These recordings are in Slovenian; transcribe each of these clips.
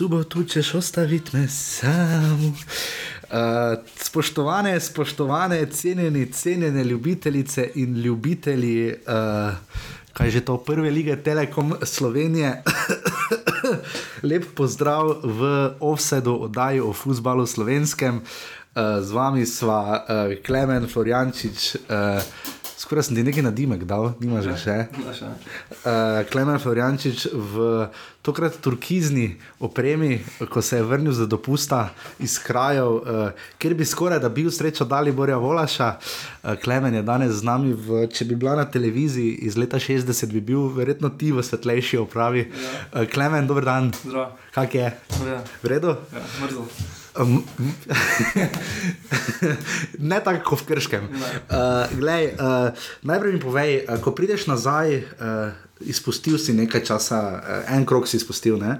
subotu ćeš ostaviti me sam. Uh, spoštovane, spoštovane, cenjeni, cenjene ljubitelice in ljubitelji, uh, kaj že to prve lige Telekom Slovenije. Lep pozdrav v offsetu oddaji o futbalu slovenskem. Uh, z vami sva uh, Klemen Floriančič. Uh, Skoraj sem ti nekaj na dimek dal, nimaš ga še. Uh, Klemen Floriančič v tokrat turkizni opremi, ko se je vrnil za dopusta iz krajev, uh, kjer bi skoraj da bil srečo dali Borja Volaša. Uh, Klemen je danes z nami, v, če bi bila na televiziji iz leta 60, bi bil verjetno ti v svetlejši opravi. Ja. Uh, Klemen, dober dan. Zdravo. Kak je? Ja. V redu? Ja, mrzlo. Um, ne tako kot v Krškem. Uh, glej, uh, najprej mi povej, uh, ko prideš nazaj, uh, izpustil si nekaj časa, uh, en krok si izpustil, ne?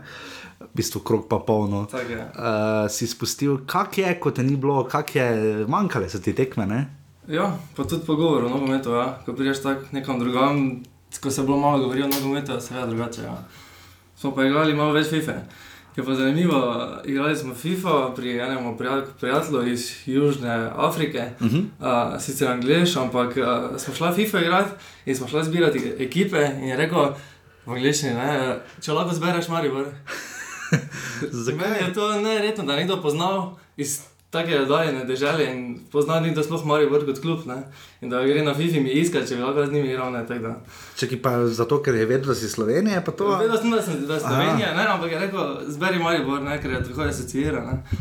v bistvu krok pa polno. Tako je. Uh, si izpustil, kak je, ko te ni bilo, kak je, manjkale so ti tekme. Ne? Ja, pa tudi pogovor o nogometu, ja. ko prideš tako nekam drugam, ko se bo malo govorilo o nogometu, je seveda drugače. Ja. Smo pa igrali malo več FIFA. Je pa zanimivo, igrali smo FIFA pri enem prijat- prijatelju iz Južne Afrike, uh -huh. uh, sicer angliš, ampak uh, smo šli FIFA igrati in smo šli zbirati ekipe in je rekel v angliščini, če lahko zbereš Maribor. Meni je to neredno, da nekdo poznal iz take oddaljene države in pozna nekdo sploh Maribor kot klub. Ne? In da gre na FIFA mi iskati, če bi lahko z njimi igral. ne, tako da. Če ki pa zato, ker je vedel, da si Slovenija, pa to. Vedel sem, da sem da je Slovenija, ne, ampak je rekel, zberi Maribor, ne, ker je tako asociira. ne.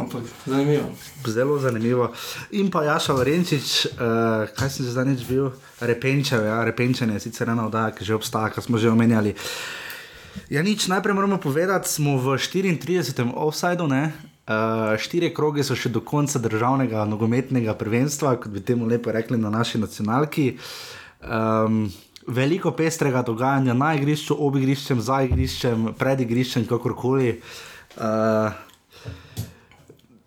Ampak zanimivo. Zelo zanimivo. In pa Jaša Varenčič, uh, kaj sem že zadnjič bil, repenčev, ja, repenčenje je sicer ena oddaja, ki že obstaja, kar smo že omenjali. Ja, nič, najprej moramo povedati, smo v 34. offsajdu, ne. Uh, štiri kroge so še do konca državnega nogometnega prvenstva, kot bi temu lepo rekli na naši nacionalki. Um, veliko pestrega dogajanja na igrišču, ob igriščem, za igriščem, pred igriščem, kakorkoli. Uh,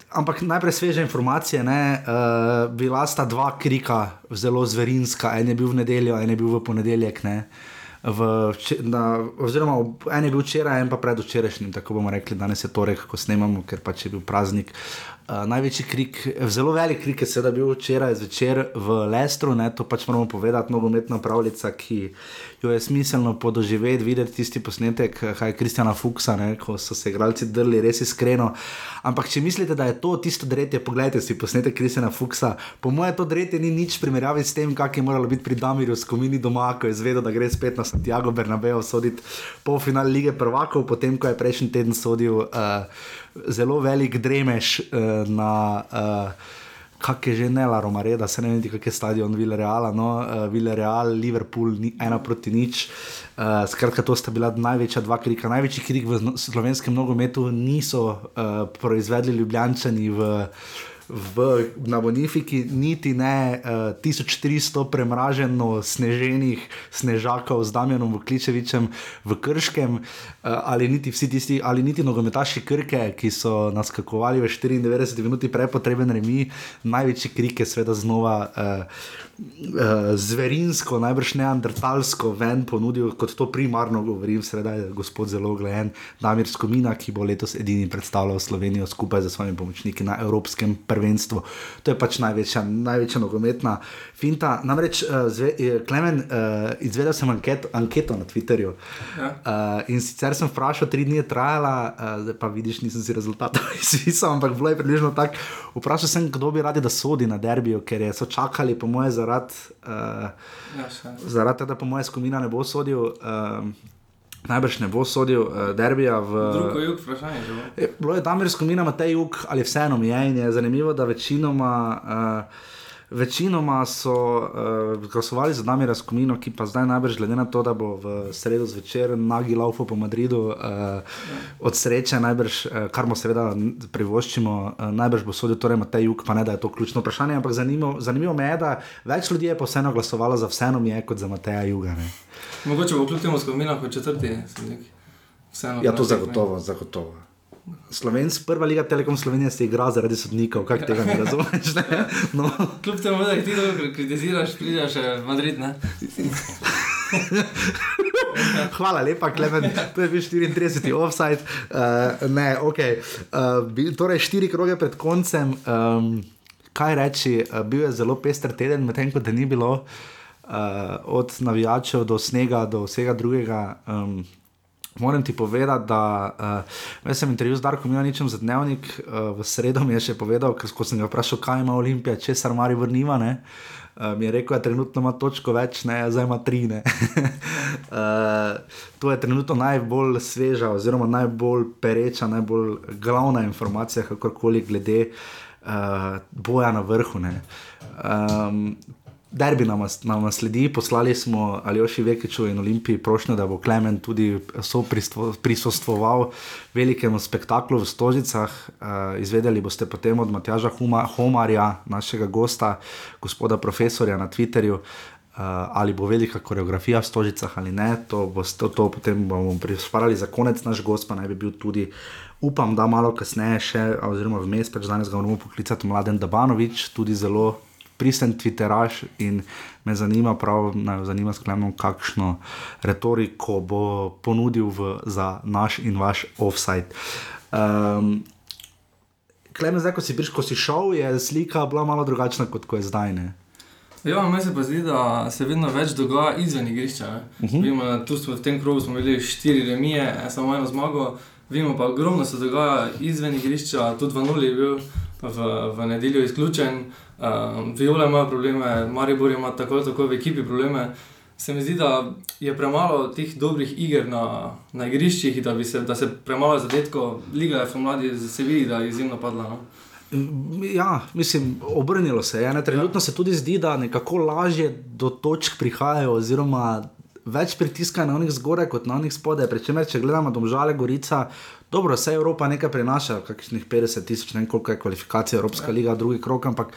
Ampak najprej sveže informacije. Ne, uh, bila sta dva krika, zelo zverinska, en je bil v nedeljo, en je bil v ponedeljek. Ne, v, na, oziroma en je bil včeraj, en pa predvčerajšnjim, tako bomo rekli, danes je torek, ko snemamo, ker pač je bil praznik. Uh, največji krik, zelo velik krik je seveda bil včeraj zvečer v Lestru, ne, to pač moramo povedati, nogometna pravljica, ki jo je smiselno podoživeti, videti tisti posnetek, kaj je Kristjana Fuksa, ne, ko so se igralci drli res iskreno. Ampak če mislite, da je to tisto dretje, pogledajte si posnetek Kristjana Fuksa. Po mojem, to dretje ni nič primerjavi s tem, kak je moralo biti pri Damirju Skomini doma, ko je zvedel, da gre spet na Santiago Bernabeu soditi polfinale lige prvakov, potem ko je prejšnji teden sodil uh, zelo velik dremež uh, na. Uh, Kak je že ne La Romareda, se ne vem, kak je stadion Villareala, no, uh, Villareal, Liverpool, ni, ena proti nič. Uh, skratka, to sta bila največja dva krika. Največji krik v no- slovenskem nogometu niso uh, proizvedli Ljubljančani v, v, na Bonifiki, niti ne uh, 1300 premraženo sneženih snežakov z Damjanom Vukličevičem v Krškem, uh, ali niti vsi tisti, ali niti nogometaši Krke, ki so nas kakovali v 94 minuti prepotreben remi, največji krik je seveda znova. Uh, Uh, zverinsko, najbrž neandertalsko ven ponudil, kot to primarno govorim, seveda je gospod zelo gledan, Damir Skomina, ki bo letos edini predstavljal Slovenijo skupaj z svojimi pomočniki na Evropskem prvenstvu. To je pač največja, največja nogometna finta. Namreč, uh, zve, eh, Klemen, uh, izvedel sem anket, anketo na Twitterju Ja. uh, in sicer sem vprašal, tri dni je trajala, uh, zdaj pa vidiš, nisem si rezultatov izpisal, ampak bilo je približno tako. Vprašal sem, kdo bi radi, da sodi na derbiju, ker so čakali, po moje, zaradi. Uh, Ja, še. zaradi tega, po mojem, skupina ne bo sodil, um, najbrž ne bo sodil uh, derbija v. Drugo jug vprašanje. Je, Bilo je tam res skupina Matej Juk ali vseeno mi je in je zanimivo, da večinoma. Uh, Večinoma so uh, glasovali za Damira Skomino, ki pa zdaj najbrž glede na to, da bo v sredo zvečer nagi laufo po Madridu, uh, od sreče najbrž, uh, kar mu seveda privoščimo, uh, najbrž bo sodil torej Matej Juk, pa ne da je to ključno vprašanje, ampak zanimivo, zanimivo me je, da več ljudi je pa vseeno glasovalo za vseeno mi je kot za Mateja Juga. Ne? Mogoče bo kljub temu skupina kot četrti, sodnik. Vseeno Ja, to zagotovo, zagotovo. Slovensk, prva liga Telekom Slovenije se igra zaradi sodnikov, kako tega ne razumeš? Ne? No. Kljub temu, da ti dobro kritiziraš, prideš še v Madrid, ne? Hvala lepa, Klemen. To je bil 34. offside. Uh, ne, ok. Uh, torej, štiri kroge pred koncem. Um, kaj reči, uh, bil je zelo pester teden, medtem ko te ni bilo, uh, od navijačev do snega, do vsega drugega. Um, Moram ti povedati, da uh, sem intervju z Darkom Janičem za dnevnik, uh, v sredo mi je še povedal, ker sem ga vprašal, kaj ima Olimpija, če se Armari vrniva. Uh, mi je rekel, da trenutno ima točko več, ne, zdaj ima tri. uh, to je trenutno najbolj sveža, oziroma najbolj pereča, najbolj glavna informacija, kakorkoli glede uh, boja na vrhu. Um, Derbi nam, nam sledi, poslali smo Aljoši Vekiču in Olimpiji prošnjo, da bo Klemen tudi prisostvoval velikemu spektaklu v Stožicah. Uh, izvedeli boste potem od Matjaža Huma, Homarja, našega gosta, gospoda profesorja na Twitterju, uh, ali bo velika koreografija v Stožicah ali ne. To, bo, to, to potem bomo prišparali za konec, naš gost pa naj bi bil tudi. Upam, da malo kasneje, še, oziroma vmes, pač danes ga moramo poklicati Mladen Dabanovič, tudi zelo pristen Twitteraš in me zanima, prav, naj zanima sklepno, kakšno retoriko bo ponudil v, za naš in vaš offside. Um, Klemen, zdaj, ko si prišel, ko si šel, je slika bila malo drugačna, kot ko je zdaj. Ne? Ja, meni se pa zdi, da se vedno več dogaja izven igrišča. Uh -huh. Vimo, tu smo v tem krogu imeli štiri remije, samo eno zmago. Vemo pa, ogromno se dogaja izven igrišča, tudi v Nuli je bil v, v nedeljo izključen. Um, Viola ima probleme, Maribor ima tako ali tako v ekipi probleme. Se mi zdi, da je premalo teh dobrih iger na, na igriščih, da, se, da se premalo zadetkov, liga je v mladi, se vidi, da je izjemno padla. No? Ja, mislim, obrnilo se je. Trenutno ja. se tudi zdi, da nekako lažje do točk prihajajo, oziroma več pritiska na njih zgoraj kot na njih spodaj. Prečemer, če gledamo domžale, gorica, dobro, vse Evropa nekaj prinaša, kakšnih 50 tisoč, ne vem koliko je kvalifikacija Evropska ja. liga, drugi krok, ampak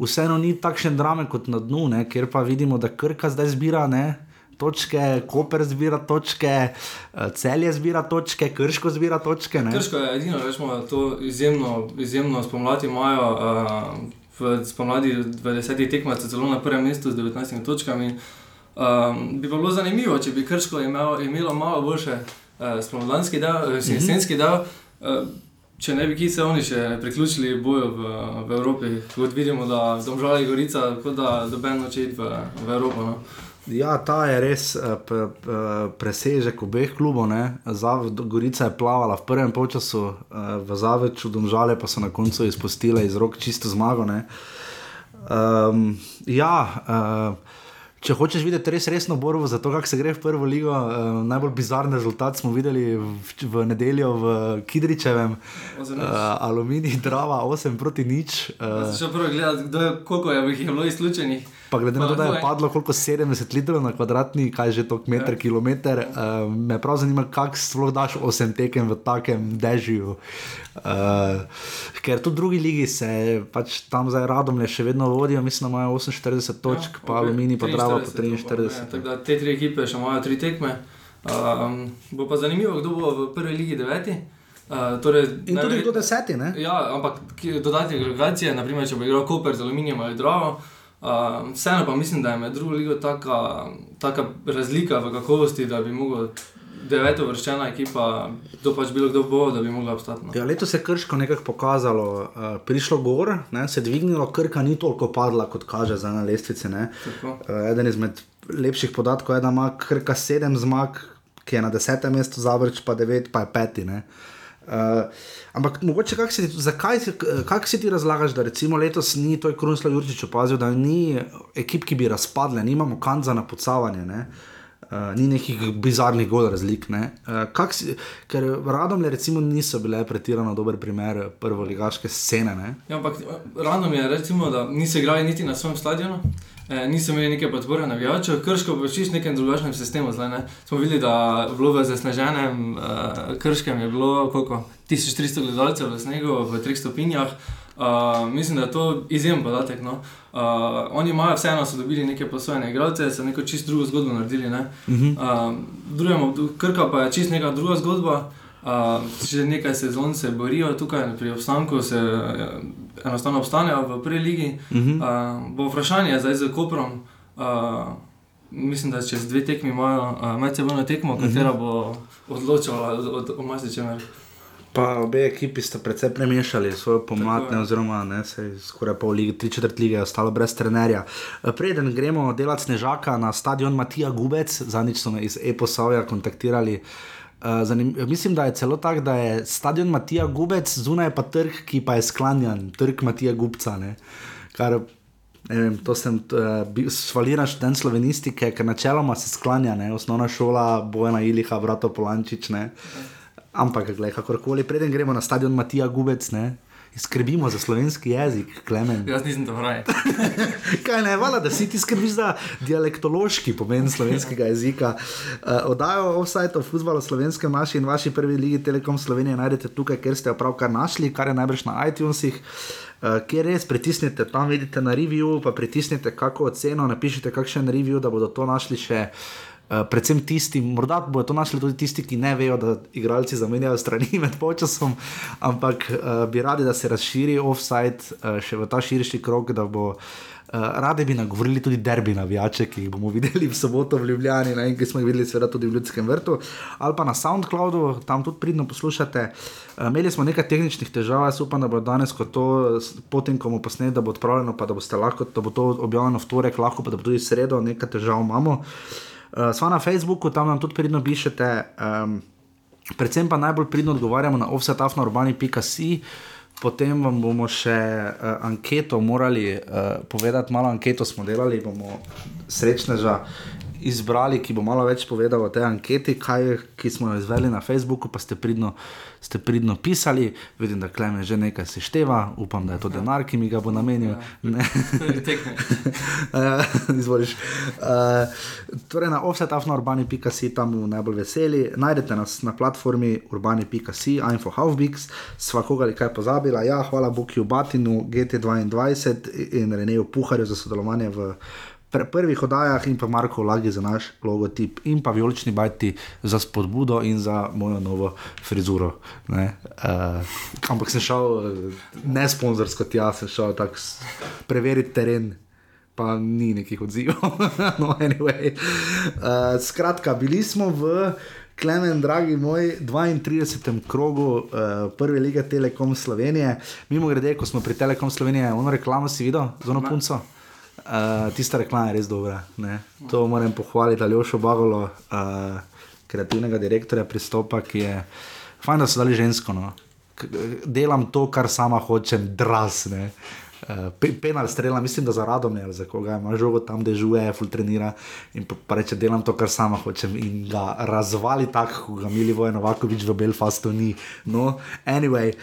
vseeno ni takšen drame kot na dnu, ne, kjer pa vidimo, da Krka zdaj zbira. Ne, Točke, Koper zbira točke, eh, celje zbira točke, krško zbira točke. Ne? Krško je edino, da smo to izjemno, izjemno spomladi imajo. Uh, spomladi v desetih tekmah so celo na prvem mestu z 19 točkami. Um, bi bilo zanimivo, če bi krško imelo, imelo malo boljše uh, spomladanski del, uh, jesenski del. Uh, če ne bi ki se oni še priključili boju v, v Evropi, kot vidimo, da domžali Gorica, kot da doben noče iti v, v Evropo. No. Ja, ta je res p, p, presežek obeh klubov. Zav, Gorica je plavala v prvem času, v Zaveču, domžale pa so na koncu izpustile iz rok čisto zmago. Um, ja, uh, Če hočeš videti res resno borbo za to, kako se gre v prvo ligo, uh, najbolj bizarni rezultat smo videli v, v nedeljo v Kidričevem, uh, Aluminij, Drava, 8 proti nič. Uh, Še prvo gledati, koliko je bilo izključenih. Pa glede na to, da je padlo koliko 70 litrov na kvadratni, kaj že to kmeter, ja. kilometr, uh, me prav zanima, kako sploh daš 8 tekem v takem dežju. Uh, ker tudi drugi ligi se pač tam zdaj radom le še vedno vodijo, mislim, da imajo 48 točk, ja, pa okay. Alumini, pa Drava po 43. Tako da te tri ekipe še imajo tri tekme. Um, bo pa zanimivo, kdo bo v prvi ligi deveti. Uh, torej, In tudi kdo deseti, ne? Ja, ampak dodatne agregacije, naprimer, če bo igral Koper z aluminijem ali Dravo. Uh, vseeno pa mislim, da je med drugo ligo taka razlika v kakovosti, da bi lahko deveto vrščena ekipa, to pač bilo kdo bo, da bi lahko obstala. No. Ja, letos je krško nekako pokazalo, uh, prišlo gor, ne, se je dvignilo, krka ni toliko padla, kot kaže za na lestvice. Uh, eden izmed lepših podatkov je, da ima krka sedem zmag, ki je na desetem mestu, zavrč pa devet, pa je peti. Ne. Uh, ampak mogoče, kak si, zakaj, kako si ti razlagaš, da recimo letos ni to, je Krunoslav Jurčič opazil, da ni ekip, ki bi razpadle, nimamo kanca na podsavanje, uh, ni nekih bizarnih gol razlik. Uh, si, ker radom je recimo niso bile pretirano dober primer prvo ligaške scene. Ja, ampak radom je recimo, da niso igrali niti na svojem stadionu. E, nisem imel neke podpore na vijaču, krško pa čisto nekem drugačnem sistemu. Zdaj, ne? Smo videli, da bilo v zasneženem uh, krškem je bilo koliko, 1300 gledalcev v snegu v 3 stopinjah. Uh, mislim, da je to izjemen podatek. No? Uh, oni imajo vseeno, so dobili neke posojene igralce, so neko čisto drugo zgodbo naredili. Ne? Uh -huh. uh, drugemu, krka pa je čisto neka druga zgodba. Uh, že nekaj sezon se borijo tukaj pri obstanku, se uh, enostavno obstanejo v prvi ligi. Uh -huh. uh, bo vprašanje zdaj z Koprom. Uh, mislim, da čez dve tekmi imajo uh, medsebojno tekmo, katera bo odločala o marsičem. Pa obe ekipi sta precej premešali svoje pomladne, oziroma ne, skoraj pol lige, tri četrt lige, ostalo brez trenerja. Preden gremo delati snežaka na stadion Matija Gubec, zadnjič so me iz Eposavja kontaktirali. Uh, zanim, mislim, da je celo tako, da je stadion Matija Gubec, zunaj pa trg, ki pa je sklanjan, trg Matija Gubca. Ne? Kar vem, to sem uh, svaliran študent slovenistike, ker načeloma se sklanja, ne? osnovna šola Bojana Iliha, Vrato Polančič. Ne? Ampak, gledaj, kakorkoli, preden gremo na stadion Matija Gubec. Ne? Skrbimo za slovenski jezik, klemen. Jaz nisem to vraj. Kaj ne, vala, da si ti skrbiš za dialektološki pomen slovenskega jezika. Uh, Odajo offside o futbalu slovenskem naši in vaši prvi ligi Telekom Slovenije najdete tukaj, ker ste jo pravkar našli, kar je najbrž na iTunesih. Uh, kjer res pritisnite, tam vidite na review, pa pritisnite kako oceno, napišite kakšen review, da bodo to našli še. Uh, predvsem tisti, morda bodo to našli tudi tisti, ki ne vejo, da igralci zamenjajo strani med počasom, ampak uh, bi radi, da se razširi offside uh, še v ta širši krog, da bo uh, radi bi nagovorili tudi derbi navijače, ki jih bomo videli v soboto v Ljubljani, ne, ki smo jih videli seveda tudi v Ljudskem vrtu, ali pa na SoundCloudu, tam tudi pridno poslušate. Uh, imeli smo nekaj tehničnih težav, jaz upam, da bo danes, ko to potem, ko bomo posneli, da bo odpravljeno, pa da, lahko, da bo to objavljeno v torek, lahko pa da bo tudi sredo, nekaj težav imamo. Uh, sva na Facebooku, tam nam tudi pridno pišete, um, predvsem pa najbolj pridno odgovarjamo na offsetafnourbani.com. Potem vam bomo še uh, anketo morali uh, povedati, malo anketo smo delali, bomo srečneža izbrali, ki bo malo več povedal o tej anketi, kaj, ki smo jo izvedli na Facebooku, pa ste pridno, ste pridno pisali. Vidim, da kleme že nekaj sešteva, upam, da je to denar, ki mi ga bo namenil. Izvoliš. Uh, torej na offsetafnourbani.si tam najbolj veseli. Najdete nas na platformi urbani.si, info halfbix, svakoga ali kaj pozabila. Ja, hvala Bukiju Batinu, GT22 in Reneju Puharju za sodelovanje v pri prvih oddajah in pa Marko Lagi za naš logotip in pa vijolični bajti za spodbudo in za mojo novo frizuro. Uh, ampak sem šel ne sponzorsko, tja sem šel tako preveriti teren. Pa ni nekih odzivov. no, anyway. uh, skratka, bili smo v Klemen, dragi moj, 32. krogu uh, prve lige Telekom Slovenije. Mimo grede, ko smo pri Telekom Slovenije, ono reklamo si videl, z ono punco. Uh, tista reklama je res dobra. Ne? To moram pohvaliti Aljošo Bagolo, uh, kreativnega direktorja pristopa, ki je fajn, da so dali žensko. No? Delam to, kar sama hočem, drasne. Uh, penal strela, mislim, da za radom je, za koga ima žogo tam, da žuje, fultrenira in pa, pa reče, delam to, kar sama hočem in ga razvali tako, kot ga mili vojen Novakovič v Belfastu ni. No, anyway.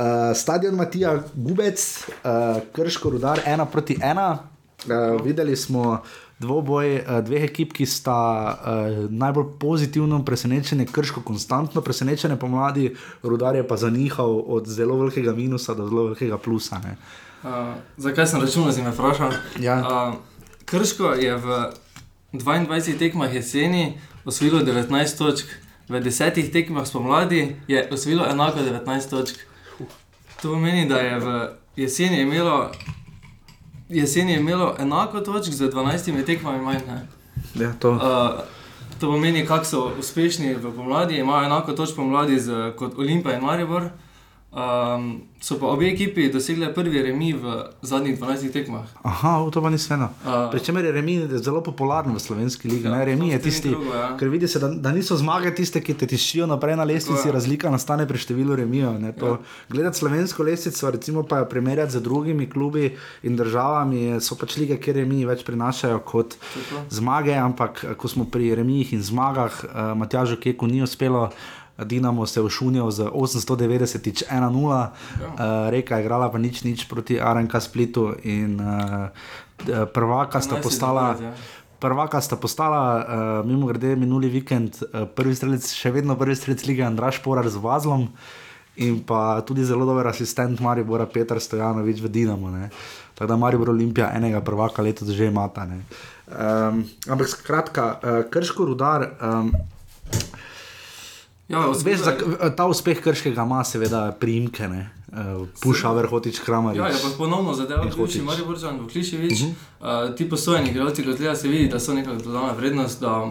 Uh, stadion Matija Gubec, uh, Krško rudar, ena proti ena, Uh, videli smo dvoboj uh, dveh ekip, ki sta uh, najbolj pozitivno presenečeni, krško, konstantno presenečeni pomladi, rudar je pa za njihov od zelo velikega minusa do zelo velikega plusa. Uh, zakaj sem računal, da si me vprašal? Ja. Uh, krško je v 22 tekmah jeseni osvojilo 19 točk, v 10 tekmah spomladi je osvojilo enako 19 točk. To pomeni, da je v jeseni imelo jesen je imelo enako točk z 12 tekmami manj. Ja, to. Uh, to pomeni, kako so uspešni v pomladi, imajo enako točk pomladi z, kot Olimpija in Maribor. Um, so pa obe ekipi dosegli prvi remi v zadnjih 12 tekmah. Aha, to pa ni vseeno. Uh, Pričemer je remi zelo popularen v slovenski ligi. Ja, remi je tisti, drugo, ja. ker vidi se, da, da niso zmage tiste, ki te tišijo naprej na lestvici, ja. razlika nastane pri številu remijo. Ja. Gledati slovensko lestvico, recimo pa jo primerjati z drugimi klubi in državami, so pač lige, kjer remi več prinašajo kot Tako. zmage, ampak ko smo pri remijih in zmagah, uh, Matjažu Keku ni uspelo. Dinamo se je ušunil z 890, 1-0, ja. uh, reka je igrala pa nič, nič proti RNK Splitu in uh, prvaka sta postala. Ja. Prvaka sta postala, uh, mimo grede, minuli vikend, uh, prvi strelec, še vedno prvi strelec lige Andraš Porar z Vazlom in pa tudi zelo dober asistent Maribora Petr Stojanovič v Dinamo. Ne. Tako da Maribor Olimpija enega prvaka letos že imata. Um, ampak skratka, uh, krško rudar. Um, Ja, Veš, za, ta uspeh krškega ima seveda priimke, ne. Uh, Puša, vrhotič, kramar. Ja, je pa ponovno In Kliši, Hotić. Mariborčan, Vukliševič. Uh Mhm. -huh. uh, ti posojeni igralci, kot gleda, se vidi, da so neka dodana vrednost, da,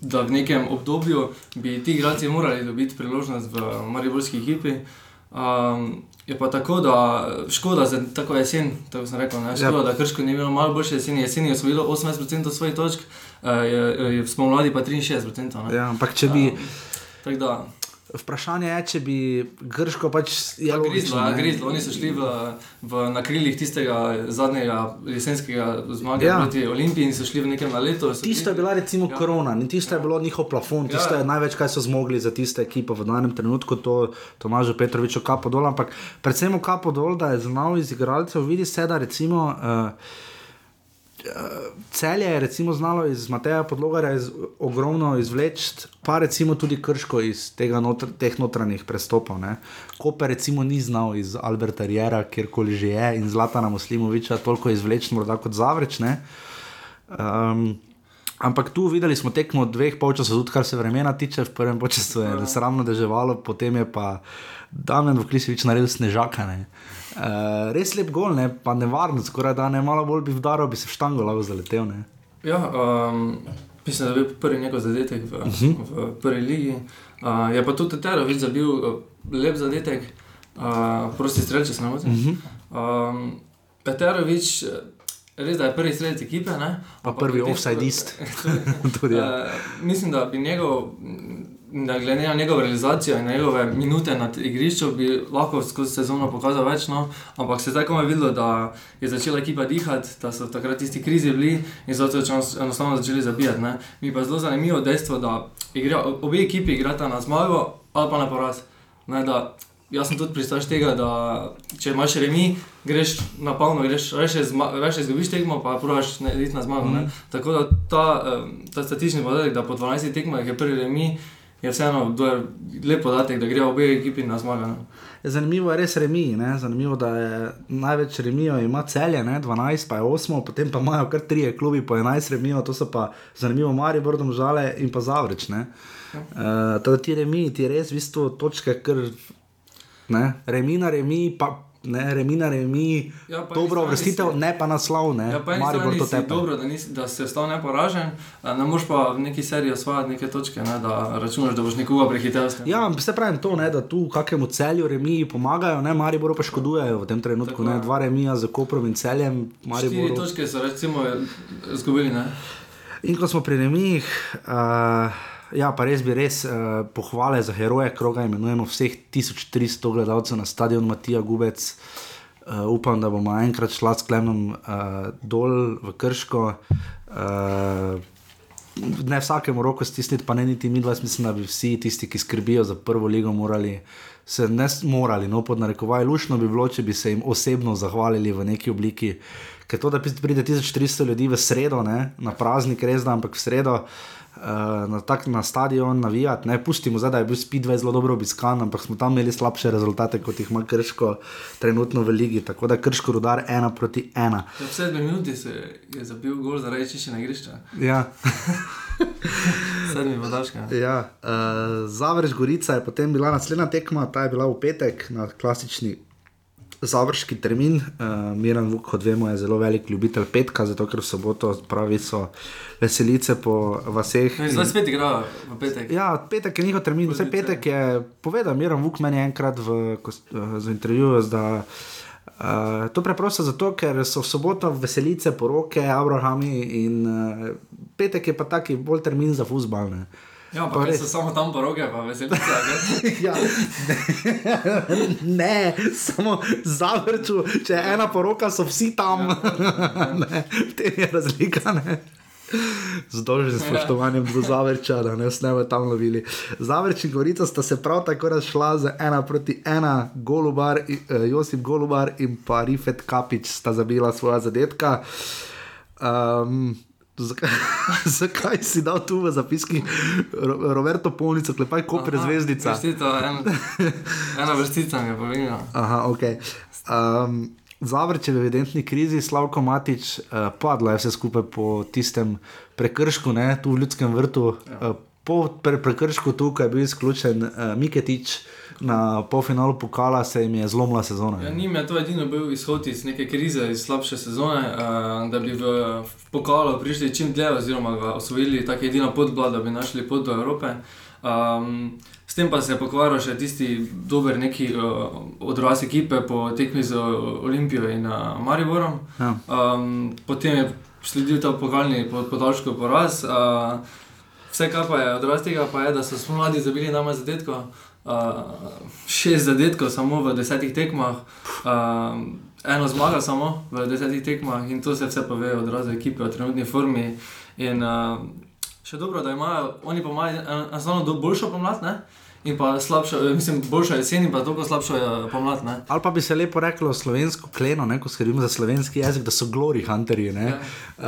da v nekem obdobju bi ti igralci morali dobiti priložnost v mariborski ekipi. Um, je pa tako, da škoda za tako jesen, tako sem rekel, ne, škoda, Ja. ja. da Krško ni imelo malo boljše jeseni. Jeseni je osvojilo 18% svojih točk, uh, je, je spomladi pa 63%. Ne. Ja, ampak če bi, Um, tako da, vprašanje je, če bi Grško pač je Ja, logično, Grizlo, ja, grizlo. Oni so šli v, v, na krilih tistega zadnjega jesenskega zmaga Ja. ja. proti Olimpiji in so šli v nekem naletu. Tisto je bili- bila recimo Ja. korona in tisto je bilo njihov plafon, tisto Ja. je največ, kaj so zmogli za tiste ekipe v danem trenutku, to Tomažu Petroviču kapo dol, ampak predvsem kapo dol, da je znal iz igralcev, vidi se, da recimo uh, celje je znalo iz Mateja Podlogarja iz, ogromno izvleči, pa tudi krško iz tega notr, teh notranjih prestopov. Ne. Koper recimo ni znal iz Alberta Riera, kjerkoli že je, in Zlatana Muslimoviča toliko izvleči morda kot Zavreč. Um, ampak tu videli smo tekmo dveh polčasov, tudi kar se vremena tiče, v prvem času je ja. sramno deževalo, potem je pa Damien Vklisevič naredil snežaka. Ne. Uh, res lep gol, ne, pa nevarno, skoraj da ne malo bolj bi vdaril, bi se v štango lahko zaletel. Ne. Ja, um, mislim, da je bil prvi njegov zadetek v, uh Mhm. -huh. v prvi ligi. Uh, je pa tudi Teterovič zabil uh, lep zadetek, uh, prosti strel, če se ne motim. Uh Mhm. -huh. um, Peterovič, eh, res da je prvi strelec ekipe, ne? Pa Ampak prvi tem- offsideist. Tudi, ja. Uh, mislim, da bi njegov, da glede na njegovo realizacijo in njegove minute na igrišču, bi lahko skozi sezono pokazal več. No? Ampak se zdaj komaj videlo, da je začela ekipa dihati, da so takrat tisti krizi bili in zato so enostavno začeli zabijati. Ne? Mi pa je zelo zanimivo dejstvo, da igra, obe ekipi igrata na zmago ali pa na poraz. Ne, da, jaz sem tudi pristaš tega, da če imaš remi, greš na polno, greš reče, reče izgubiš tekmo, pa praviš iti na zmago. Mm. Tako da ta, ta statistični podatek, da po 12 tekmah je prvi remi, je vseeno je lep podatek, da grejo obe ekipi na zmago. Ne. Zanimivo je res remi. Ne? Zanimivo da je največ remijo, ima celje, ne? 12, pa je 8, potem pa imajo kar 3 klubi po 11 remijo, to so pa zanimivo, Mari, Bordom, Žale in pa Zavreč. Uh, teda ti remi, ti res v bistvu točke, ker ne? remi na remi, pa ne, remi na remi, Ja, dobro vrstitev, si- ne pa naslov, ne, Ja, Maribor to si tepe. dobro, da, nisi, da si ostal neporažen, ne moreš pa v neki seriji osvajati neke točke, ne, da računaš, da boš nekoga prehitel. tem. Ja, se pravi to, ne, da tu kakemu celju remiji pomagajo, ne, Maribor pa škodujejo v tem trenutku, Tako ne, je. dva remija z Koprom in celjem, Štiri Maribor. točke so recimo izgubili. Ne. In ko smo pri remijih, uh, ja, pa res bi res uh, pohvale za heroje kroga, imenujemo vseh 1300 gledalcev na stadionu Matija Gubec. Uh, upam, da bomo enkrat šla s Klemnom uh, dol v Krško. Uh, ne vsakemu roko stisniti, pa ne niti mi, dva, mislim, da bi vsi tisti, ki skrbijo za prvo ligo, morali se ne morali, no, pod narekovaj, lušno bi bilo, če bi se jim osebno zahvalili v neki obliki. Ker to, da pride 1300 ljudi v sredo, ne, na praznik, res da, ampak v sredo. Uh, na, tak, na stadion navijati, ne pustimo zdaj, da je bil Speedway zelo dobro obiskan, ampak smo tam imeli slabše rezultate, kot jih ima Krško trenutno v ligi. Tako da Krško rudar ena proti ena. Ja, V sedmi minuti se je zabil gol zaradi čiščenja igrišča. Ja. Sedmi podaljška. Ja, uh, Zavrž Gorica je potem bila naslednja tekma, ta je bila v petek na klasični završki termin. Uh, Miran Vuk, kot vemo, je zelo velik ljubitelj petka, zato ker v soboto pravi so veselice po vaseh. No, in zdaj spet igrajo v petek. Ja, petek je njihov termin, vse petek je povedal, Miran Vuk meni je enkrat v, ko, s- eh, intervjuju, uh, to preprosto zato, ker so v soboto veselice, poroke, Abrahami in uh, petek je pa taki bolj termin za fuzbal. Ne. Ja, Pa res so samo tam poroke, pa veselice. ne? Ja, ne, samo zavrču, če je ena poroka, so vsi tam. ne, v tem je razlika. Ne. Z dolžnim spoštovanjem do Zavrča, da ne snemo tam lovili. Zavrč in Gorica sta se prav tako razšla z ena proti ena, Golubar, eh, Josip Golubar in pa Rifet Kapič sta zabila svoja zadetka. Um, zakaj, zakaj si dal tu v zapiski Ro- Roberto Polnico, klepaj Koper Aha, zvezdica? Vrstita, en, ena vrstica mi je pomenila. Aha, ok. Um, Zavrč je v evidentni krizi, Slavko Matič, uh, padla je vse skupaj po tistem prekršku, ne, tu v ljudskem vrtu. Ja. Uh, po pre prekršku tukaj je bil izključen uh, Miketič, na polfinalu pokala se jim je zlomila sezona. Ja, njim je to edino bil izhod iz neke krize, iz slabše sezone, uh, da bi v, v pokalu prišli čim dlje, oziroma ga osvojili, tako je edina pot bila, da bi našli pot do Evrope. Um, s tem pa se je pokvaril še tisti dober neki uh, odraz ekipe po tekmi z Olimpijo in uh, Mariborom. Ja. Um, potem je sledil ta pokalni pod, podaljškov poraz. Uh, vse, kar pa je odraz tega, pa je, da so spomladi zabili nama zadetkov. Uh, šest zadetkov samo v desetih tekmah, uh, eno zmaga samo v desetih tekmah in to se vse pove od razne ekipe, o trenutni formi. In, uh, še dobro, da imajo, oni pa imajo enostavno do- boljšo pomlad, ne? In pa slabšo, eh, mislim, boljšo jesen in pa toliko slabšo eh, pomlad. Ne? Ali pa bi se lepo reklo slovensko kleno, ne, ko skrbimo za slovenski jezik, da so glory hunterji. Ja. Uh,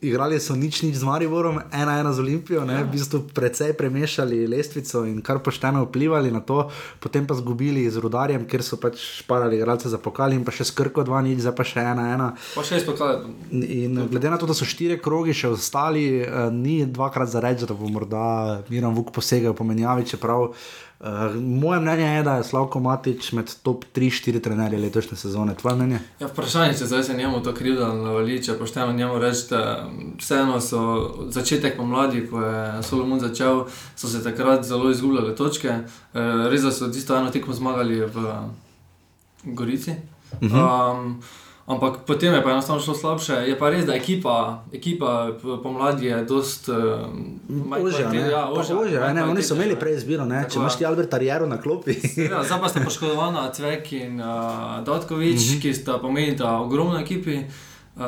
igrali so nič, nič z Mariborom, ena, ena z Olimpijo, ne, Ja. v bistvu precej premešali lestvico in kar pošteno vplivali na to, potem pa zgubili z rudarjem, ker so pač šparali igralce za pokal in pa še skrko dva nič, zdaj pa še ena, ena. Pa še izpokali. In glede na to, da so štiri krogi še ostali, uh, ni dvakrat za reči, da bo morda Miran Vuk posegel po menjavi, čeprav. Uh, moje mnenje je, da je Slavko Matič med top 3-4 trenerji letošnje sezone. Tvoje mnenje? Ja, vprašanje je, če zdaj se njemu to krivda navali, če pošteno njemu reči, da vseeno so začetek pomladi, ko je Solomon začel, so se takrat zelo izgubljale točke. Eh, Res so tisto eno tekmo zmagali v Gorici. Um, ampak potem je pa enostavno šlo slabše. Je pa res, da ekipa, ekipa p- pomladi je dost uh, Ožja, ne? Ja, ožja, ožja, ne, oni so imeli prej izbiro, ne? Tako če imaš ti Albert Arjero na klopi. Ja, zdaj pa sta poškodovana Cvek in uh, Dotkovič, mm Mhm. -hmm. ki sta pomenila ogromno ekipi. Uh,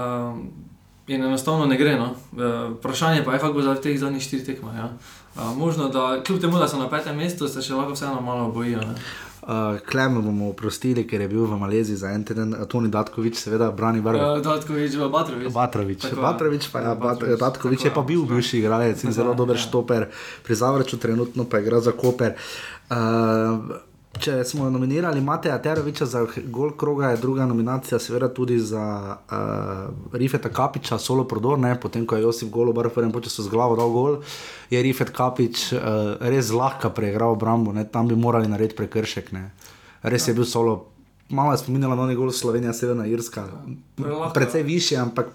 in enostavno ne gre. No. Vprašanje pa je, kako bo za teh zadnjih štirih tekmah. Ja. Uh, možno, da kljub temu, da so na petem mestu, se še lahko vseeno malo bojijo. Ne. Uh, Klem bomo oprostili, ker je bil v Maleziji za en teden, Toni Datkovič, seveda, brani vrh. Uh, Dotkovič, v Batrovič. Batrovič, Tako je. Batrovič, pa, ja, Ja, Bat, Batrović, Datkovič tako je pa bil je. bivši igralec in zelo je, dober ja. štoper, pri Zavrču trenutno pa igra za Koper. Uh, če smo nominirali Mateja Teroviča za gol kroga, je druga nominacija seveda tudi za uh, Rifeta Kapiča, solo prodor, ne? potem ko je Josip Golo bar v prvem času z glavo dal gol, je Rifet Kapič uh, res zlahka preigral obrambo, ne? tam bi morali narediti prekršek. Ne? Res je bil solo. Malo je spominjala na gol Slovenija, Severna Irska. Prelahko. Precej više, ampak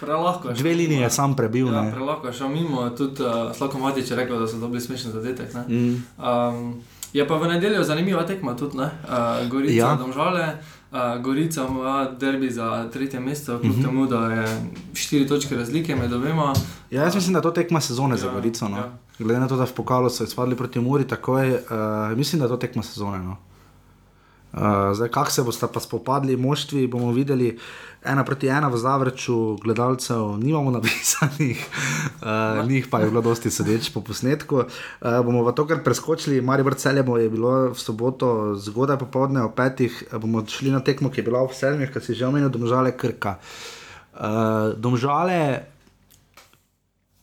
Prelahko je dve linije je sam prebil. Ja, ne. prelahko je šel mimo, tudi uh, Slavko Matič je rekel, da so dobili smešen zadetek. ne. Mm. Um, je pa v nedeljo zanimiva tekma tudi, ne? Uh, Gorica, Ja. Domžale. Uh, Gorica ima derbi za tretje mesto, kljub uh Mhm. -huh. temu, da je štiri točke razlike med obema. Ja, jaz mislim, da to tekma sezone za Ja, Gorico. No. ja. Glede na to, da v pokalu so izpadli proti Muri, takoj, uh, mislim, da to tekma sezone. No. Uh, zdaj, kako se boste pa spopadli, moštvi bomo videli, ena proti ena v Zavrču, gledalcev nimamo napisanih, uh, njih pa je bilo dosti sedeč po posnetku. Uh, bomo pa to kar preskočili, Mari Brcelje bo je bilo v soboto zgodaj popovdne o petih, bomo šli na tekmo, ki je bila v sedmih, kar si že omenil, domžale Krka. Uh, domžale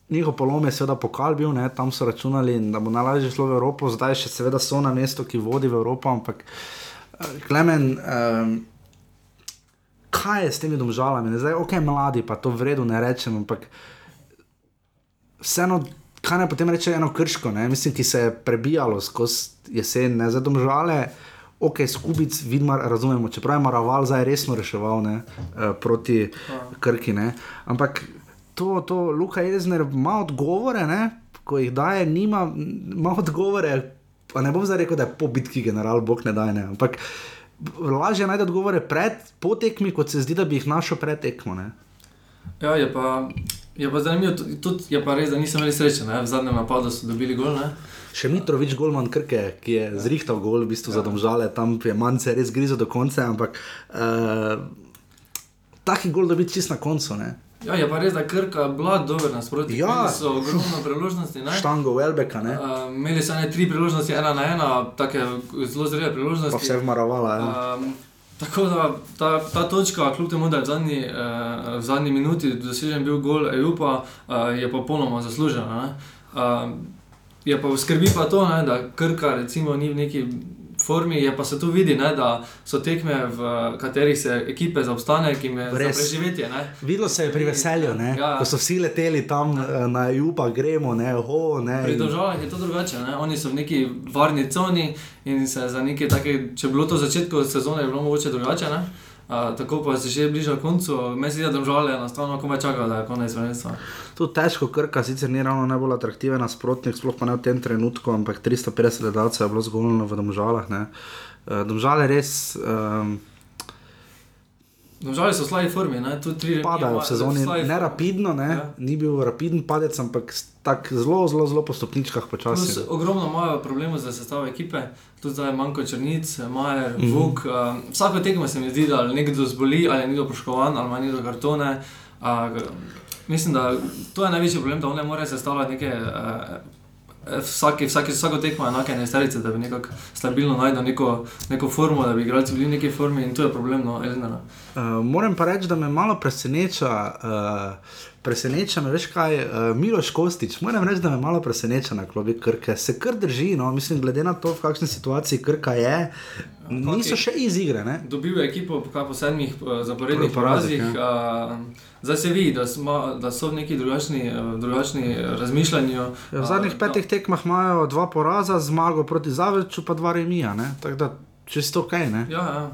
Njihov polom je seveda pokal bil, ne, tam so računali, da bo najlažje šlo v Evropo, zdaj še seveda so na mestu, ki vodi v Evropo, ampak uh, Klemen, um, kaj je s temi domžalami? Zdaj, ok, mladi pa to v redu ne rečem, ampak vseeno, kaj naj potem reče eno krško, ne? mislim, ki se je prebijalo skozi jesen, ne za domžale. Ok, skubic, vidmar, razumemo, čeprav je Maraval zdaj resno reševal ne, eh, proti Krki. Ne. Ampak to, to Luka Jezner ima odgovore, ne, ko jih daje, nima, ima odgovore. Pa ne bom zdaj rekel, da je po bitki general, bog ne daje, ne, ampak lažje najti odgovore pred potekmi, kot se zdi, da bi jih našel pred tekmo. Ne. Ja, je pa, je pa zanimivo, tudi- je pa res, da nisem imel sreče. Ne? V zadnjem napadu so dobili gol. Ne? Še Mitrovič, Golman Krke, ki je zrihtal gol, v bistvu ja. za domžale, tam je manjce res grizo do konca, ampak uh, taki gol dobi čist na koncu. Ne. Ja, je pa res, da Krka bila dober nasprotnik. Ja. So ogromno priložnosti. ne. Štango Welbeka, ne. Uh, imeli so ene tri priložnosti, ena na ena, take zelo zrele priložnosti. pa vse vmaravala. Ja. Um, tako da ta, ta točka, kljub temu, da je v zadnji, uh, v zadnji minuti dosežen bil gol Ejupa, uh, je popolnoma zaslužena. ne. Um, je pa skrbi pa to, ne, da Krka recimo ni v neki formi, je pa se tu vidi, ne, da so tekme, v katerih se ekipe za obstanek in je za preživetje. Ne. Videlo se je pri veselju, ne? Ja. ko so vsi leteli tam eh, na Jupa, gremo, ne, ho, ne. Pri državah je to drugače, ne? oni so v neki varni coni in se za neke take, če bi bilo to v začetku sezone, je bilo mogoče drugače. Ne? Tako pa se že bliža koncu, se zdi, da države enostavno komaj čakajo, da je konec prvenstva. Tu težko krka, sicer ni ravno najbolj atraktiven nasprotnik, sploh pa ne v tem trenutku, ampak 350 gledalcev je bilo zgolj v domžalah. Ne. Eh, Domžale res um, Države so v slabi formi, ne? tu tri padajo v sezoni, ne rapidno, ne. Ja. ni bil rapiden padec, ampak tako zelo, zelo, zelo po stopničkah Plus, počasi. ogromno imajo problemov za sestavo ekipe, tudi zdaj manjko črnic, Majer, mm -hmm. Vuk. Uh, vsako tekmo se mi zdi, da nekdo zboli, ali je nekdo poškodovan, ali ima nekdo kartone. Uh, mislim, da to je največji problem, da on ne more sestavljati neke. Uh, Vsaki, vsaki, vsako tekmo je enake nesterice, da bi nekako stabilno najdel neko, neko formo, da bi igralci bili v neki formi in tu je problem, no, Elnera. Uh, moram pa reči, da me malo preseneča. Uh, Preseneča me, veš kaj, uh, Miloš Kostič, moram reči, da me malo preseneča na klobi Krke. Se kar drži, no, mislim, glede na to, v kakšni situaciji Krka je, niso še iz igre. Ne? Dobil je ekipo kaj, po sedmih uh, zaporednih Porazih, porazih. Uh, zdaj se vidi, da, smo, da so v neki drugačni, uh, drugačni razmišljanju. Ja, v zadnjih Uh, petih tekmah imajo dva poraza, zmago proti Zavrču, pa dva remija. ne. Tako da čisto ok. Ne? Ja, ja.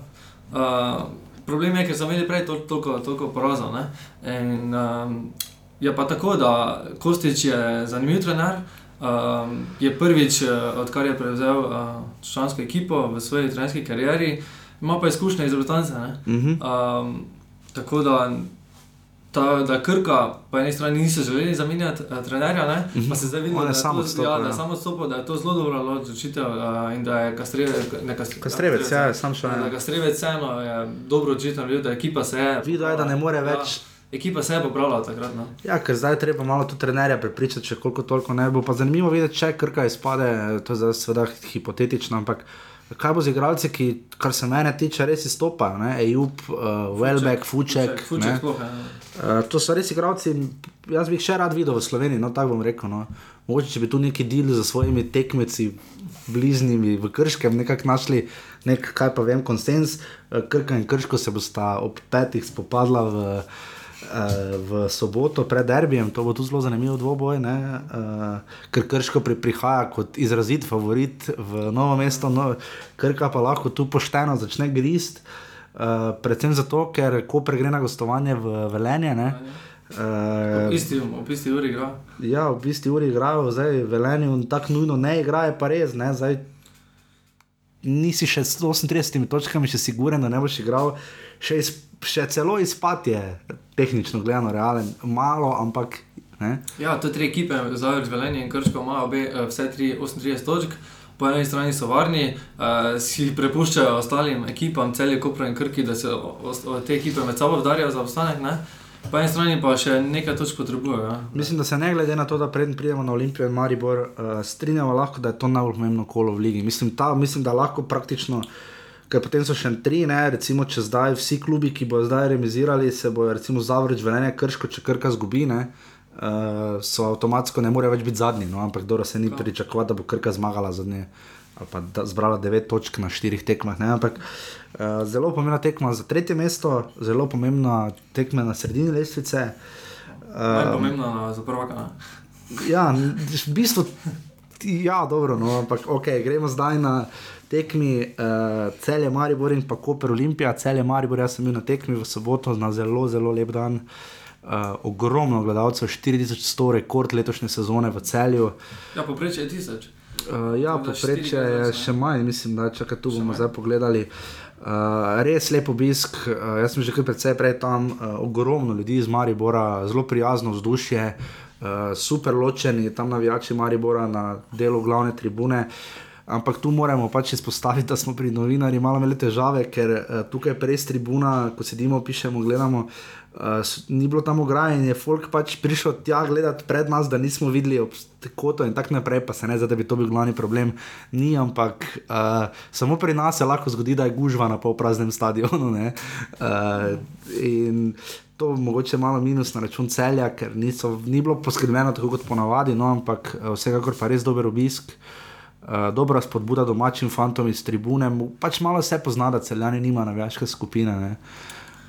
Uh, problem je, ker so imeli prej tol, toliko, toliko porazov. ne. In, um, je pa tako, da Kostič je zanimiv trener. Um, je prvič, eh, odkar je prevzel uh, člansko ekipo v svoji trenerski karieri, ima pa izkušnje iz Britanije. Uh -huh. Um, tako da, ta, da Krka po eni strani niso želeli zamenjati uh, trenerja, ne, Mhm. pa se zdaj vidi, da, je sam to- odstopil, ja, da ja. je samo odstopil, da je to zelo dobra odločitev uh, in da je Kastrevec, ne Kastre- Kastrevec, ja, sam šel. Da Ja. Kastrevec vseeno je dobro odločitev da ekipa se je. Videl je, da ne more več. Ja, ekipa se je popravila takrat. No. Ja, ker zdaj treba malo tu trenerja prepričati, če koliko toliko ne bo. Pa zanimivo videti, če krka izpade, to je zdaj seveda hipotetično, ampak kaj bo z igralci, ki, kar se mene tiče, res izstopajo, ne? Ejub, uh, Welbeck, Fuček. Fuček ne. sploh. Uh, to so res igralci, jaz bi jih še rad videl v Sloveniji, no tako bom rekel. No. Mogoče če bi tu neki del za svojimi tekmeci, bližnjimi v Krškem, nekako našli nek, kaj pa vem, konsens. Uh, Krka in Krško se bosta ob petih spopadla v, uh, v soboto pred derbijem, to bo tudi zelo zanimivo dvoboj, ne? uh, ker Krško pri, prihaja kot izrazit favorit v novo mesto, no, Krka pa lahko tu pošteno začne grist. Uh, predvsem zato, ker ko pregre na gostovanje v Velenje. Ne, Ob uh, isti, ob isti uri igra. ja, v bistvu uri igrajo, zdaj v Velenju tako nujno ne igrajo, pa res. Ne, zdaj, nisi še s 38 točkami, še siguren, da ne boš igral. Še, iz, še celo izpad je, tehnično gledano, realen, malo, ampak. Ne? Ja, to tri ekipe, Zavrč, Velenje in Krško, imajo obe eh, vse tri 38 točk. Po eni strani so varni, uh, si prepuščajo ostalim ekipam, celje Kopra in Krki, da se o, o, te ekipe med sabo vdarijo za obstanek. Ne? Po eni strani pa še nekaj točk potrebujejo. Ja. Mislim, da se ne glede na to, da predtem pridemo na Olimpijo in Maribor, uh, strinjamo lahko, da je to najbolj pomembno kolo v ligi. Mislim, ta, mislim, da lahko praktično. Ker potem so še tri, ne, recimo, če zdaj vsi klubi, ki bodo zdaj remizirali, se bojo, recimo, zavrč, velenje, krško, če krka zgubi, ne, uh, so avtomatsko ne more več biti zadnji. No, ampak dobro se ni pričakovati, da bo krka zmagala zadnje. Ali pa da zbrala 9 točk na 4 tekmah. Ne, ampak uh, zelo pomembna tekma za tretje mesto, zelo pomembna tekma na sredini lestvice. Uh, pomembno na- za prvaka. Ja, v bistvu, ja, dobro, no, ampak ok, gremo zdaj na tekmi uh, Celje Maribor in pa Koper Olimpija. Celje Maribor, jaz sem bil na tekmi v soboto na zelo, zelo lep dan. Uh, ogromno gledalcev, 4100 rekord letošnje sezone v celju. Ja, poprečje je tisoč. Uh, ja, Tako da poprečje je še manj, mislim, da čakaj, tu bomo manj. zdaj pogledali. Uh, res lep obisk, uh, jaz sem že kar precej prej tam, uh, ogromno ljudi iz Maribora, zelo prijazno vzdušje, uh, super ločeni, tam navijači Maribora na delu glavne tribune. Ampak tu moramo pač izpostaviti, da smo pri novinarjih malo imeli težave, ker uh, tukaj je res tribuna, ko sedimo, pišemo, gledamo. Uh, ni bilo tam ograje in je folk pač prišel tja gledati pred nas, da nismo videli koto in tako naprej, pa se ne zdi, da bi to bil glavni problem. Ni, ampak uh, samo pri nas se lahko zgodi, da je gužva na polpraznem stadionu. ne. Uh, in to mogoče malo minus na račun celja, ker niso, ni bilo poskrbljeno tako kot ponavadi, no, ampak uh, vsekakor pa res dober obisk. Uh, dobra spodbuda domačim fantom iz tribune, pač malo se pozna, da celjani nima navijaške skupine. Ne.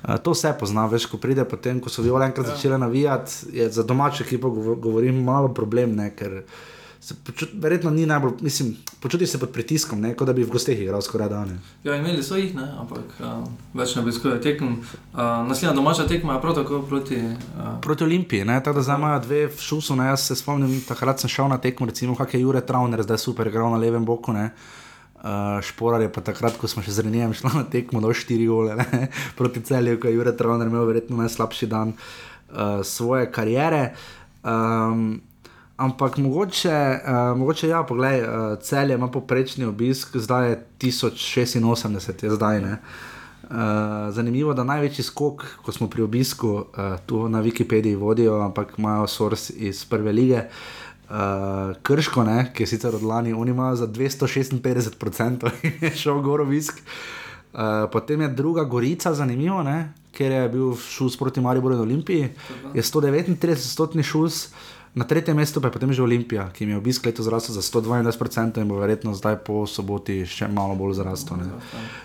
Uh, to se pozna, veš, ko pride potem, ko so viole enkrat začele navijati, je za domačo ekipo govo- govorim malo problem, ne, ker se počut, verjetno ni najbolj, mislim, počutiš se pod pritiskom, ne, kot da bi v gosteh igral skoraj dan. Ja, imeli so jih, ne, ampak uh, več ne obiskujejo tekem. Uh, naslednja domača tekma je prav tako proti. Uh, Proti Olimpiji, ne, tako da zdaj imajo dve v šusu. Ne, jaz se spomnim, takrat sem šel na tekmo, recimo, kak je Jure Travner, zdaj super igral na levem boku. Ne. Uh, šporar je pa takrat, ko smo še z Renijem šli na tekmo, do 4 gole ne, proti celju, ko je Jure Travner imel verjetno najslabši dan uh, svoje kariere. Um, ampak mogoče, uh, mogoče ja, poglej, uh, celje ima poprečni obisk, zdaj je 1086, je zdaj ne. Uh, zanimivo je, da največji skok, ko smo pri obisku, uh, tu na Wikipediji vodijo, ampak imajo source iz prve lige. Uh, Krško, ne, ki je sicer od lani, oni imajo za 256% in je šel gor obisk. Uh, potem je druga Gorica, zanimivo, ne, ker je bil šus proti Mariboru in Olimpiji, je 139-stotni šus. Na tretjem mestu pa je potem že Olimpija, ki jim je obisk letos zrasel za 122% in bo verjetno zdaj po soboti še malo bolj zrastel. ne.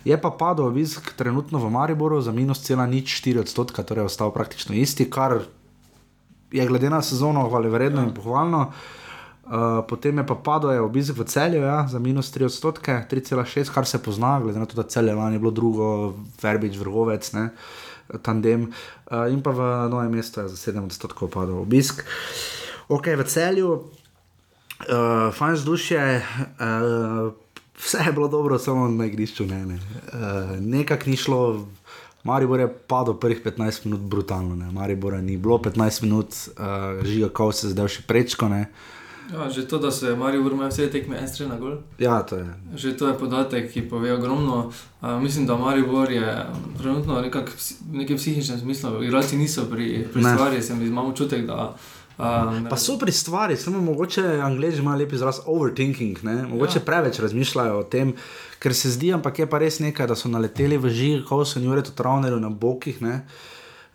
Je pa padel obisk trenutno v Mariboru za minus cela nič 4 odstotka, torej je ostal praktično isti, kar je glede na sezono hvale vredno in pohvalno. Uh, potem je pa padel je obisk v celju ja, za minus 3 odstotke, 3,6, kar se pozna, glede na to, da celje lani je bilo drugo, verbič, vrhovec, ne, tandem. Uh, in pa v novem mestu je za 7 odstotkov padel obisk. Ok, v celju, uh, fajn vzdušje, uh, vse je bilo dobro, samo na igrišču ne. ne. Uh, Nekako ni šlo, Maribor je padel prvih 15 minut brutalno, ne. Maribora ni bilo 15 minut, uh, žiga kov se zdaj še prečko. Ne. ja, že to, da se Marijo vrme vse tekme en strel na gol. Ja, to je. Že to je podatek, ki pove ogromno. Uh, mislim, da Maribor je trenutno nekak, v nekem psihičnem smislu, igralci niso pri, pri Ne. stvari, sem imel občutek, da. Uh, Pa so pri stvari, samo mogoče angliži imajo lep izraz overthinking, ne? mogoče ja. preveč razmišljajo o tem, ker se zdi, ampak je pa res nekaj, da so naleteli v žig, ko so njure to travnerju na bokih. Ne?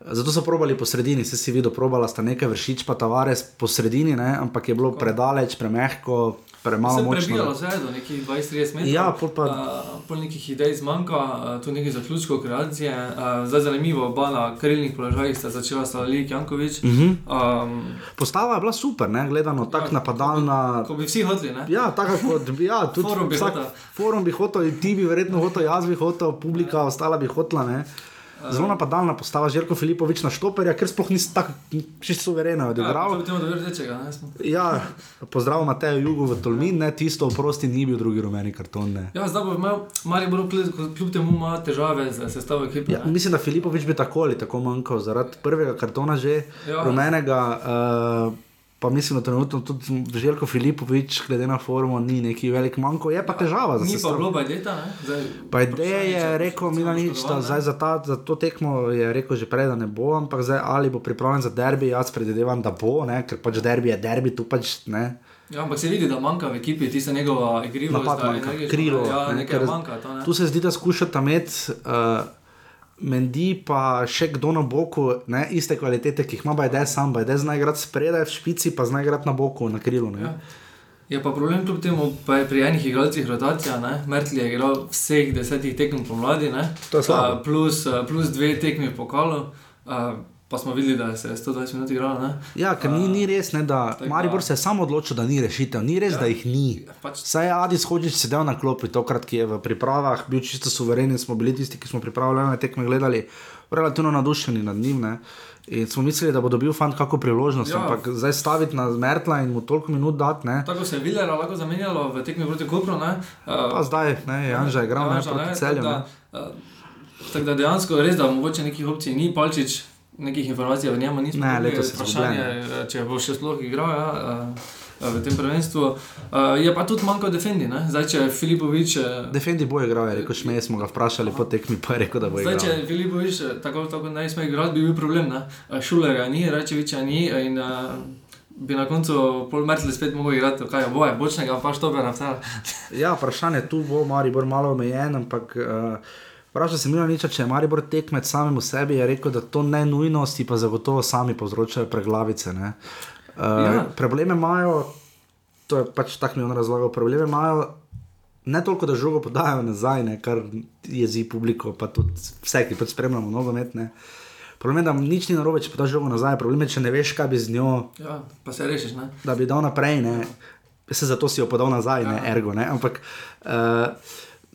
Zato so probali po sredini, se si videl, probala sta nekaj vršič, pa tavares po sredini, ne? ampak je bilo predaleč, premehko, premalo Se je močno. prebijalo vse do nekih 20-30 metrov. Ja, pol pa- Uh, pol nekih idej zmanjka, uh, tu nekaj zaključkov kreacije. Uh, zdaj zanimivo, oba na krilnih položajih sta začela Slavik Jankovič. Uh. -huh. um, Postava je bila super, ne? gledano tako napadalna. ko bi vsi hoteli, ne? Ja, tako kot bi, ja, tudi Forum bi hotel. Forum bi hotel, ti bi verjetno hotel, jaz bi hotel, publika ostala bi hotela. Ne? Zelo napadalna postava, Žirko Filipovič na štoperja, ker sploh nisi tako čisto suvereno Ja, odigral. Ja, pozdrav Mateju Jugu v Tolmin, ne, tisto oprosti ni bil drugi rumeni karton. Ne. Ja, zdaj bo imel Maribor kljub, kljub temu ima težave z sestavo ekipe. Ja, mislim, da Filipovič bi tako ali tako manjkal zaradi prvega kartona že ja. rumenega. Uh, Pa mislim, da trenutno tudi Željko Filipovič, glede na formo, ni neki velik manjko, je pa težava za Ni pa bilo bajdeta, ne? Če je rekel samo Milanič, poškodovan, da zdaj za, ta, za to tekmo je rekel že prej, da ne bo, ampak zdaj ali bo pripravljen za derbi, jaz predvidevam, da bo, ne, ker pač derbi je derbi, tu pač ne. Ja, ampak se vidi, da manjka v ekipi, tista njegova igrivost. Krilo. Ja, ne, manjka. To, ne. Tu se zdi, da skušata imeti uh, Mendi pa še kdo na boku, ne, iste kvalitete, ki jih ima Bajde sam, Bajde zna igrati spredaj v špici, pa zna igrati na boku, na krilu. Ne. Ja. Je pa problem kljub temu, pa je pri enih igralcih rotacija. Ne? Mertli je igral vseh desetih tekem pomladi, ne? Je plus, plus dve tekmi v pokalu, a, pa smo videli, da se je 120 minut igralo. Ne? Ja, ker ni, ni res, ne, da tako Maribor se je sam odločil, da ni rešitev, ni res, ja. da jih ni. Pač, Saj je Adis Hodžič sedel na klopi, tokrat, ki je v pripravah bil čisto suveren, smo bili tisti, ki smo pripravljene tekme gledali, relativno nadušeni nad njim. Ne? In smo mislili, da bo dobil fant kako priložnost, Ja. ja. ampak zdaj staviti na Mertla in mu toliko minut dati, ne? tako se je Vilera lahko zamenjalo v tekmi proti Kopru. Ne? A, pa zdaj, ne, Janža je igral ne, Janža, proti tako celju. da, ne. a, Tako da dejansko res, da mogoče nekih opcij ni, Palčič, nekih informacij o njemu nismo. Dobili, letos je vprašanje, izgubljen. če bo še sploh igral. Ja, a, V tem prvenstvu uh, je pa tudi manjko defendi. Ne? Zdaj, če Filipovič, eh, Defendi bo igral, je rekel Šmej, smo ga vprašali po tekmi, pa je rekel, da bo zdaj, igral. če Filipovič eh, tako, tako ne sme igrati, bi bil problem. Ne? Eh, Šulerja ni, Rečeviča ni in uh, bi na koncu pol Mertli spet mogel igrati, kaj je boje, bočnega pa štopera. vse. Ja, vprašanje tu bo Maribor malo omejen, ampak uh, vprašal sem Milaniča, če je Maribor tekmec samemu sebi, je rekel, da to ne nujnosti pa zagotovo sami povzročajo preglavice. ne. Uh, Ja. ja. Probleme imajo to je pač tako mi on razlagal. Probleme imajo ne toliko, da žogo podajo nazaj, ne, kar jezi publiko, pa tudi vse, ki pač spremljamo nogomet. Problem je, da nič ni narobe, če podaš žogo nazaj, problem je, če ne veš, kaj bi z njo, Ja, pa se rešiš, ne? da bi dal naprej. Ne. Se zato si jo podal nazaj, ne, ergo. Ne. Ampak uh,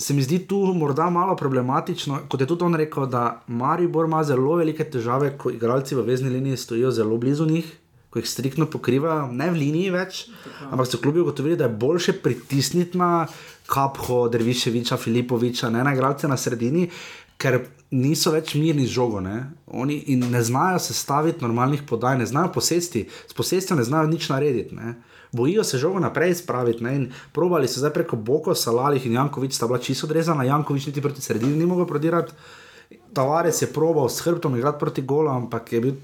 se mi zdi tu morda malo problematično, kot je tudi on rekel, da Maribor ima zelo velike težave, ko igralci v vezni liniji stojijo zelo blizu njih. Ko jih striktno pokrivajo, ne v liniji več, ampak so klubi ugotovili, da je bolje pritisniti na Kapho, Derviševiča, Filipoviča, ne na igralce na sredini, ker niso več mirni z žogo. Ne? Oni ne znajo sestaviti normalnih podaj, ne znajo posesti, s posestjo ne znajo nič narediti. Ne? Bojijo se žogo naprej spraviti ne? in probali so zdaj preko Boko, Salalih in Jankovič sta bila čisto odrezana, Jankovič niti proti sredini ni mogel prodirati. Tavares je probal s hrbtom igrati proti golu, ampak je bil.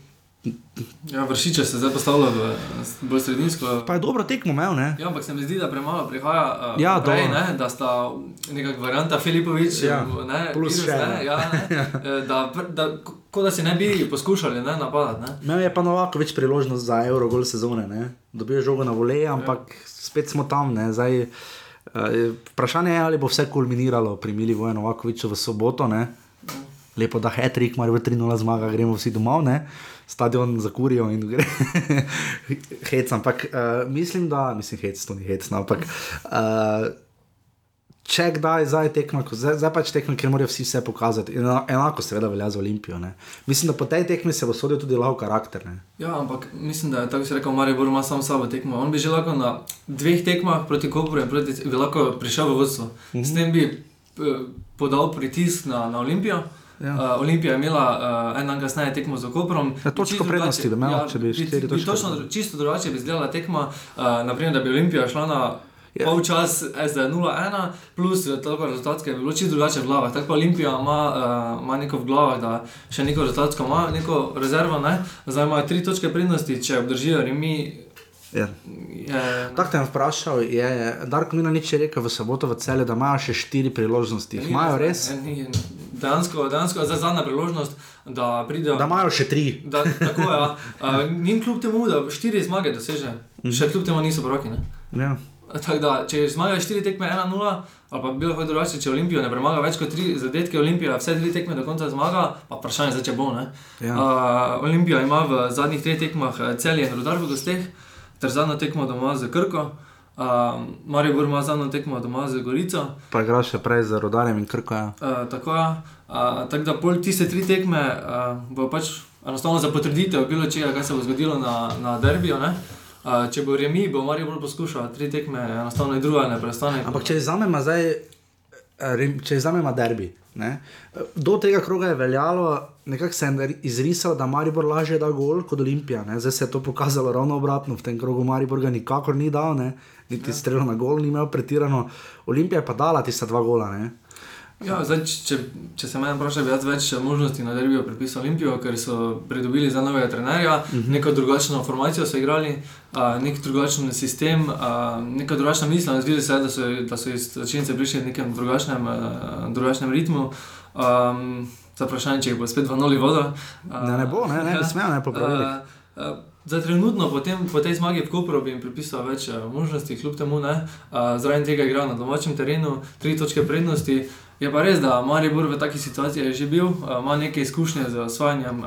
Ja, vršiče se zdaj postavlja v bolj sredinsko. Pa je dobro tekmo imel, ne? Ja, ampak se mi zdi, da premalo prihaja. Uh, Ja, prej, ne, da sta nekakšna varianta Filipovič, Ja, ne, plus Virus, še, ne, ja, ne, eh, da, da, ko da si ne bi poskušali ne, napadati. Ne. Imel je pa Novako več priložnost za Eurogol sezone, ne? dobil je žogo na voleje, ampak ja. spet smo tam. Ne? Zdaj, uh, vprašanje je, ali bo vse kulminiralo pri Mili Vojnu Novakoviču v soboto. Ne? Lepo, da Hetrik, mar v 3-0 zmaga, gremo vsi domov, ne? stadion zakurijo in gre. hec, ampak uh, mislim, da, mislim, hec, to ni hec, no, ampak. Uh, Če kdaj zdaj tekma, ko- zdaj, zdaj pač tekma, ker morajo vsi vse pokazati. In ena- enako seveda velja za Olimpijo. Ne. Mislim, da po tej tekmi se bo sodil tudi lahko karakter. Ne. Ja, ampak mislim, da je tako, si rekel, Maribor ima sam sabo tekmo. On bi že lahko na dveh tekmah proti Kopru in proti bi lahko prišel v vodstvo. -hmm. S tem bi eh, podal pritisk na, na Olimpijo. Ja. Ja. Uh, Olimpija je imela uh, en dan kasneje tekmo z Koprom. Ja, točko prednosti bi imel, če bi točke Točno, čisto drugače bi izgledala tekma, uh, naprimer, da bi Olimpija šla na Ja. yeah. polčas SD 0-1, plus eh, toliko rezultatske, bi bilo čisto drugače v glavah. Tako pa Olimpija ima, uh, ima neko v glavah, da še neko rezultatsko ima, neko rezervo, ne? zdaj imajo tri točke prednosti, če obdržijo remi. Ja. Je, Tako te je vprašal, je Darko Milanič je rekel v soboto v celju, da imajo še štiri priložnosti. Jih Imajo res? Dejansko, dejansko je zadnja priložnost, da pridejo. Da imajo še tri. Da, tako je. Ja. Uh, Njim kljub temu, da štiri zmage doseže, Mhm. še kljub temu niso. Ne? Ja. Tako da, če zmagajo štiri tekme 1-0, ali pa bi lahko drugače, če Olimpijo ne premaga več kot tri zadetke, Olimpija vse tri tekme do konca zmaga, pa vprašanje zdaj, če bo. ne. Ja. Uh, Olimpija ima v zadnjih treh tekmah eh, celje in rodar v gosteh, ter zadnjo tekmo doma z Krko. Uh, Maribor ima zadnjo tekmo doma z Gorico. Pa igraš še prej z rodarjem in krko. Ja. Uh, tako je. Uh, tako da pol tiste tri tekme uh, bo pač enostavno za potrditev bilo čega, kaj se bo zgodilo na, na derbiju. ne. Uh, če bo remi, bo Maribor poskušal tri tekme, enostavno je druga ne prestane. Ampak če izamemo zdaj, če izamemo derbi. Ne? Do tega kroga je veljalo, nekako se je izrisalo, da Maribor lažje da gol kot Olimpija. Ne? Zdaj se je to pokazalo ravno obratno, v tem krogu Maribor ga nikakor ni dal, ne? niti ja. strelo na gol ni imel pretirano. Olimpija je pa dala tista dva gola. Ne? Ja, zdaj, če, če se me vpraša, bi jaz več možnosti na derbijo pripisal Olimpijo, ker so pridobili za novega trenerja, uh -huh. neko drugačno formacijo so igrali, uh, nek drugačen sistem, uh, neka drugačna misel. Zdi se, da so, da so iz začetnice prišli v nekem drugačnem, uh, drugačnem ritmu. Um, za vprašanje, če jih bo spet v noli voda. Uh, Ne, ne bo, ne, ne, ne smejo, ne, po pravilih. Uh, uh, Za trenutno, potem, po tej zmagi v Kopru, bi jim pripisal več uh, možnosti, kljub temu, ne. Uh, Zraven tega igra na domačem terenu, tri točke prednosti. Je pa res, da Maribor v takih situacijah je že bil, ima nekaj izkušnje z osvajanjem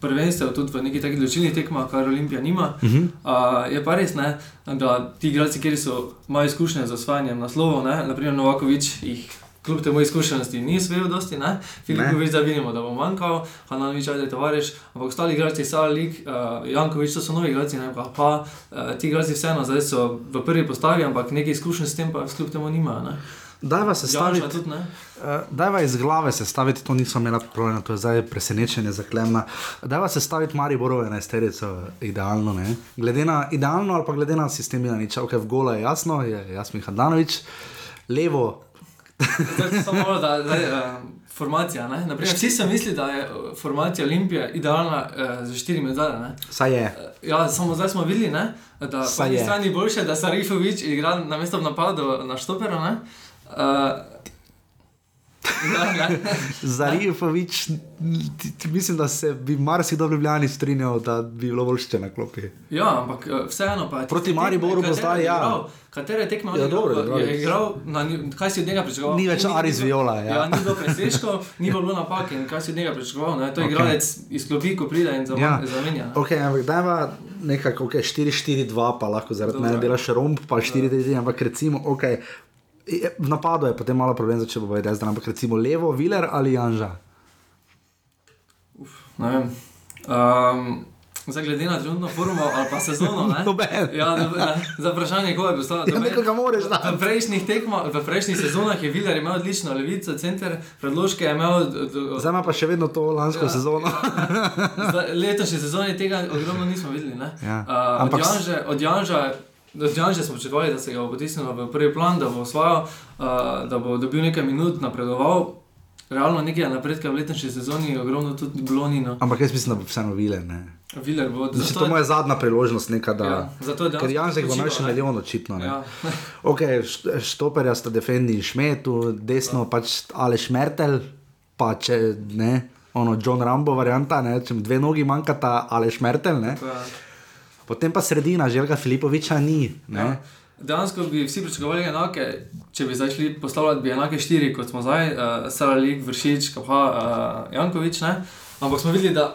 prvenstev, tudi v nekih takih odločilnih tekmah, kar Olimpija nima. Uh -huh. uh, je pa res, ne, da ti igralci, ki so imajo izkušnje z osvajanjem naslovov, ne, naprimer Novakovič, jih kljub temu izkušenosti ni svojil dosti, ne. Filipovič zdaj vidimo, da bo manjkal, Hananovič, ajde tovariš, ampak ostali igralci, Salik, uh, Jankovič, to so novi igralci, ne pa, pa uh, ti igralci vseeno zdaj so v prvi postavi, ampak nekaj izkušenj s tem pa kljub temu nimajo. ne. Dajva se Janša staviti. tudi. Uh, dajva iz glave se staviti, to nismo imeli problema, to je zdaj presenečenje zaklemna. Dajva se staviti Mariborove enajsterico idealno, ne? Glede na idealno ali pa glede na sistem Milaniča, ok, v gola je jasno, je Jasmin Hadanovič, levo, Zdaj, samo malo, da, da je formacija. Naprimer, vsi se misli, da je uh, formacija Olimpije idealna uh, za štiri medalje. saj je. Ja, samo zdaj smo videli, ne, da po Saj eni je. strani je boljše, da Sarifovič igra na mesto v napadu na štoperu. ne. Uh, Ja, ne. Zarifovič, mislim, da se bi marsikdo v Ljubljani strinjal, da bi bilo boljše na klopi. Ja, ampak eh, vseeno pa je. Proti Mariboru bo zdaj, ja. Katere tekme Ja, je igral, dobro, je igral, na, kaj si od njega pričakoval? Ni več Aris Viola, ja. Ja, ni bilo presežkov, ni bilo napak in kaj si od njega pričakoval. Ne? To je Ok. igralec iz klopi, ko pride in zamenja. Ja. zamenja. Ok, ampak dajva nekako okay, 4-4-2, pa lahko zaradi Dobro. mene delaš romb, pa 4-3, ampak recimo, ok. V napadu je potem malo problem, če bo vedel, ampak recimo levo, Viler ali Janža. Ne vem. Um, Zdaj, glede na trenutno formo ali pa sezono, ne? Ja, no, ne, za vprašanje, koga bi poslal. Ja, nekoga moraš dati. V prejšnjih tekmah, v prejšnjih sezonah je Viler imel odlično levico, center, predložke je imel. Zdaj ima pa še vedno to lansko ja. sezono. Zdaj, Letošnji sezoni tega ogromno nismo videli. ne. Ja. Uh, Ampak od Janže, od Janža. Od Janža smo pričakovali, da se ga bo potisnilo v prvi plan, da bo osvojil, uh, da bo dobil nekaj minut, napredoval. Realno nekaj napredka v letošnji sezoni, ogromno tudi Blonino. Ampak jaz mislim, da bo vseeno Viler. Ne. Viler bo Znači, to je moja zadnja priložnost, neka, da. Ja, zato je Ker Janžek bo imel še milijon očitno. Ne. Ja. Ok, št- štoperja sta defendi in šmetu, desno pač Aleš Mertel, pa če ne, ono John Rambo varianta, ne, če dve nogi manjkata, Aleš Mertel, ne. Pa, Potem pa sredina, Željka Filipoviča ni. Ne. ja. Dejansko bi vsi pričakovali enake, če bi zdaj šli postavljati, bi enake štiri, kot smo zdaj, uh, Saralik, Vršič, Kapha, uh, Jankovič. Ne? Ampak smo videli, da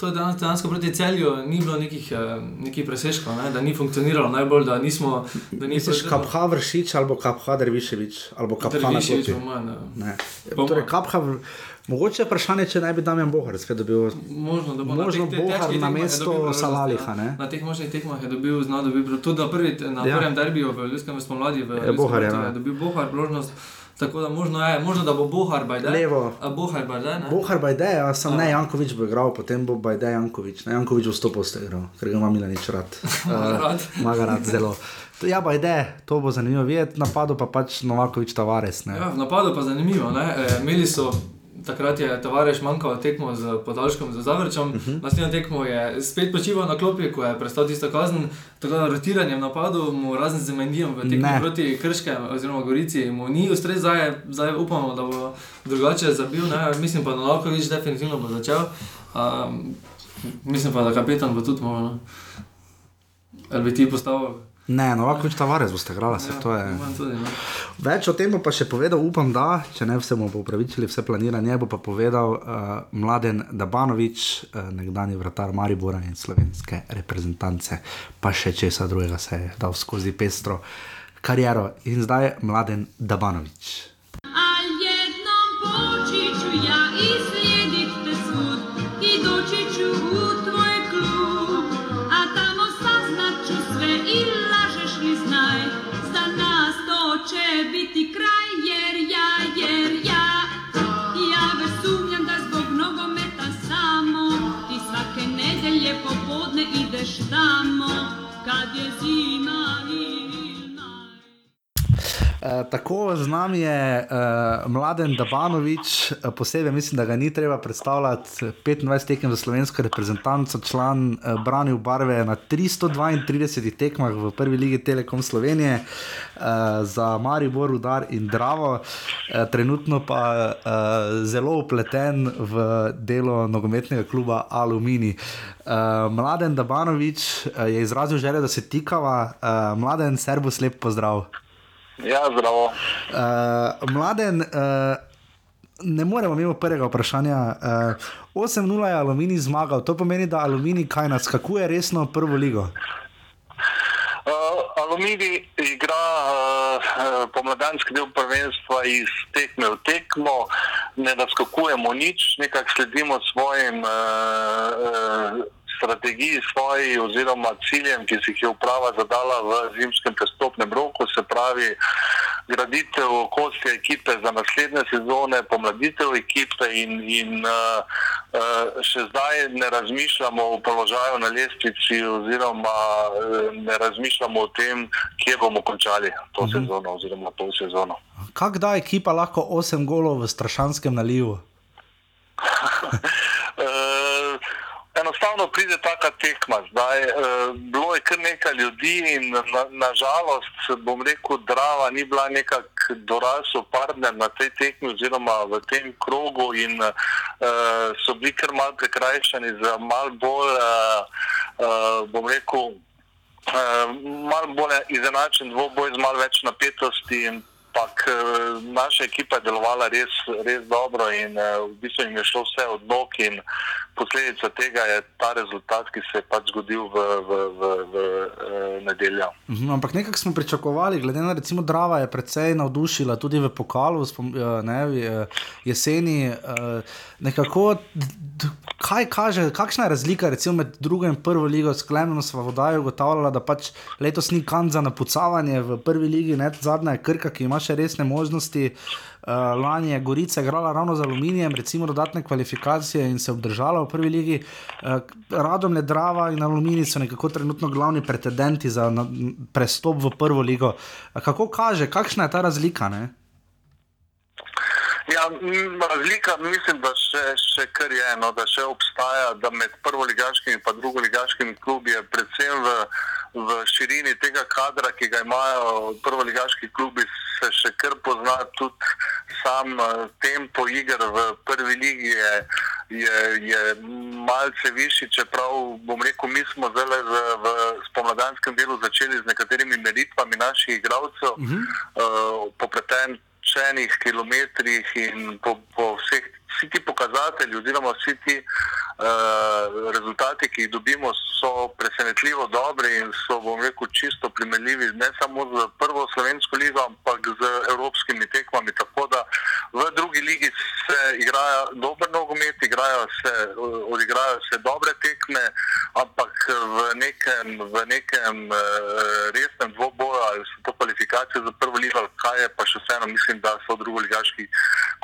to dejansko, dejansko proti celju ni bilo nekih, uh, nekih presežkov, ne? da ni funkcioniralo najbolj, da nismo. Da ni Misliš Kapha Vršič ali Kapha Derviševič ali Kapha na. Po Torej. Kapha, mogoče je vprašanje, če naj bi Damjan Bohar spet dobil. Možno, da bo Možno te- težkih na mesto Salaliha, ja. ne? Na teh možnih tekmah je dobil, znal dobil, tudi na, prvi, na Ja. prvem derbiju v Ljudskem spomladi v Je Bohar, Ljudskem ja. je dobil Bohar priložnost. Tako da možno je, možno da bo Bohar Bajde. Levo. A Bohar Bajde, ne? Bohar Bajde, ja, sem ne, Jankovič bo igral, potem bo Bajde Jankovič. Ne, Jankovič bo 100% igral, ker ga ima Milanič rad. Ga rad. Ima ga rad zelo. Ja, Bajde, to bo zanimivo videti, napadu pa pač Novakovič Tavares. Ne. Ja, napadu pa zanimivo. Ne? E, imeli so, takrat je Tavares manjkal tekmo z podaljškom za Zavrčom, uh Mhm. -huh. naslednjo tekmo je spet počival na klopi, ko je prestal tisto kazen. Tako da rotiranje v napadu, mu razen z Mendijem v tekmi Ne. proti Krške oziroma Gorici, mu ni ustrezal, zdaj, zdaj upamo, da bo drugače zabil. Ne? Mislim pa, da Novakovič definitivno bo začel. Um, mislim pa, da kapetan bo tudi moral. Ali bi ti postavil? Ne, Novakovič Tavares boste igrala, se to je. imam Tudi, ne. Več o tem bo pa še povedal, upam, da, če ne vse bomo upravičili, vse planiranje, bo pa povedal uh, mladen Dabanovič, uh, nekdani vratar Maribora in slovenske reprezentance, pa še česa drugega se je dal skozi pestro kariero. In zdaj mladen Dabanovič. Tako z nami je uh, mladen Dabanovič, uh, posebej mislim, da ga ni treba predstavljati. 25 tekem za slovensko reprezentanco, član uh, branil barve na 332 tekmah v prvi ligi Telekom Slovenije, uh, za Maribor, Udar in Dravo, uh, trenutno pa uh, zelo upleten v delo nogometnega kluba Alumini. Uh, mladen Dabanovič uh, je izrazil željo, da se tikava, uh, mladen Serbus, lep pozdrav. Ja, zdravo. Uh, mladen, uh, ne moremo mimo prvega vprašanja. Uh, 8-0 je Aluminij zmagal, to pomeni, da Aluminij kaj naskakuje resno v prvo ligo. Uh, Aluminij igra uh, pomladanski del prvenstva iz tekme v tekmo, ne naskakujemo nič, nekako sledimo svojim uh, uh, strategiji, svoji oziroma ciljem, ki si jih je uprava zadala v zimskem prestopnem roku, se pravi graditev okoljske ekipe za naslednje sezone, pomladitev ekipe in, in uh, uh, še zdaj ne razmišljamo o položaju na lestvici oziroma uh, ne razmišljamo o tem, kje bomo končali to uh -huh. sezono oziroma to sezono. Kako da ekipa lahko 8 golov v strašanskem nalivu? Uh, enostavno pride taka tekma. Zdaj, eh, bilo je kar nekaj ljudi in nažalost, na žalost, bom rekel, Drava ni bila nekako dorasel partner na tej tekmi oziroma v tem krogu in eh, so bili kar mal prekrajšani za mal bolj, eh, eh, bom rekel, eh, mal bolj izenačen dvoboj z mal več napetosti. Ampak eh, naša ekipa je delovala res, res dobro in eh, v bistvu jim je šlo vse od nog in posledica tega je ta rezultat, ki se je pač zgodil v, v, v, v, v nedeljo. Mhm, ampak nekako smo pričakovali, glede na recimo Drava je precej navdušila tudi v pokalu spom, eh, ne, eh, jeseni. eh, Nekako, kaj kaže, kakšna je razlika recimo med drugo in prvo ligo? Sklenjeno smo vodajo ugotavljala, da pač letos ni kan za napucavanje v prvi ligi, ne zadnja je Krka, ki ima še resne možnosti. Uh, lani je Gorica igrala ravno z aluminijem, recimo dodatne kvalifikacije in se obdržala v prvi ligi. Uh, Radom je Drava in Aluminij so nekako trenutno glavni pretendenti za na, prestop v prvo ligo. Uh, kako kaže, kakšna je ta razlika? Ne? Ja, razlika mislim, da še, še kar je eno, da še obstaja, da med prvoligaškimi in drugoligaškimi klubi je predvsem v, v širini tega kadra, ki ga imajo prvoligaški klubi, se še kar pozna tudi sam eh, tempo iger v prvi ligi je, je, je malce višji, čeprav bom rekel, mi smo zdaj v, v spomladanskem delu začeli z nekaterimi meritvami naših igralcev, uh -huh. uh, popleten čenih kilometrih in po, po vseh vsi ti pokazatelji, oziroma vsi ti uh, rezultati, ki jih dobimo, so presenetljivo dobri in so, bom rekel, čisto primerljivi ne samo z prvo slovensko ligo, ampak z evropskimi tekmami. Tako da v drugi ligi se igrajo dober nogomet, igrajo se, odigrajo se dobre tekme, ampak v nekem, v nekem uh, resnem dvoboju ali so to kvalifikacije za prvo ligo, kaj je pa še vseeno, mislim, da so drugoligaški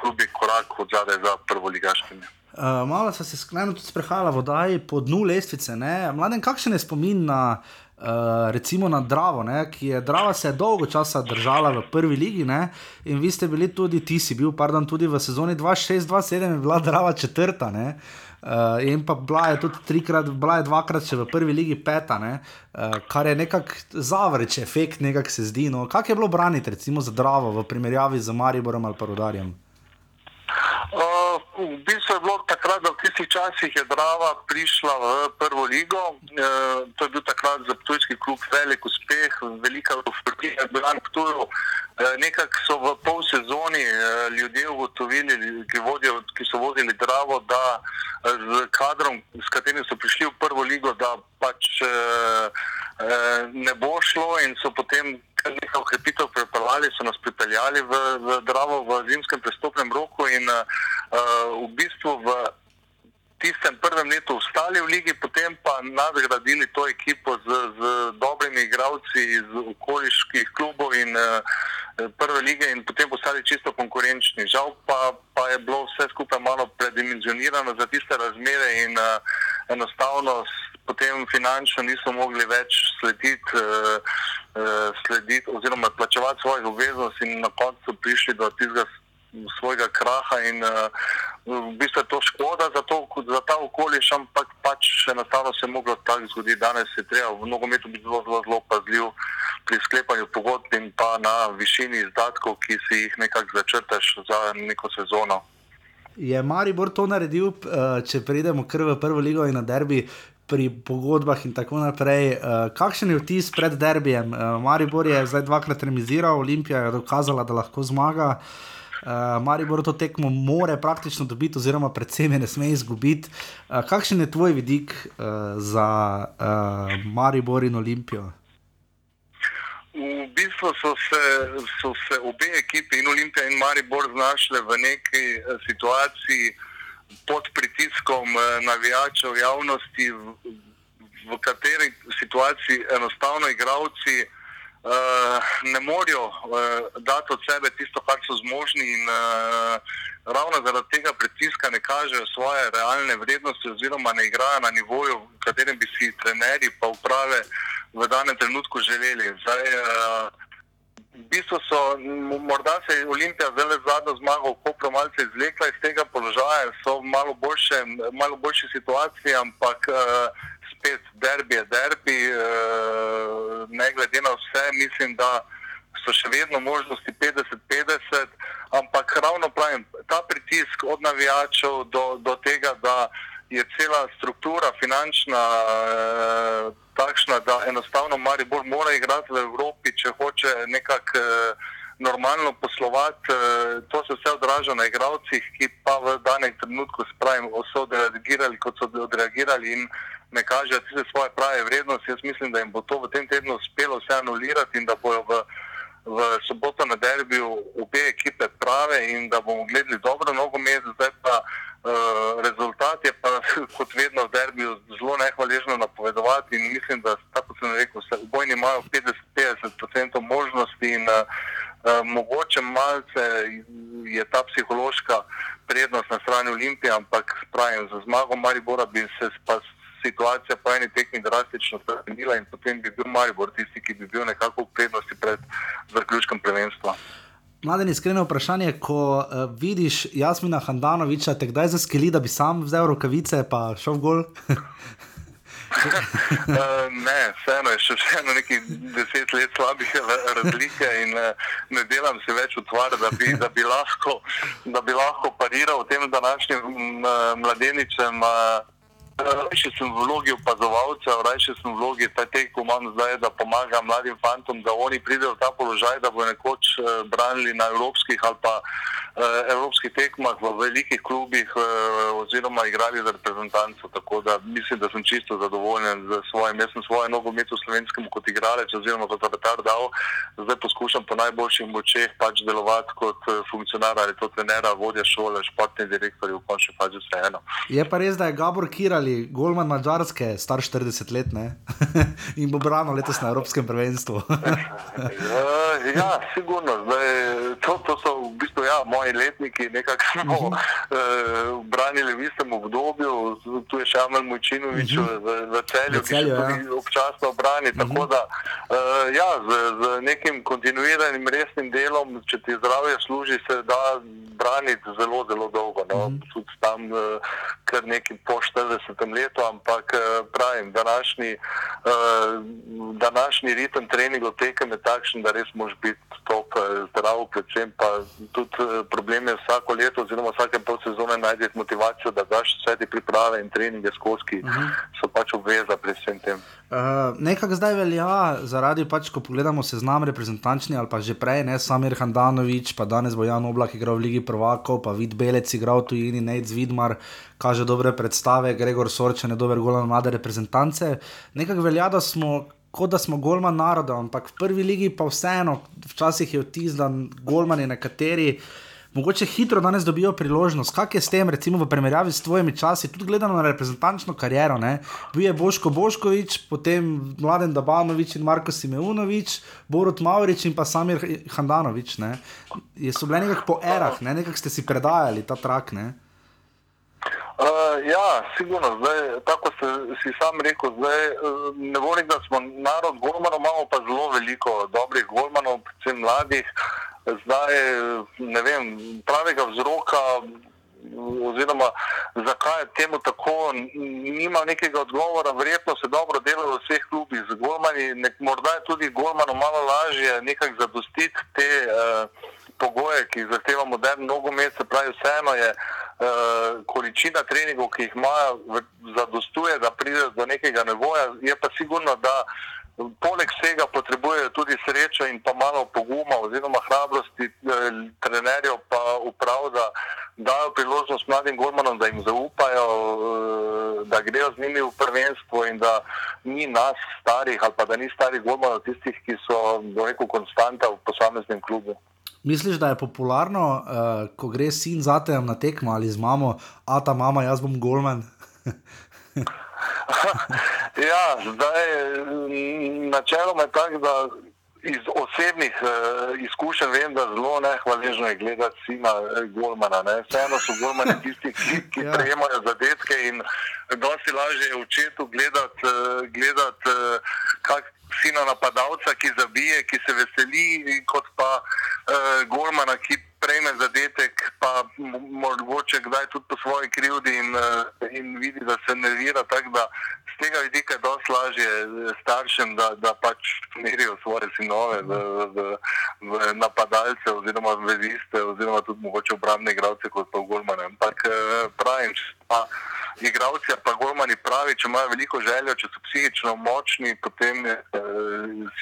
klubi korak od zadaj za prvoligaškimi. Uh, malo so se sklenili tudi sprehajala vodaji po dnu lestvice. Ne? Mladen, kakšen je spomin na, uh, recimo na Dravo, ne? ki je Drava se je dolgo časa držala v prvi ligi ne? in vi ste bili tudi, ti si bil, pardon, tudi v sezoni 2-6-2-7 je bila Drava četrta. Ne? Uh, in pa bila je tudi trikrat, bila je dvakrat še v prvi ligi peta, uh, kar je nekako zavreč efekt, nekako se zdi. No. Kako je bilo braniti, recimo za Dravo v primerjavi z Mariborom ali pa Rodarjem? Uh, v bistvu je bilo takrat, da v tistih časih je Drava prišla v prvo ligo. Uh, to je bil takrat za tujski klub velik uspeh, velika uspeh je bila na Ptuju. Uh, nekako so v pol sezoni uh, ljudje ugotovili, ki, vodijo, ki so vodili Dravo, da z kadrom, s katerim so prišli v prvo ligo, da pač uh, uh, ne bo šlo in so potem kar nekaj ukrepitev pripeljali, so nas pripeljali v, v Dravo v zimskem prestopnem roku in uh, v bistvu v tistem prvem letu ostali v ligi, potem pa nadgradili to ekipo z, z dobrimi igralci iz okoliških klubov in uh, prve lige in potem postali čisto konkurenčni. Žal pa, pa je bilo vse skupaj malo predimenzionirano za tiste razmere in uh, enostavno potem finančno niso mogli več slediti, uh, slediti oziroma plačevati svojih obveznosti in na koncu prišli do tistega svojega kraha in uh, v bistvu je to škoda za, to, za ta okoliš, ampak pač enostavno se je moglo tako zgoditi. Danes je treba v nogometu biti zelo, zelo, zelo pazljiv pri sklepanju pogodb in pa na višini izdatkov, ki si jih nekako začrtaš za neko sezono. Je Maribor to naredil, če pridemo kar v prvo ligo in na derbi? Pri pogodbah in tako naprej. Uh, kakšen je vtis pred derbijem? Uh, Maribor je zdaj dvakrat remiziral, Olimpija je dokazala, da lahko zmaga. Uh, Maribor to tekmo more praktično dobiti, oziroma predvsem je ne sme izgubiti. Uh, kakšen je tvoj vidik uh, za uh, Maribor in Olimpijo? V bistvu so se, so se obe ekipi, in Olimpija in Maribor, znašle v neki situaciji pod pritiskom navijačev javnosti, v, v kateri situaciji enostavno igravci uh, ne morejo uh, dati od sebe tisto, kar so zmožni in uh, ravno zaradi tega pritiska ne kažejo svoje realne vrednosti oziroma ne igrajo na nivoju, v katerem bi si trenerji pa uprave v danem trenutku želeli. Zdaj, v bistvu so, morda se je Olimpija zdaj le zadnjo zmago v Kopru malce izvlekla iz tega položaja, so v malo, boljše, malo boljši situaciji, ampak uh, spet derbi je derbi, uh, ne glede na vse, mislim, da so še vedno možnosti 50-50, ampak ravno pravim, ta pritisk od navijačev do, do tega, da je cela struktura finančna eh, takšna, da enostavno Maribor mora igrati v Evropi, če hoče nekako eh, normalno poslovati. Eh, to se vse odraža na igravcih, ki pa v danem trenutku spravim, so odreagirali, kot so odreagirali in ne kažejo tiste svoje prave vrednosti. Jaz mislim, da jim bo to v tem tednu uspelo vse anulirati in da bojo v v soboto na derbiju obe ekipe prave in da bomo gledali dobro nogomet, zdaj pa uh, rezultat je pa kot vedno v derbiju zelo nehvaležno napovedovati in mislim, da tako sem rekel, obojni imajo 50-50% možnosti in uh, uh, mogoče malce je ta psihološka prednost na strani Olimpije, ampak pravim, za zmago Maribora bi se pa situacija po eni tekmi drastično spremenila in potem bi bil Maribor tisti, ki bi bil nekako v prednosti pred zaključkom prvenstva. Mladen, iskreno vprašanje, ko uh, vidiš Jasmina Handanoviča, te kdaj zaskeli, da bi sam vzel rokavice in šel v gol? uh, ne, vseeno je še vseeno neki deset let slabih razlike in uh, ne delam se več utvar, da bi, da bi, lahko, da bi lahko pariral tem današnjim uh, mladeničem. Uh, Rajši sem v vlogi opazovalca, rajši sem v vlogi teh, ko imam zdaj, da pomagam mladim fantom, da oni pridejo v ta položaj, da bodo nekoč uh, branili na evropskih ali pa uh, evropskih tekmah v velikih klubih uh, oziroma igrali za reprezentanco. Tako da mislim, da sem čisto zadovoljen z svojim. Jaz sem svoje nogomet v slovenskem kot igralec oziroma kot avatar dal, zdaj poskušam po najboljših močeh pač delovati kot funkcionar ali to trenera, vodja šole, športni direktor, v končni fazi vseeno. Je pa res, da je Gabor Kirali, golman Mačarske, star 40 let ne? in bo branil letos na Evropskem prvenstvu. uh, ja, sigurno. Zdaj, to, to so v bistvu ja, moji letniki, nekako smo uh, branili v istem obdobju. Tu je še Amal Mojčinovič uh -huh. v, v celju, V Celju, ki še tudi občasno brani. Uh -huh. Tako da uh, ja, z, z nekim kontinuiranim resnim delom, če ti zdravje služi, se da braniti zelo, zelo dolgo. No? Uh -huh. Tudi tam uh, kar nekaj po 40 letu, ampak uh, pravim, današnji, uh, današnji ritem treningov tekem je takšen, da res moraš biti top eh, zdrav, predvsem pa tudi eh, problem je vsako leto oziroma vsake pol sezone najti motivacijo, da daš vse te priprave in treninge skozi, ki uh -huh. so pač obveza pri vsem tem. Uh, Nekako zdaj velja, zaradi pač, ko pogledamo seznam reprezentančni ali pa že prej, ne Samir Handanovič, pa danes bo Jan Oblak igral v Ligi Prvakov, pa Vid Belec igral v tujini, Nec Vidmar kaže dobre predstave, Gregor Sorčen je dober golan mlade reprezentance. Nekako velja, da smo kot da smo golman naroda, ampak v prvi ligi pa vseeno, včasih je vtis, da golmani nekateri. Mogoče hitro danes dobijo priložnost. Kaj je s tem, recimo v primerjavi s tvojimi časi, tudi gledano na reprezentančno kariero? Ne? Bil je Boško Boškovič, potem Mladen Dabanovič in Marko Simeunovič, Borut Maurič in pa Samir Handanovič. Ne? So bile nekako po erah, ne? nekako ste si predajali ta trak. Ne? Uh, ja, sigurno, zdaj, tako se, si sam rekel, zdaj, ne volim, da smo narod golmanov, imamo pa zelo veliko dobrih golmanov, predvsem mladih. Zdaj, ne vem, pravega vzroka, oziroma zakaj je temu tako, nima nekega odgovora. Verjetno se dobro dela v vseh klubih z golmani, nek, morda je tudi golmanu malo lažje nekako zadostiti te uh, pogoje, ki jih zahteva modern nogomet, se pravi, vseeno je. Uh, količina treningov, ki jih imajo, zadostuje, da pride do nekega nevoja. Je pa sigurno, da poleg vsega potrebujejo tudi srečo in pa malo poguma oziroma hrabrosti eh, trenerjev, pa uprav, da dajo priložnost mladim golmanom, da jim zaupajo, eh, da grejo z njimi v prvenstvo in da ni nas starih ali pa da ni starih golmanov tistih, ki so, bo rekel, konstanta v posameznem klubu. Misliš, da je popularno, uh, ko gre sin za te na tekmo ali z mamo, a ta mama, jaz bom golman? ja, zdaj načeloma je tako, da iz osebnih uh, izkušenj vem, da zelo nehvaležno je gledati sina uh, Golmana. Ne. Vseeno so Golmani tisti, ki, ki ja. prejemajo zadetke in dosti lažje je očetu gledati, uh, gledat, uh, kak sina napadalca, ki zabije, ki se veseli, kot pa uh, Gormana, ki prejme zadetek, pa mo- mogoče kdaj tudi po svoji krivdi in, uh, in vidi, da se nervira. Z tega vidika je dosti lažje eh, staršem, da, da pač merijo svoje sinove v, v, v napadalce oziroma v veziste oziroma tudi mogoče obrambne igralce kot pa v Gormane. Ampak pravim, pa igravci pa golmani pravi, če imajo veliko željo, če so psihično močni, potem je eh,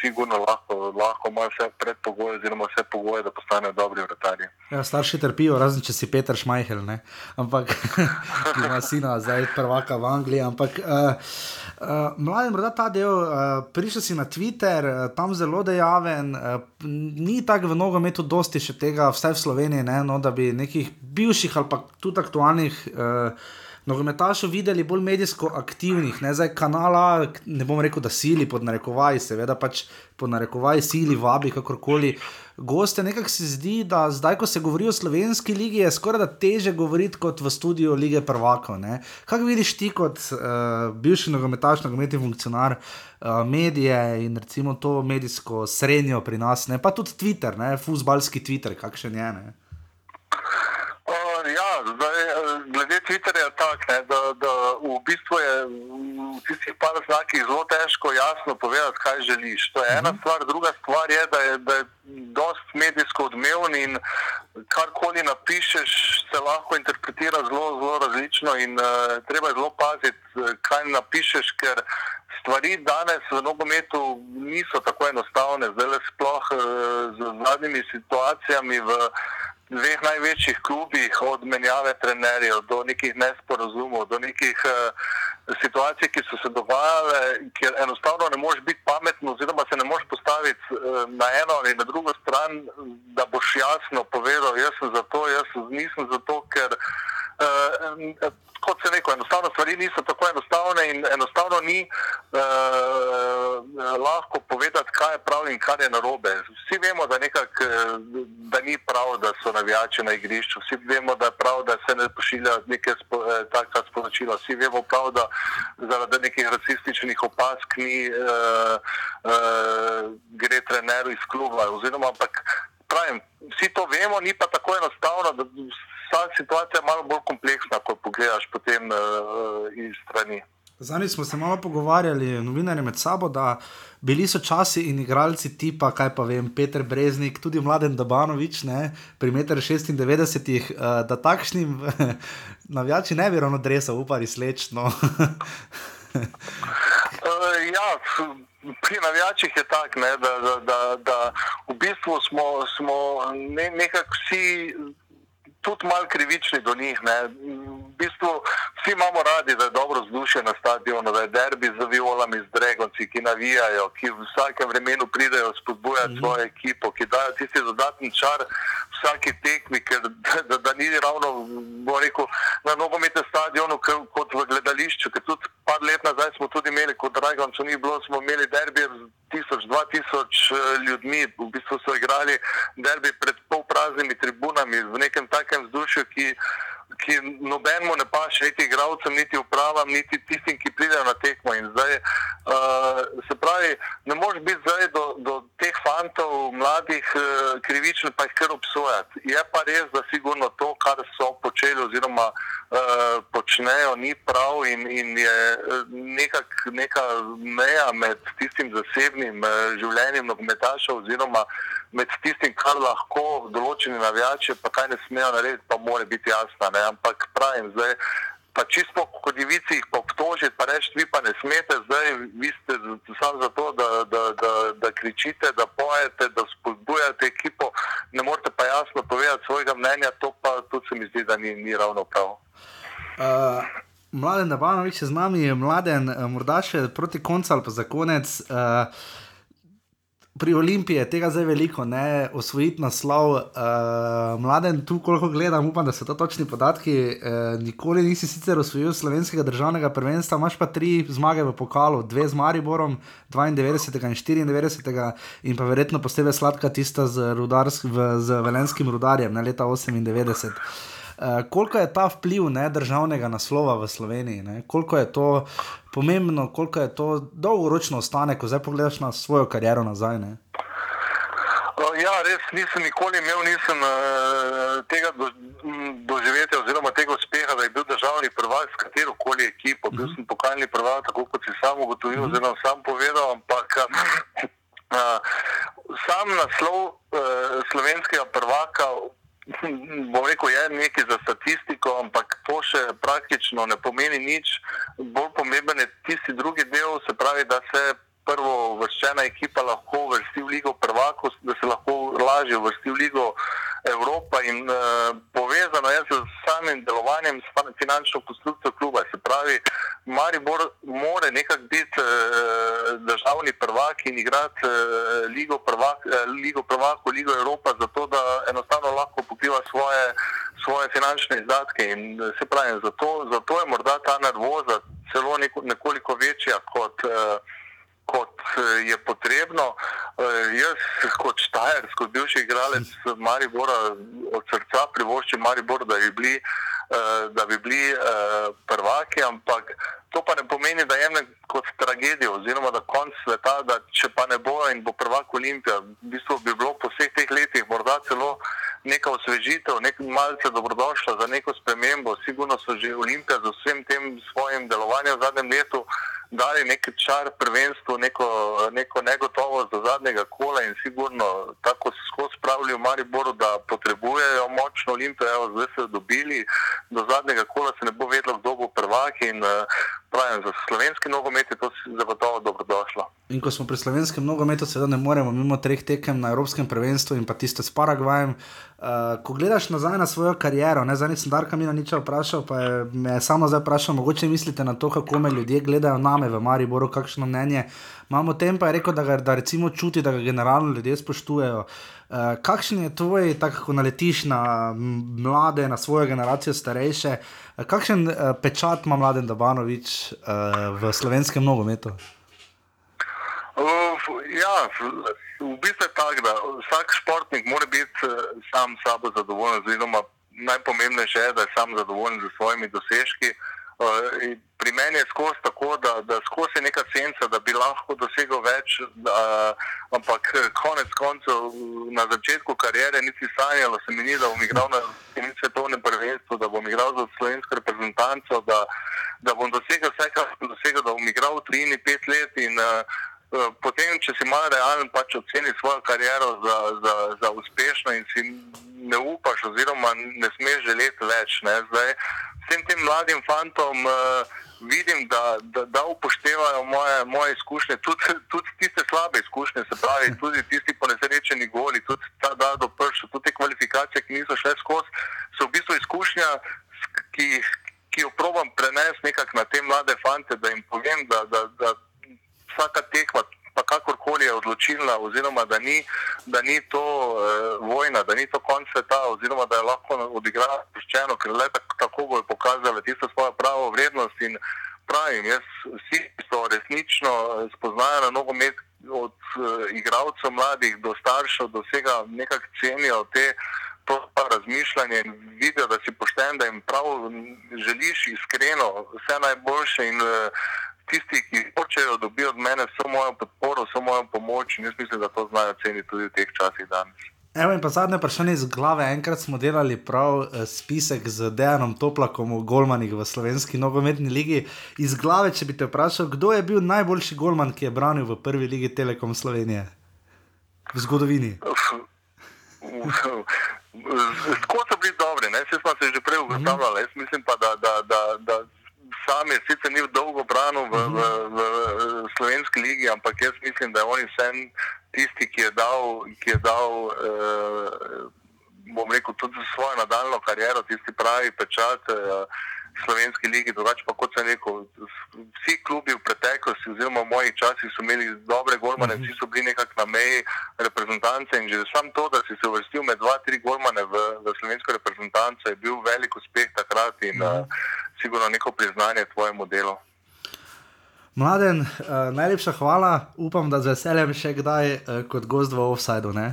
sigurno lahko, lahko imajo vse predpogoje oziroma vse pogoje, da postanejo dobri vratarji. Ja, starši trpijo, razen če si Peter Šmajhel, ne? ampak ima sina, zdaj prvaka v Angliji. Ampak uh, uh, mladim, morda ta del, uh, prišel si na Twitter, uh, tam zelo dejaven, uh, ni tako v nogometu dosti še tega, vsaj v Sloveniji, ne? no, da bi nekih bivših ali pa tudi aktualnih. Uh, Nogometašov videli bolj medijsko aktivnih, ne zdaj kanala, ne bom rekel, da sili pod narekovaji, seveda pač pod narekovaji sili, vabi kakorkoli. Goste nekako se zdi, da zdaj, ko se govori o slovenski ligi, je skoraj da teže govoriti kot v studiu lige prvakov. Kako vidiš ti kot uh, bivši nogometaš, nogometni funkcionar, uh, medije in recimo to medijsko srednjo pri nas, ne? pa tudi Twitter, ne? fuzbalski Twitter, kakšen je. Ne? Ja, zdaj, eh, glede Twitterja je tako, ne, da, da v bistvu je v tistih par znakih zelo težko jasno povedati, kaj želiš. To je ena stvar, druga stvar je, da je, da je dost medijsko odmeven in karkoli napišeš, se lahko interpretira zelo, zelo različno in uh, treba je zelo paziti, eh, kaj napišeš, ker stvari danes v nogometu niso tako enostavne. Zdaj sploh uh, z zadnjimi situacijami v dveh največjih klubih, od menjave trenerjev do nekih nesporazumov, do nekih uh, situacij, ki so se dogajale, kjer enostavno ne moreš biti pameten, oziroma se ne moreš postaviti uh, na eno ali na drugo stran, da boš jasno povedal, jaz sem za to, jaz nisem za to, ker. Uh, kot se rekel, enostavno stvari niso tako enostavne in enostavno ni uh, lahko povedati, kaj je prav in kaj je narobe. Vsi vemo, da, nekak, eh, da ni prav, da so navijači na igrišču, vsi vemo, da je prav, da se ne pošilja neke spo, eh, taka sporočila, vsi vemo prav, da zaradi nekih rasističnih opask ni, uh, uh, gre trener iz kluba. Oziroma, ampak pravim, vsi to vemo, ni pa tako enostavno. Da, Vsa situacija je malo bolj kompleksna, ko pogledaš potem uh, iz strani. Zdaj smo se malo pogovarjali, novinarji med sabo, da bili so časi in igralci tipa, kaj pa vem, Peter Breznik, tudi mladen Dabanovič, ne, pri 1,96 m, uh, da takšnim navijači ne bi ravno dresal, upari slečno. Uh, ja, pri navijačih je tako, da, da, da, da v bistvu smo, smo ne, nekako vsi tudi malo krivični do njih. Ne. Bistvu vsi imamo radi, da je dobro vzdušje na stadionu, da je derbi z violami, z dregonci, ki navijajo, ki v vsakem vremenu pridejo spodbujati mm -hmm. svojo ekipo, ki dajo tisti dodatni čar vsaki tekmi, ker da, da, da ni ravno, rekel, na nogometnem stadionu k- kot v gledališču, ker tudi par let nazaj smo tudi imeli, kot Dragoncu ni bilo, smo imeli derbi z tisoč, dva tisoč eh, ljudmi, v bistvu so igrali derbi pred polpraznimi tribunami v nekem takem vzdušju, ki ki nobenemu ne paše, niti igravcem, niti upravam, niti tistim, ki pridejo na tekmo. In zdaj, uh, se pravi, ne moreš biti zdaj do, do teh fantov, mladih, uh, krivičen, pa jih kar obsojati. Je pa res, da sigurno to, kar so počeli oziroma uh, počnejo, ni prav in, in je nekak, neka meja med tistim zasebnim uh, življenjem nogometašev oziroma med tistim, kar lahko določeni navijači, pa kaj ne smejo narediti, pa mora biti jasna. Ne? Ampak pravim, zdaj, pa čisto kot divici jih pa obtožiti, pa reči, vi pa ne smete, zdaj vi ste samo zato, da, da, da, da kričite, da pojete, da spodbujate ekipo, ne morete pa jasno povedati svojega mnenja, to pa tudi se mi zdi, da ni, ni ravno prav. Uh, mladen Dabanovič je z nami, mladen, uh, morda še proti koncu ali pa za konec. Uh, Pri Olimpiji je tega zdaj veliko, ne osvojiti naslov. Uh, mladen, tu koliko gledam, upam, da so to točni podatki. Uh, nikoli nisi sicer osvojil slovenskega državnega prvenstva, imaš pa tri zmage v pokalu, dve z Mariborom, 92 in 94, in pa verjetno posebej sladka tista z, rudarsk, v, z velenskim rudarjem, ne leta 98. Uh, koliko je ta vpliv ne, državnega naslova v Sloveniji, ne? koliko je to pomembno, koliko je to dolgoročno ostane, ko zdaj pogledaš na svojo kariero nazaj. Ne? Uh, Ja, res nisem nikoli imel nisem, uh, tega do, m, doživetja oziroma tega uspeha, da je bil državni prvak s katero koli ekipo. Bil sem pokalni prvak, tako kot si sam ugotovil, oziroma sam povedal, ampak uh, sam naslov uh, slovenskega prvaka. Bom rekel, je nekaj za statistiko, ampak to še praktično ne pomeni nič. Bolj pomemben je tisti drugi del, se pravi, da se prvo vrščena ekipa lahko uvrsti v Ligo prvakov, da se lahko lažje uvrsti v Ligo Evropa in uh, povezano je z samim delovanjem, s finančno konstrukcijo kluba. Se pravi, Maribor more nekako biti uh, državni prvak in igrati uh, Ligo, prvak, uh, Ligo prvakov, Ligo Evropa, zato da enostavno lahko pokriva svoje, svoje finančne izdatke. In se pravi, zato, zato je morda ta nervoza celo neko, nekoliko večja kot. Uh, kot eh, je potrebno. Eh, Jaz, kot Štajer, kot bivši igralec Maribora, od srca privoščim Maribor, da bi bili, eh, da bi bili eh, prvaki, ampak to pa ne pomeni, da jemljem kot tragedijo, oziroma da konc sveta, da če pa ne bo in bo prvak Olimpija, v bistvu bi bilo po vseh teh letih morda celo neka osvežitev, nek malce dobrodošla za neko spremembo. Sigurno so že Olimpija z vsem tem svojim delovanjem v zadnjem letu dali nek čar prvenstvu, neko, neko negotovost do zadnjega kola in sigurno tako se skozi pravili v Mariboru, da potrebujejo močno Olimpijo, evo, zdaj so jo dobili, do zadnjega kola se ne bo vedlo, kdo bo prvak in eh, pravim, za slovenski nogomet je to zagotovo dobrodošlo. In ko smo pri slovenskem nogometu, seveda ne moremo mimo treh tekem na Evropskem prvenstvu in pa tiste s Paragvajem. Uh, ko gledaš nazaj na svojo kariero, ne zadnjič sem Darka Mina nič vprašal, pa je me je samo zdaj vprašal, mogoče mislite na to, kako me ljudje gledajo name v Mariboru, kakšno mnenje imamo o tem, pa je rekel, da ga da recimo čuti, da ga generalno ljudje spoštujejo. Uh, kakšen je tvoj, tako ko naletiš na mlade, na svojo generacijo starejše, uh, kakšen uh, pečat ima mladen Dabanovič uh, v slovenskem nogometu? Uh, ja, v bistvu je tako, da vsak športnik mora biti eh, sam s sabo zadovoljen, oziroma najpomembnejše je, da je sam zadovoljen z svojimi dosežki. In pri meni je skozi tako, da, da skozi je neka senca, da bi lahko dosegel več, uh, ampak eh, konec koncev na začetku karijere niti sanjalo se mi ni, da bom igral na svetovnem prvenstvu, da bom igral za slovensko reprezentanco, da, da bom dosegel vse, kar sem dosegel, da bom igral v 3-5 let in uh, Eh, Potem, če si malo realen, pač oceni svojo kariero za, za, za uspešno in si ne upaš, oziroma ne smeš želeti več. Ne. Zdaj, vsem tem mladim fantom uh, vidim, da, da, da upoštevajo moje, moje izkušnje, tudi, tudi tiste slabe izkušnje, se pravi, tudi tisti ponesrečeni goli, tudi ta da do prša, tudi te kvalifikacije, ki niso šle skozi, so v bistvu izkušnja, ki, ki jo probam prenesti nekako na te mlade fante, da jim povem, da, da, da vsaka tekma, pa kakorkoli je odločilna, oziroma da ni, da ni to uh, vojna, da ni to konc sveta, oziroma da je lahko odigrati sproščeno, ker le tako, tako bojo pokazali tisto svojo pravo vrednost. In pravim, jaz vsi, so resnično eh, spoznajo na nogomet, od uh, igralcev mladih do staršev, do vsega nekako cenijo te. To razmišljanje in vidijo, da si pošten, da jim prav želiš iskreno vse najboljše in uh, tisti, ki hočejo, dobijo od mene vso mojo podporo, vso mojo pomoč in jaz mislim, da to znajo ceniti tudi v teh časih danes. Evo in pa zadnje vprašanje iz glave. Enkrat smo delali prav eh, spisek z Dejanom Toplakom o golmanih v slovenski nogometni ligi. Iz glave, če bi te vprašal, kdo je bil najboljši golman, ki je branil v prvi ligi Telekom Slovenije v zgodovini. Tako so bili dobri, ne? Vse smo se že prej ugotavljali. Jaz mislim pa, da, da, da, da sam je sicer ni dolgo branil v, v, v, slovenski ligi, ampak jaz mislim, da je on vsem tisti, ki je dal, ki je dal eh, bom rekel, tudi za svojo nadaljno kariero, tisti pravi pečat. Eh, Slovenski ligi, drugače pa kot sem rekel, vsi klubi v preteklosti, oziroma v mojih časih, so imeli dobre golmane, vsi so bili nekako na meji reprezentance in že sam to, da si se uvrstil med dva, tri golmane v, v slovensko reprezentanco, je bil velik uspeh takrat in uh, sigurno neko priznanje tvojemu delu. Mladen, uh, najlepša hvala, upam, da z veseljem še kdaj uh, kot gost v offsajdu. ne?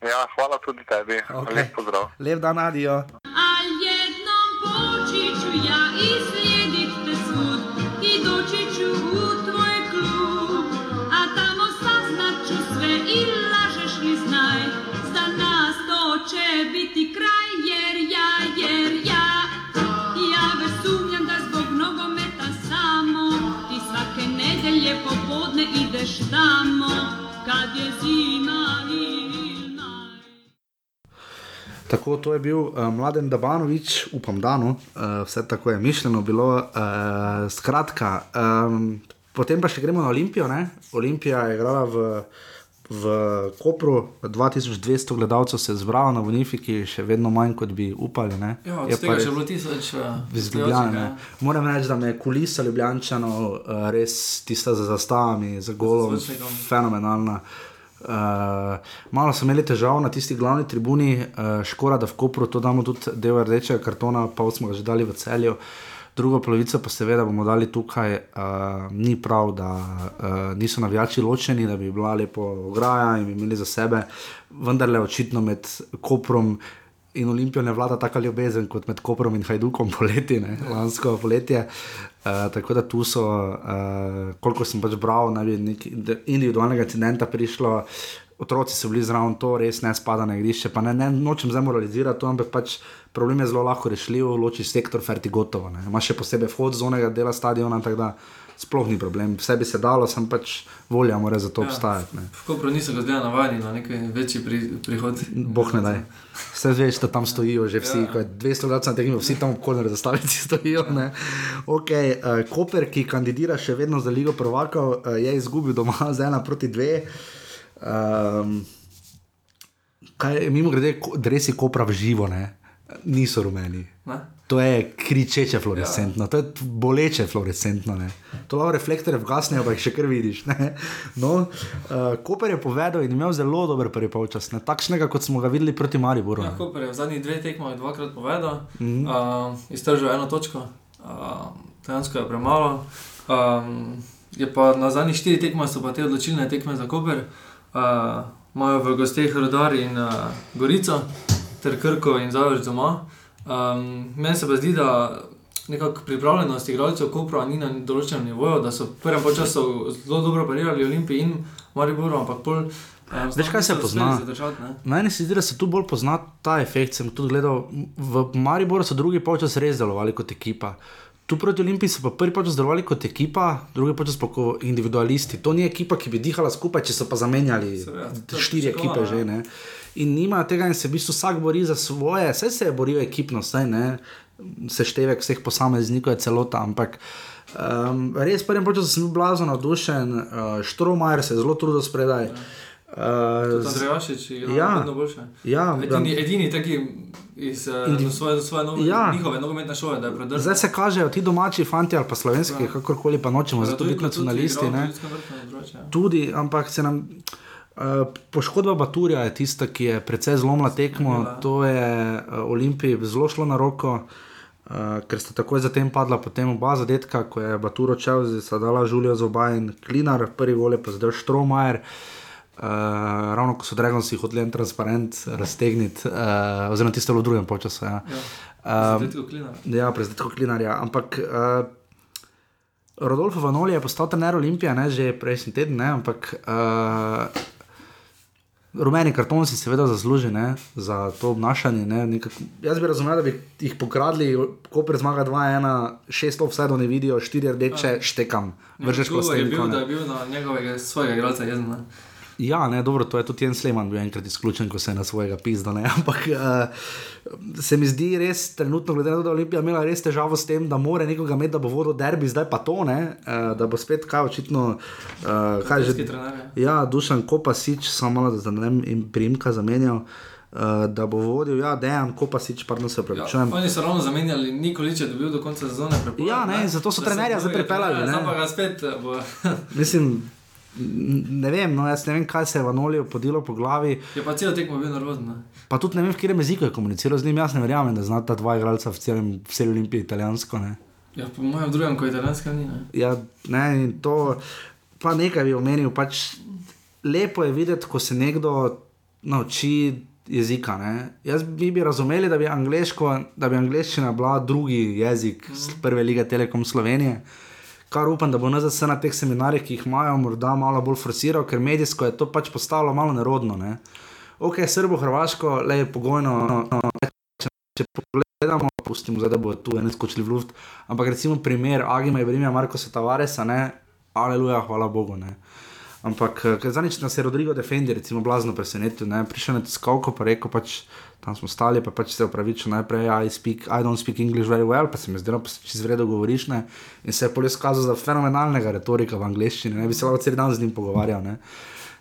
Ja, hvala tudi tebi. Okej. Lep pozdrav. Lep dan, adijo. A kad je zima ilna. Tako, to je bil uh, Mladen Dabanovič, upam, da uh, vse tako je mišljeno bilo. Uh, skratka, um, potem pa še gremo na Olimpijo. Ne? Olimpija je igrala v, v Kopru, 2200 gledalcev se je zbralo na Bonifiki, še vedno manj kot bi upali. Ne? Ja, od Je tega še bilo tisoč. eh, iz stojočih, ne. ja. Moram reči, da me je kulisa Ljubljančanov uh, res tista za zastavami, za golom, fenomenalna. Uh, malo smo imeli težav na tisti glavni tribuni, uh, škoda, da v Kopru to damo tudi del rdečega kartona, pa smo ga že dali v celju. Drugo polovico pa seveda bomo dali tukaj. Uh, ni prav, da uh, niso navijači ločeni, da bi bila lepo ograja in bi imeli za sebe. Vendar le očitno med Koprom in Olimpijo ne vlada taka ljubezen kot med Koprom in Hajdukom poleti, ne, lansko poletje. Uh, tako da tu so, uh, koliko sem pač bral, naj bi nekaj individualnega incidenta prišlo. Otroci so bili zraven, to res ne spada na igrišče. Pa ne, ne nočem zdaj moralizirati, to, ampak pač problem je zelo lahko rešljiv, loči sektor, ferti gotovo. ne. Ima še posebej vhod z onega dela stadiona, tako da sploh ni problem. Vse bi se dalo, sem pač volja mora za to ja. obstajati. Ne. V Kopru niso ga zdaj navajeni na neki večji pri, prihod. Bog ne daj. Vse veš, da tam stojijo že vsi, Ja. ko je 200 let na tekmi, vsi tam v korner zastavici stojijo. Ne? Okay, uh, Koper, ki kandidira še vedno za Ligo prvakov, uh, je izgubil doma z ena proti dve. Um, kaj, mimo grede, dresi Kopra v živo, ne? niso rumeni. Ne? To je kričeče fluorescentno, to je boleče fluorescentno. Ne. To lahko reflektorje vgasnejo, pa jih še kar vidiš. Ne. No, uh, Koper je povedal in imel zelo dober prvi polčas, ne. takšnega kot smo ga videli proti Mariboru. Ja, ne. Koper je v zadnjih dveh tekmah dvakrat povedal, mm -hmm. uh, iztržil eno točko, uh, dejansko je premalo. Um, je pa na zadnjih štirih tekmah so pa te odločilne tekme za Koper. Uh, Imajo v gosteh Rodar in uh, Gorico, ter Krko in Zavrč doma. Um, meni se pa zdi, da nekako pripravljenost igralcev Kopra ni na določenem nivoju, da so v prvem času zelo dobro parirali Olimpiji in Mariboru, ampak pol. Um, Veš, kaj se pozna? Zadržati? Meni se zdi, da se tu bolj pozna ta efekt. Sem tudi gledal, v Mariboru so drugi polčas res delovali kot ekipa. Tu proti Olimpiji so pa prvi počas delovali kot ekipa, drugi počas pa kot individualisti. To ni ekipa, ki bi dihala skupaj, če so pa zamenjali Seveda, to štiri pričakovano, ekipe že. ja. Ne? In nima tega, in se v bistvu vsak bori za svoje, vse se je boril ekipno, saj ne, seštevek vseh posameznikov je celota, ampak um, res prvem počasu sem bil blazno navdušen, uh, Štromajer se je zelo trudil spredaj. Uh, z- Andrejašič je Ja. ja. boljše. ja, Edini, edini taki iz Indi- uh, svoje, svoje nogo, Ja. ja. njihove nogometne šole, da je predržal. Zdaj se kažejo ti domači fanti ali pa slovenski, Ja. kakorkoli pa nočemo, zato biti nacionalisti. Ne? ja. Tudi, ampak se nam. Uh, poškodba Baturja je tista, ki je precej zlomila tekmo. Zlomila. To je uh, Olimpiji zelo šlo na roko, uh, ker sta takoj zatem padla potem oba zadetka, ko je Baturo čel, sta dala Žulijo Zoba in Klinar, prvi gol je pa zdaj Štromajer. Uh, ravno ko so Dragonsi hoteli en transparent raztegniti, uh, oziroma tisto v drugem času. Ja. Ja. Um, Ja, prezidentko Klinarja. Ampak uh, Rodolfo Vanoli je postal trener Olimpije, ne že prejšnji teden, ne, ampak uh, rumeni karton si seveda zasluži ne, za to obnašanje. Ne, nekak, jaz bi razumel, da bi jih pokradli, ko pred zmaga 2-1, 6 offset ne vidijo, 4 rdeče, štekam, vržeš Ko ko je ste bil, da je bil na njegovega svojega igralca jezen. ne. Ja, ne, dobro, to je tudi Jens Leman bil enkrat izključen, ko se je na svojega pizda. Ne? Ampak uh, se mi zdi res, trenutno, glede na to, da je Olimpija imela res težavo s tem, da mora nekoga imeti, da bo vodil derbi, zdaj pa to, ne? uh, da bo spet kaj očitno. Uh, kaj že? Ja. Ja, Dušan Kopasič, samo malo da ne vem, in primka zamenjal. Uh, da bo vodil, ja, dejan, Kopasič, pardon, se Ja, upravičujem. oni so ravno zamenjali, Nikolič je dobil do konca sezone. Ja, ne, zato so trenerja zdaj pripeljali, ne. Zdaj pa ga spet bo. Mislim, ne vem, no, jaz ne vem, kaj se je Vanoliju podilo po glavi. Je pa celo tekmo bil nervozen. ne. Pa tudi ne vem, v katerem jeziku je komuniciral z njim. Jaz ne verjamem, da znata dva igralca v celem v celi Olimpiji italijansko. Ne. Ja, po mojem drugem, ko je italijanska ni. Ne. Ja, ne, in to, pa nekaj bi omenil. Pač lepo je videti, ko se nekdo nauči jezika. Ne. Jaz bi, bi razumeli, da bi, da bi angleščina bila drugi jezik z prve lige Telekom Slovenije. Kar upam, da bo NZS na teh seminarjih, ki jih imajo, morda malo bolj forsiral, ker medijsko je to pač postalo malo nerodno. Ne. Ok, Srbo, Hrvaško, le je pogojno. No, no, če, če pogledamo, pustimo zdaj, da bo tu ene skočili v luft. Ampak recimo primer Agima Ibrahima, Marko Tavaresa, ne, aleluja, hvala Bogu. Ne. Ampak eh, ker zadnjič nas je Rodrigo Defendi, recimo, blazno presenetil. Ne? Prišel na tiskovko, pa rekel, pač, tam smo stali, pa pač se upravičil najprej, I, speak, I don't speak English very well, pa se mi zdelo, da si zvedo govoriš. Ne? In se je polje skazal za fenomenalnega retorika v angleščini, ne bi se lahko cel dan z njim pogovarjal. Ne?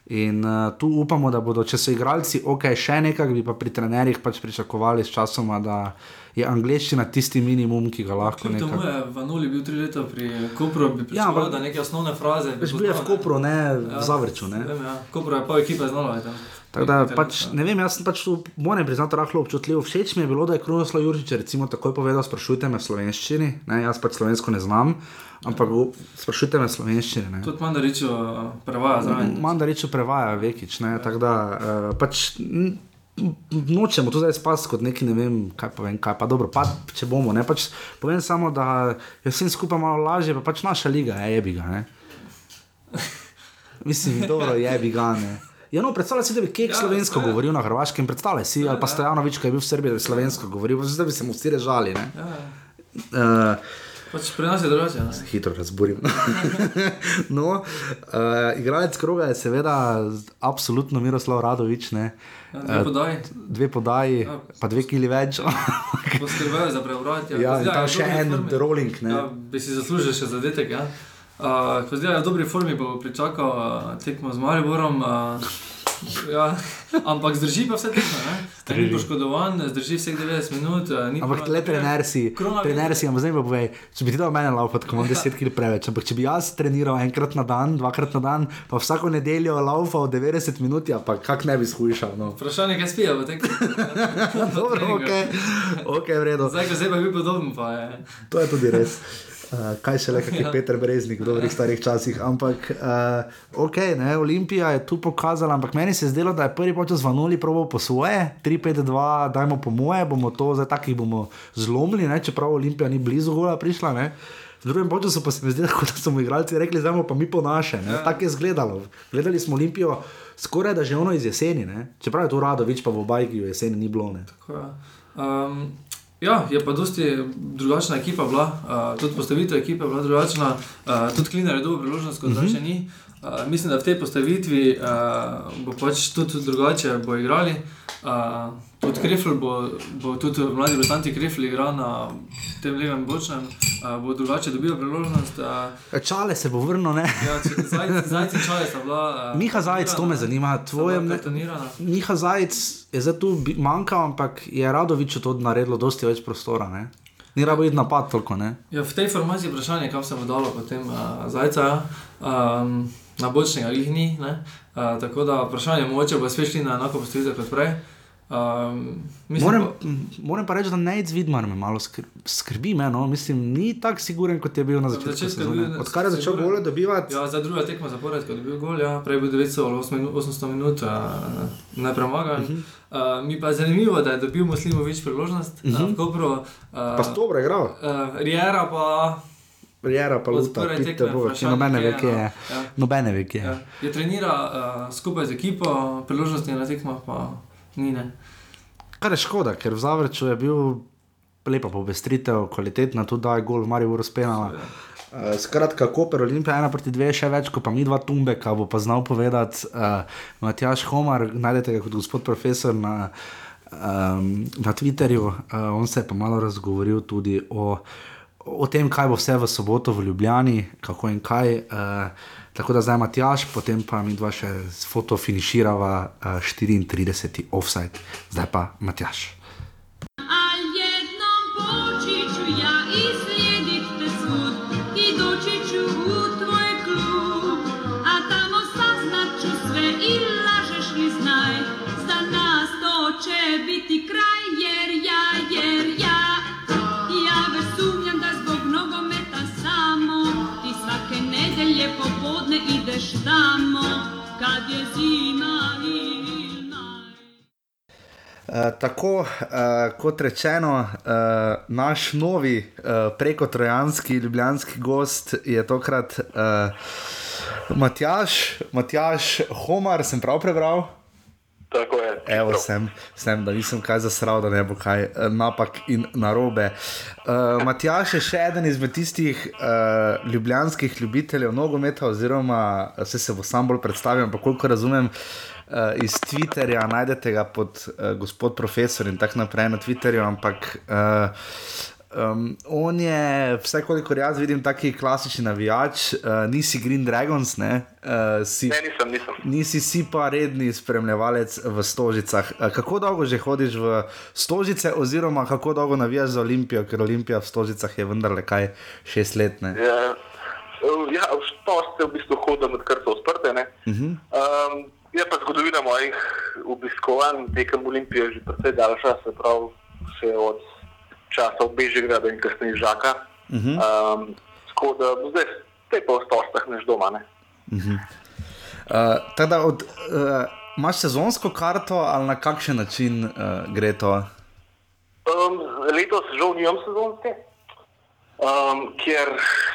In uh, tu upamo, da bodo, če so igralci, ok, še nekaj, bi pa pri trenerjih pač pričakovali s časoma, da je angliščina tisti minimum, ki ga lahko Kljub temu nekako. je Vanoli bil tri leta pri Kopru, bi Ja, pričakoval, ampak- da neke osnovne fraze. Veš, bil je v poznal, ne. Kopru, ne v Zavrču. Ne? Vem, ja. Kopru je pa ekipa znala. je tam. Tako da, pač, ne vem, jaz sem pač tu, moram priznati, rahlo občutljiv. Všeč mi je bilo, da je Krunoslav Jurčič recimo takoj povedal, sprašujte me v slovenščini, ne, jaz pač slovensko ne znam, ampak sprašujte me v slovenščini. Ne. Tudi Mandaričo prevaja zraven. Mandariču prevaja Vekič, ne, tako da uh, pač. Nočemo tu zdaj spasti kot neki, ne vem, kaj pa vem, kaj pa dobro, pa če bomo, ne, pač povem samo, da je vsem skupaj malo lažje, pa pač naša liga, je jebi ga, ne. Mislim, dobro, jebi ga, ne. Ja, no, predstavljaj si, da bi Kek Ja, slovensko ja. govoril na Hrvaškem, predstavljaj si, ali pa Stojanovič, ki je bil v Srbiji, da bi slovensko govoril, pa zdaj bi se mu vsi režali, ne. Ja, Uh, pač pri nas je drugače. ne. hitro razburim. no, uh, igralec kroga je seveda absolutno Miroslav Radovič, ne. Ja, Dve podaji, dve podaji, Ja. pa dve kili več. poskrbejo za preobrat. ja, in Zdaj, je v še en formi. rolling. Ne. Ja, bi si zaslužil še zadetek. Ja. Uh, ko zdaj je v dobri formi, bo pričakal uh, tekmo z Mariborom. Uh, ja, ampak zdrži pa vse tekmo. ne. Ni poškodovan, zdrži vseh 90 minut. Uh, Ampak le trener si, trener si, ampak zdaj pa povej, če bi ti dal mene laufati, ko imam 10 kg preveč, ampak če bi jaz treniral enkrat na dan, dvakrat na dan, pa vsako nedeljo laufal 90 minut, ja, pa kak ne bi skušal. No. Vprašanje, kaj spijo v tekmi. Dobro, ok, ok, v redu. Zdaj, ko zdaj pa je bil podoben, pa je. To je tudi res. Uh, kaj še le, kot je Peter Breznik v dobrih starih časih. Ampak, uh, ok, ne, Olimpija je tu pokazala, ampak meni se je zdelo, da je prvi počas vanuli proval po svoje, 3-5-2, dajmo po moje, bomo to zdaj takih bomo zlomili, ne, čeprav Olimpija ni blizu gola prišla. Ne. V drugem času pa se mi zdi, da so mu igralci rekli, zdaj pa mi po naše. Ja. Tako je izgledalo. Gledali smo Olimpijo skoraj da že ono iz jeseni, ne. čeprav je to Radovič, pa v Bajki v jeseni ni bilo. Ne. Tako, ja. Um, ja, je pa dosti drugačna ekipa bila, uh, tudi postavitev ekipe je bila drugačna, uh, tudi Klinar je dobil priložnost, kot uh -huh. ni. Uh, mislim, da v tej postavitvi uh, bo pač tudi drugače bo igrali. Uh, tudi Krefl bo, bo tudi mladi Britanci Krefl igral na tem levem bočnem, uh, bo drugače dobil priložnost. Uh, Čale se bo vrnil, ne. ja, če- zajci, zajci čale sta bila. Uh, Miha Zajec, to me zanima, tvoje mne- mnenje. Miha Zajec je zdaj tu manjkal, ampak je Radovič to naredilo dosti več prostora. Ne? Ni rabo iti napad toliko. Ne? Ja, v tej formaciji je vprašanje, kam se bo dalo potem uh, zajca, um, na bočnega jih ni. ne. Uh, tako da vprašanje je, mogoče bo spet šli na enako postavitev kot prej. Um, mislim, Moram, pa- moram pa reči, da Nec Vidmar me malo skr skrbi. Me, no? Mislim, ni tako siguren, kot je bil na začetku je sezone. bil Odkar je začel gole dobivati, Ja, za druga tekma zapored, ko je bil gol, ja, prej je bil 900 ali 8 minut- 800 minut, uh, ne premagan. Uh -huh. uh, mi pa je zanimivo, da je dobil Muslimovič priložnost uh -huh. v Kopru. Uh, pa sto dobro igral. uh, Riera pa Rijera pa luta, pite tekme bo, ki vprašanje, nobene ve, kje je. Ja. Nobene ve, kje je. Ja. Je trenira uh, skupaj z ekipo, priložnosti na tekmah pa ni. Ne. Kar je škoda, ker v Zavrču je bil lepa popestritev, kvalitetna, tudi da je gol v Mariju razpenala. Uh, skratka, Koper, Olimpija, ena proti dve, še več kot pa mi dva Tumbeka, bo pa znal povedati uh, Matjaš Homar, najdete ga kot gospod profesor na, um, na Twitterju. Uh, on se je pa malo razgovoril tudi o, o tem, kaj bo vse v soboto v Ljubljani, kako in kaj. Uh, tako da zdaj Matjaš, potem pa mi dva še s foto finiširava uh, 34. offside, zdaj pa Matjaš. Tako uh, kot rečeno, uh, naš novi uh, preko trojanski ljubljanski gost je tokrat uh, Matjaš, Matjaš Homar, sem prav prebral. Tako je. Evo, sem, sem, da nisem kaj zasral, da ne bo kaj eh, napak in narobe. Uh, Matjaš je še eden izmed tistih uh, ljubljanskih ljubiteljev nogometa, oziroma se, se bo sam bolj predstavil, ampak koliko razumem. Uh, iz Twitterja najdete ga pod uh, gospod profesor in tako naprej na Twitterju, ampak uh, um, on je, vse kolikor jaz vidim, taki klasični navijač, uh, nisi Green Dragons, ne, uh, si, Ne, nisem, nisem. Nisi si pa redni spremljevalec v Stožicah. Eh, Kako dolgo že hodiš v Stožice, oziroma kako dolgo navijaš za Olimpijo, ker Olimpija v Stožicah je vendarle kaj šest let? Ne? Ja, uh, ja v štoste v bistvu hodim, odkar so odprte. Uh -huh. Um, je pa zgodovina mojih obiskovanj tekem Olimpije že precej daljša, se pravi, še od časa v Bežigradu in kasneje Žaka. Uh -huh. um, tako da zdaj te pa v stostah neš doma. Ne? uh, teda od, uh, imaš sezonsko karto ali na kakšen način uh, gre to? Um, letos žal nimam sezonske, um, ker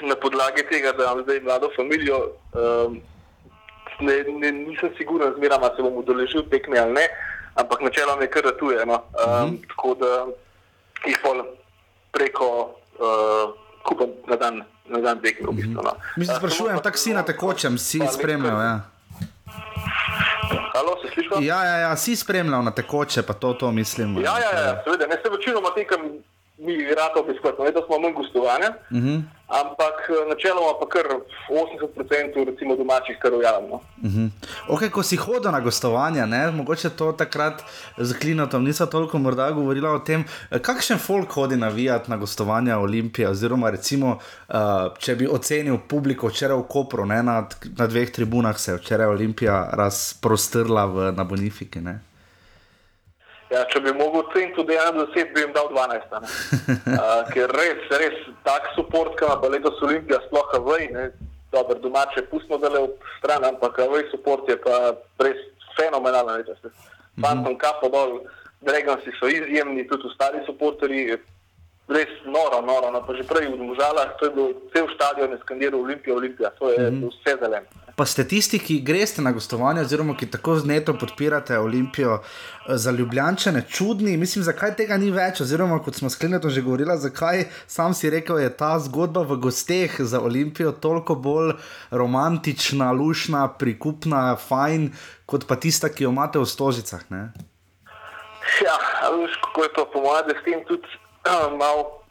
na podlagi tega, da imam zdaj mlado družino, um, ne, ne, nisem siguren, zmeraj se bom udeležil tekme ali ne, ampak načeloma je kar ratuje. No? Um, mm -hmm. Tako da jih pol preko uh, kupam na dan, na dan tekme. V bistvu, no. Mi se Uh, sprašujem, tako si na tekočem, si spremljal. Ja. Halo, se sliši? Ja, ja, ja, si spremljal na tekoče, pa to, to mislim. Ja, ja, ja, seveda, ne se večinoma tekem mi rado obiskovati, no, letos smo manj gostovanja, Uh -huh. ampak eh, načeloma pa kar 80% recimo domačih kar ujamemo. Uh -huh. okay, ko si hodil na gostovanja, ne, mogoče to takrat z Klinotom nisem toliko morda govorila o tem, eh, kakšen folk hodi navijati na gostovanja Olimpije, oziroma recimo, uh, če bi ocenil publiko včeraj v Kopru, ne, na, na dveh tribunah se je včeraj Olimpija razprostrla v, na Bonifiki. Ne. Ja, če bi mogel oceniti tudi 1 do 10, bi jim dal 12. a ne. Uh, ker res, res tak support, ki ima letos Olimpija, sploh ne, dobro, domače pustimo da le v stran, ampak Avej support je pa res fenomenalen letos. Fantom kapo dol, Dragonsi so izjemni, tudi ostali supporterji, res noro, noro, no, pa že prej v Mužalah, to je bil cel stadion, je skandiral Olimpija, Olimpija, to je mm -hmm. vse zeleno. Pa ste tisti, ki greste na gostovanje, oziroma ki tako z neto podpirate Olimpijo, eh, za Ljubljane, čudni. Mislim, zakaj tega ni več, oziroma kot smo sklenili že govorili, zakaj sam si rekel, je ta zgodba v gosteh za Olimpijo toliko bolj romantična, lušna, prikupna, fajn, kot pa tista, ki jo imate v Stožicah. Ne? Ja, veš, kako je to, po mojem, da s tem tudi uh, malo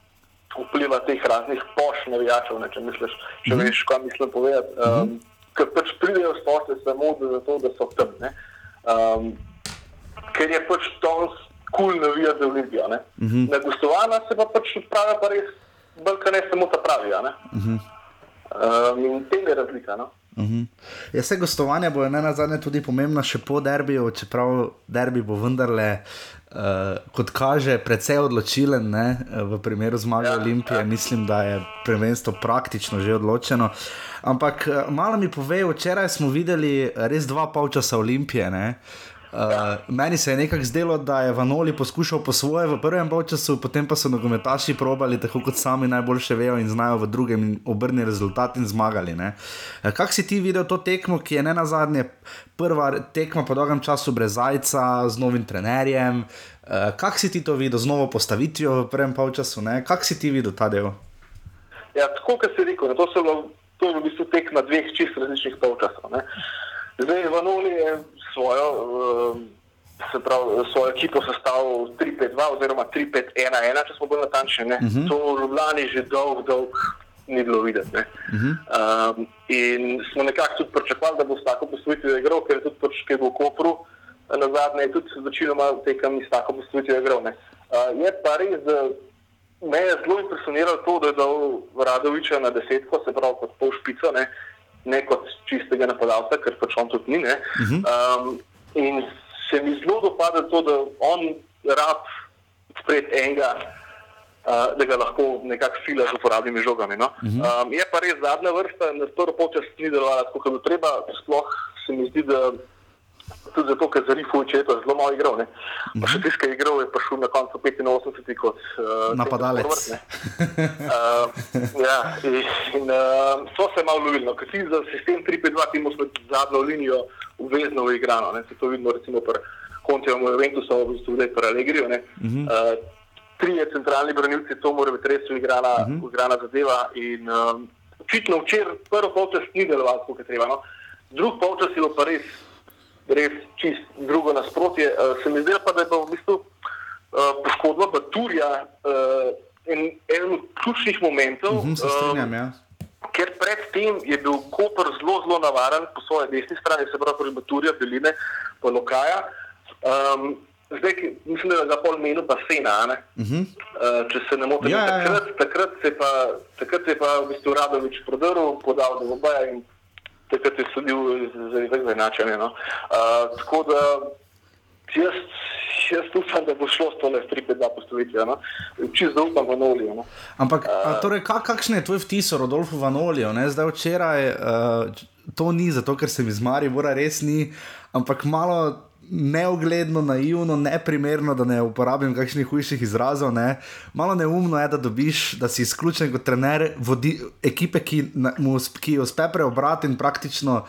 vpliva teh raznih poš navijačev, ne, če misliš, če mm -hmm. veš, kaj mislim povedati. Um, mm -hmm. Ker pač pridejo s posle samo zato, da so tam. ne. Um, ker je pač danes kul cool navijati za Olimpijo. Mm -hmm. Na gostovanja se pa pač pravi, pa res, bolj ne samo ta pravi. Mm -hmm. um, in tem je razlika. No? Uh -huh. ja, vse gostovanja bo ne na zadnje tudi pomembna še po derbiju, čeprav derbi bo vendarle, uh, kot kaže, precej odločilen ne? v primeru zmage ja, Olimpije. Ja. Mislim, da je prvenstvo praktično že odločeno. Ampak eh, malo mi pove, včeraj smo videli res dva polčasa Olimpije. Ne? Uh, meni se je nekako zdelo, da je Vanoli poskušal po svoje v prvem času, potem pa so nogometaši probali, tako kot sami najboljše vejo in znajo v drugem, in obrnili rezultat in zmagali. Uh, Kako si ti videl to tekmo, ki je ne na zadnje prva tekma po dolgem času brez zajca, z novim trenerjem? Uh, Kako si ti to videl, z novo postavitvijo v prvem času? Kako si ti videl ta del? Ja, tako kot si rekel, ne, to, bilo, to je v bistvu tekma dveh čist različnih polčasov. ne. Zdaj Vanoli je svojo, uh, se pravi, svojo ekipo sestavil 3-5-2 oziroma 3-5-1-1, če smo bolj natančni. Uh -huh. To v Ljubljani že dolg, dolg ni bilo videti. Uh -huh. um, in smo nekako tudi pričakovali, da bo s tako postavitvijo igral, ker je tudi pač, ki bo v Kopru, na zadnje je tudi večinoma tekem s tako postavitvijo igral. ne. Uh, je pa res, da me je zelo impresioniralo to, da je dal Radoviča na desetko, se pravi kot pol špico, ne, ne kot čistega napadalca, ker pač on tudi ni. ne. Um, in se mi zelo dopada to, da on rab pred enega, uh, da ga lahko nekako fila z uporabnimi žogami. No? Um, je pa res zadnja vrsta, na prvo počas ni delovala tako, kot bi treba, sploh se mi zdi, da tudi zato, ker za Rifuč je to zelo malo igral. Ne? Pa še tiskaj igral je prišel na koncu 85 kot uh, Napadalec. Uh, ja, in, uh, so se malo lovili. No. Ker ti za sistem 3-5-2 ti imaš med zadnjo linijo obvezno uigrano. Ne. Se to vidimo recimo pri Kontijem Juventusa, v bistvu zdaj Paralegriju. Uh -huh. uh, trije centralni branilci, to mora biti res uigrana, uh -huh. uigrana zadeva. In um, očitno včeraj prvo polčas ni deloval, kot je treba. No? Drug polčas je pa res, res čist drugo nasprotje. Uh, se mi zdelo pa, da je pa v bistvu uh, poškodba Baturja uh, en, en od ključnih momentov. Mhm, se strinjam, um, ja. Ker predtem je bil Koper zelo, zelo navaren po svoje desni strani, se pravi, Baturja, Beline, pa Lokaja. Um, zdaj, mislim, da je ga pol menil basena? Uh -huh. uh, če se ne motim. Ja, ja, ja. takrat, takrat, se pa, takrat se je pa v bistvu Radovič prodrl, podal do obaja in takrat je sodil za izenačenje. No? Uh, tako da jaz, jaz upam, da bo šlo s tole 3-5-2 postavitvijo. No? Čisto zaupam v Nolijo. No? Ampak, a, torej, kak, kakšen je tvoj vtis o Rodolfu Vanoliju? ne? Zdaj včeraj uh, to ni zato, ker se mi zmari, mora res ni, ampak malo neugledno, naivno, neprimerno, da ne uporabim kakšnih hujših izrazov. Ne? Malo neumno je, da dobiš, da si izključen kot trener vodi, ekipe, ki, na, mu, ki jo uspe preobrati in praktično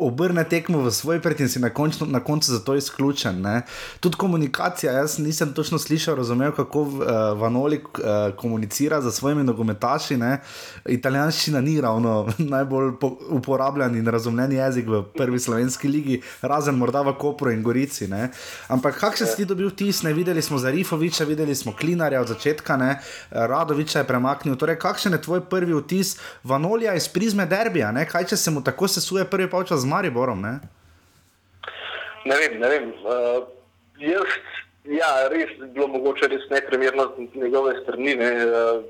obrne tekmo v svoj prid in si na, končno, na koncu zato izključen. Ne? Tudi komunikacija, jaz nisem točno slišal, razumel, kako uh, Vanoli uh, komunicira za svojimi nogometaši. Ne? Italijanščina ni ravno najbolj po, uporabljen in razumljen jezik v prvi slovenski ligi, razen morda v Kopru in Gorici. Ne? Ampak kakšen si ti dobil vtis? Ne? Videli smo Zarifoviča, videli smo Klinarja od začetka, ne? Radoviča je premaknil. Torej, kakšen je tvoj prvi vtis Vanolija iz prizme derbija? Ne? Kaj če se mu tako sesuje prvi polčas Mariborom? Ne? Ne vem, ne vem. Uh, jaz, ja, res bi bilo mogoče res neprimerno z njegove strani, ne, uh,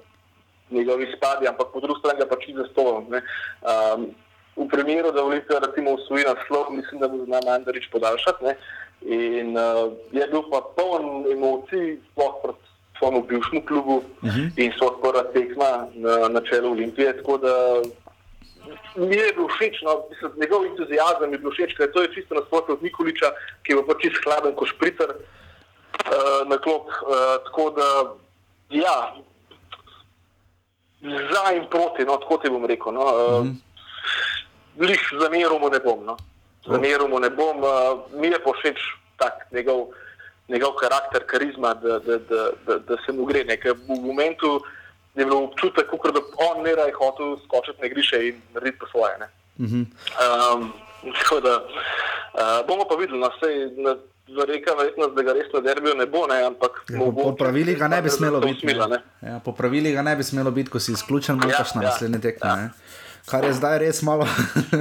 njegovi spadi, ampak po drugi strani ga pač za stolom. Um, v primeru, da Olimpija recimo usvoji naslov, mislim, da bo zna Mandarič podaljšati. Ne, in uh, je bil pa poln emocij, sploh proti svojemu bivšemu klubu uh -huh. in so prva tekma na, na čelu Olimpije. Tako da mi je bil všeč, no, mislim, njegov entuzijazem je bil všeč, ker to je čisto nasprotno od Nikoliča, ki je pa čist hladen kot špricer uh, na klop. Uh, tako da, ja, za in proti, no, tako ti bom rekel. No, uh, mm. Lih zameril mu ne bom. No. Zameril mu ne bom, uh, mi je pa všeč tak njegov, njegov karakter, karizma, da, da, da, da, da se mu gre. Ker v momentu je bil občutek, kot da on ne raj hotel skočiti na griše in narediti po svoje. Ne. Uh -huh. Um, tako da uh, bomo pa videli, no, sej, na, Reka, verjetnost, da ga res na derbijo ne bo, ne, ampak Ja, po, po pravilih ga ne bi smelo biti. Smila, ne. Ja, po pravilih ga ne bi smelo biti, ko si izključen, manjkaš na ja, naslednje tekme. ja. ne. Kar je zdaj res malo,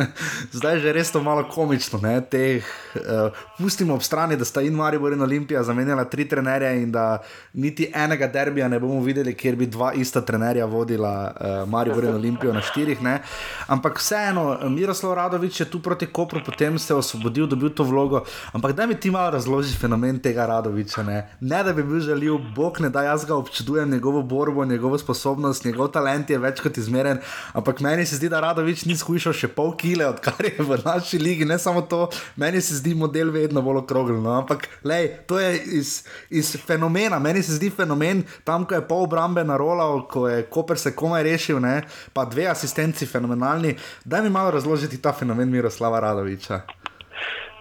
zdaj že res to malo komično. ne, Teh, uh, pustimo ob strani, da sta in Maribor in Olimpija zamenjala tri trenerje in da niti enega derbija ne bomo videli, kjer bi dva ista trenerja vodila uh, Maribor in Olimpijo na štirih. Ne. Ampak vseeno, Miroslav Radovič je tu proti Kopru, potem se je osvobodil, dobil to vlogo. Ampak da mi ti malo razloži fenomen tega Radoviča. Ne, ne da bi bil žaljiv, bog ne da jaz ga občudujem, njegovo borbo, njegovo sposobnost, njegov talent je več kot izmeren. Ampak meni se zdi, da Radovič ni skušal še pol kile, odkar je v naši ligi. Ne samo to, meni se zdi model vedno bolj okrogel. No? Ampak lej, to je iz, iz fenomena, meni se zdi fenomen tam, ko je pol obrambe narolal, ko je Koper se komaj rešil, ne? pa dve asistenci fenomenalni. Daj mi malo razložiti ta fenomen Miroslava Radoviča.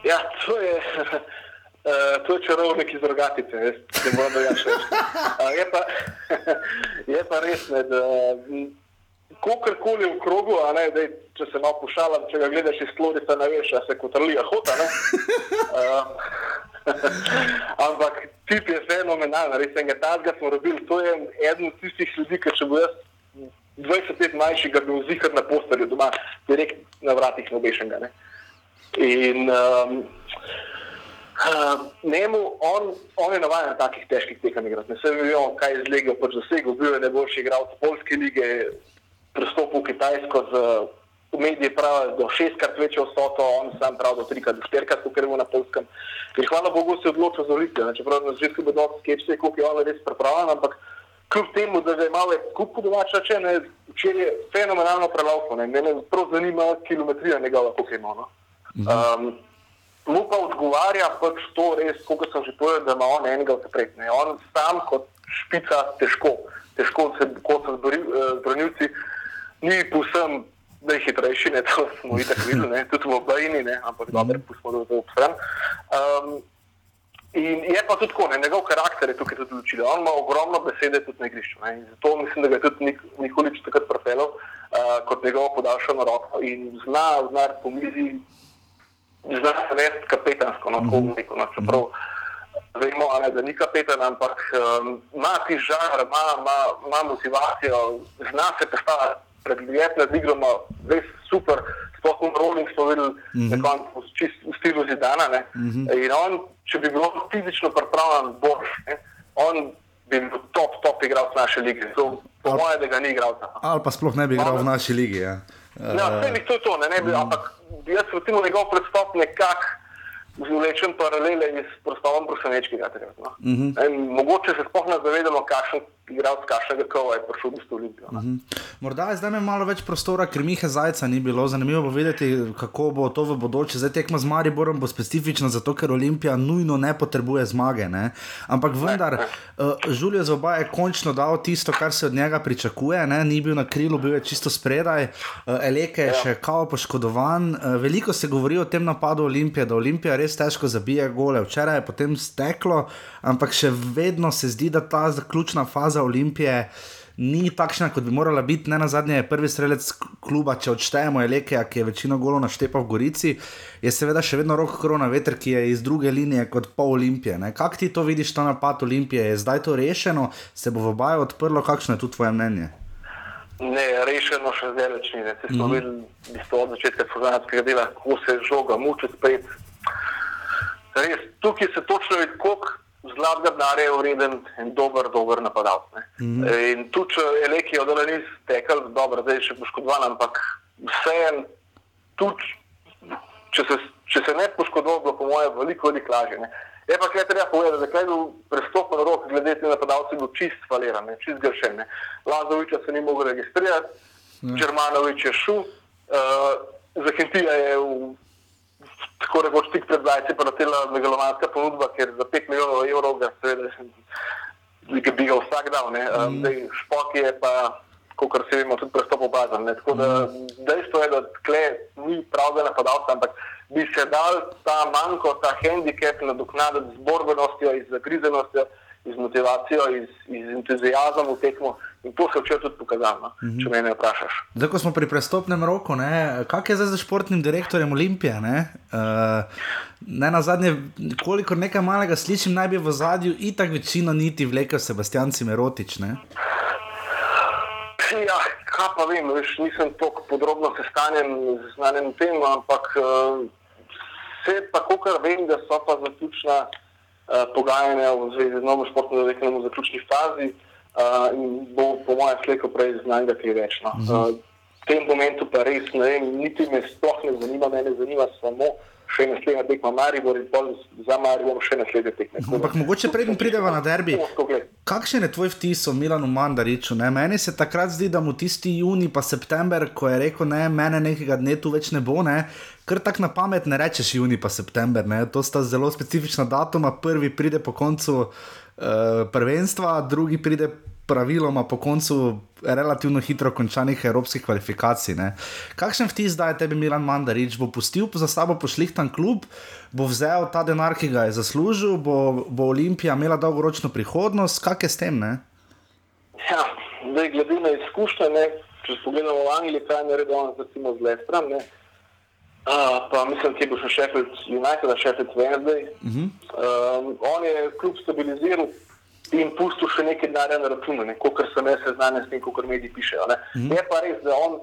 Ja, to je, uh, to je čarovnik iz rogatice, jaz ne da jaš reči. Uh, je, pa, je pa res, ne, da kakorkoli v krogu, a ne, dej, če se malo pošalam, če ga gledaš iz klorica, ne veš, a se kot rlija hota. Ne? Uh, ampak tip je fenomenalen, res enega tazga smo robili. To je eden od tistih ljudi, ki če bo jaz 20 let mlajši, ga bi vzihal na postelju doma, direkt na vratih nobešenga. Ne? In um, uh, njemu, on, on je navaden na takih težkih tekem igrati. Ne vem, kaj je z Legijo pač dosegel. Bil je najboljši igralec Polske lige, prestopil v Kitajsko z v mediji pravi do šestkrat večjo vsoto, on sam pravi do trikrat, do štirikrat, kot je bil na Polskem. In hvala Bogu se je odločil za ne, Čeprav na začetku bo dosti skepse, koliko je on res pripravljen, ampak kljub temu, da ga je malo kup po domač rečeno, včeraj je fenomenalno prelavko. Mene prav zanima kilometrija njegova, koliko je ono. Um, mu pa odgovarja pač to res, kot sem že povedal, da ima on enega odpretne. On sam kot špica težko, težko se kot bori- eh, z branilci, ni povsem najhitrejši, ne, to smo itak videli, ne, tudi v obajini, ne, ampak dobro, pustimo to ob stran. Um, In je pa tudi tako, ne, njegov karakter je tukaj tudi odločil. On ima ogromno besede tudi na igrišču. Ne, zato mislim, da ga je tudi Nik, Nikolič takrat prepeljal uh, kot njegovo podaljšano roko in zna znati po mizi, zna se vesti kapetansko, no, tako bom rekel. No, čeprav vemo, ne, da ni kapetan, ampak um, ima ti žar, ima, ima, ima motivacijo, zna se postaviti pred ljudmi nad igro, ima res super. Sploh v Rolling smo videli, mm -hmm. na koncu čist v stilu zidana. Mm -hmm. In on, če bi bil fizično pripravljen, boš, ne, on bi bil top, top igralec naše lige. To, po mojem, da ga ni igral. Ali pa sploh ne bi igral v naši ligi. Ja. Ja, vse bi to, je to ne, ne bi, ampak jaz recimo njegov prestop nekako zvlečem paralele iz prostovom Brusenečkega. No. Mm -hmm. Mogoče se sploh ne zavedamo, kakšen igralec, kakšnega kova je prišel v bistvu Olimpijo. No. Morda je zdaj malo več prostora, ker Mihe Zajca ni bilo. Zanimivo bo videti, kako bo to v bodoče. Zdaj tekma z Mariborom bo specifična, zato ker Olimpija nujno ne potrebuje zmage. Ne? Ampak vendar, uh, Žuljo Zoba je končno dal tisto, kar se od njega pričakuje. Ne? Ni bil na krilu, bil je čisto spredaj. Uh, Eleke je še kao poškodovan. Uh, veliko se govori o tem napadu Olimpije, da Olimpija res težko zabije gole. Včeraj je potem steklo, ampak še vedno se zdi, da ta zaključna faza Olimpije ni takšna, kot bi morala biti. Ne na zadnje je prvi strelec kluba, če odštejemo Elekeja, ki je večino golov naštepal v Gorici, je seveda še vedno rok korona veter, ki je iz druge linije kot pol Olimpije. ne. Kako ti to vidiš, ta napad Olimpije? Je zdaj to rešeno, se bo v obaju odprlo, kakšno je tu tvoje mnenje? Ne, rešeno še zdaj ni. Saj smo mm -hmm. videli v bistvu od začetka fuzanskega dela, kako se žoga muči spet. Res, tukaj se točno vidi, koliko zlatega denarja je vreden en dober, dober napadalec. Mm -hmm. In tu, če je Leki od Alanis tekel, dobro, zdaj je še poškodovan, ampak vseeno, tudi če se, če se ne poškodoval, bilo po mojem veliko, veliko lažje. Ne. Je pa kaj treba povedati, da je bil prestopen rok glede te napadalce bil čist faliran, ne, čist gršen. ne. Lazoviča se ni mogel registrirati, Čermanovič je šel, uh, Zahentija je v tako rekoč tik pred zajci preletela megalomanska ponudba, ker za 5 milijonov evrov ga seveda bi ga vsak dal. Ne. Um, zdaj, špok je pa, kot se vemo, tudi prestopil bazen. Ne. Tako da dejstvo je, da tle ni pravega napadalca, ampak bi se dal ta manjko, ta handicap nadoknaditi z borbenostjo, z zagrizenostjo, z motivacijo, z entuzijazmom v tekmo. In to se je včeraj tudi pokazalo, no, mm -hmm. če me vprašaš. Zdaj, ko smo pri prestopnem roku, ne, kak je zdaj za športnim direktorjem Olimpije? Ne, uh, ne na zadnje, koliko nekaj malega slišim, naj bi v zadju itak večino niti vlekel Sebastian Cimerotič. Ne? Ja, kaj pa vem, veš, nisem tako podrobno sestanjen z znanim tem, ampak uh, vse pa, kar vem, da so pa zaključna uh, pogajanja v zvezi z novo športno direktorjem v zaključni fazi uh, in bo po mojem slejko prej znanega kaj več. No. Uh, v tem momentu pa res ne vem, niti me sploh ne zanima, mene zanima samo še naslednja tekma Maribor in pol za Maribor še naslednje tekme. Ampak mogoče preden prideva na derbi. Kakšen je tvoj vtis o Milanu Mandariču? Ne? Meni se takrat zdi, da mu tisti juni pa september, ko je rekel, ne, mene nekega dne tu več ne bo, ne, kar tako na pamet ne rečeš juni pa september. Ne? To sta zelo specifična datuma. Prvi pride po koncu uh, prvenstva, drugi pride praviloma po koncu relativno hitro končanih evropskih kvalifikacij. Ne? Kakšen vtis zdaj tebi Milan Mandarič? Bo pustil za sabo pošlihtan klub, bo vzel ta denar, ki ga je zaslužil, bo, bo Olimpija imela dolgoročno prihodnost, kak je s tem? Ne? Ja, zdaj, glede na izkušnje, ne, če pogledamo v Angliji, kaj je naredil on z Lestrom, ne, a, pa mislim, da je bil še Sheffield United, Sheffield Wednesday. Uh -huh. um, on je klub stabiliziral in pustil še nekaj denarja na računu, kot sem jaz seznanjen s tem, kot mediji pišejo. Ne. Uh -huh. Je pa res, da on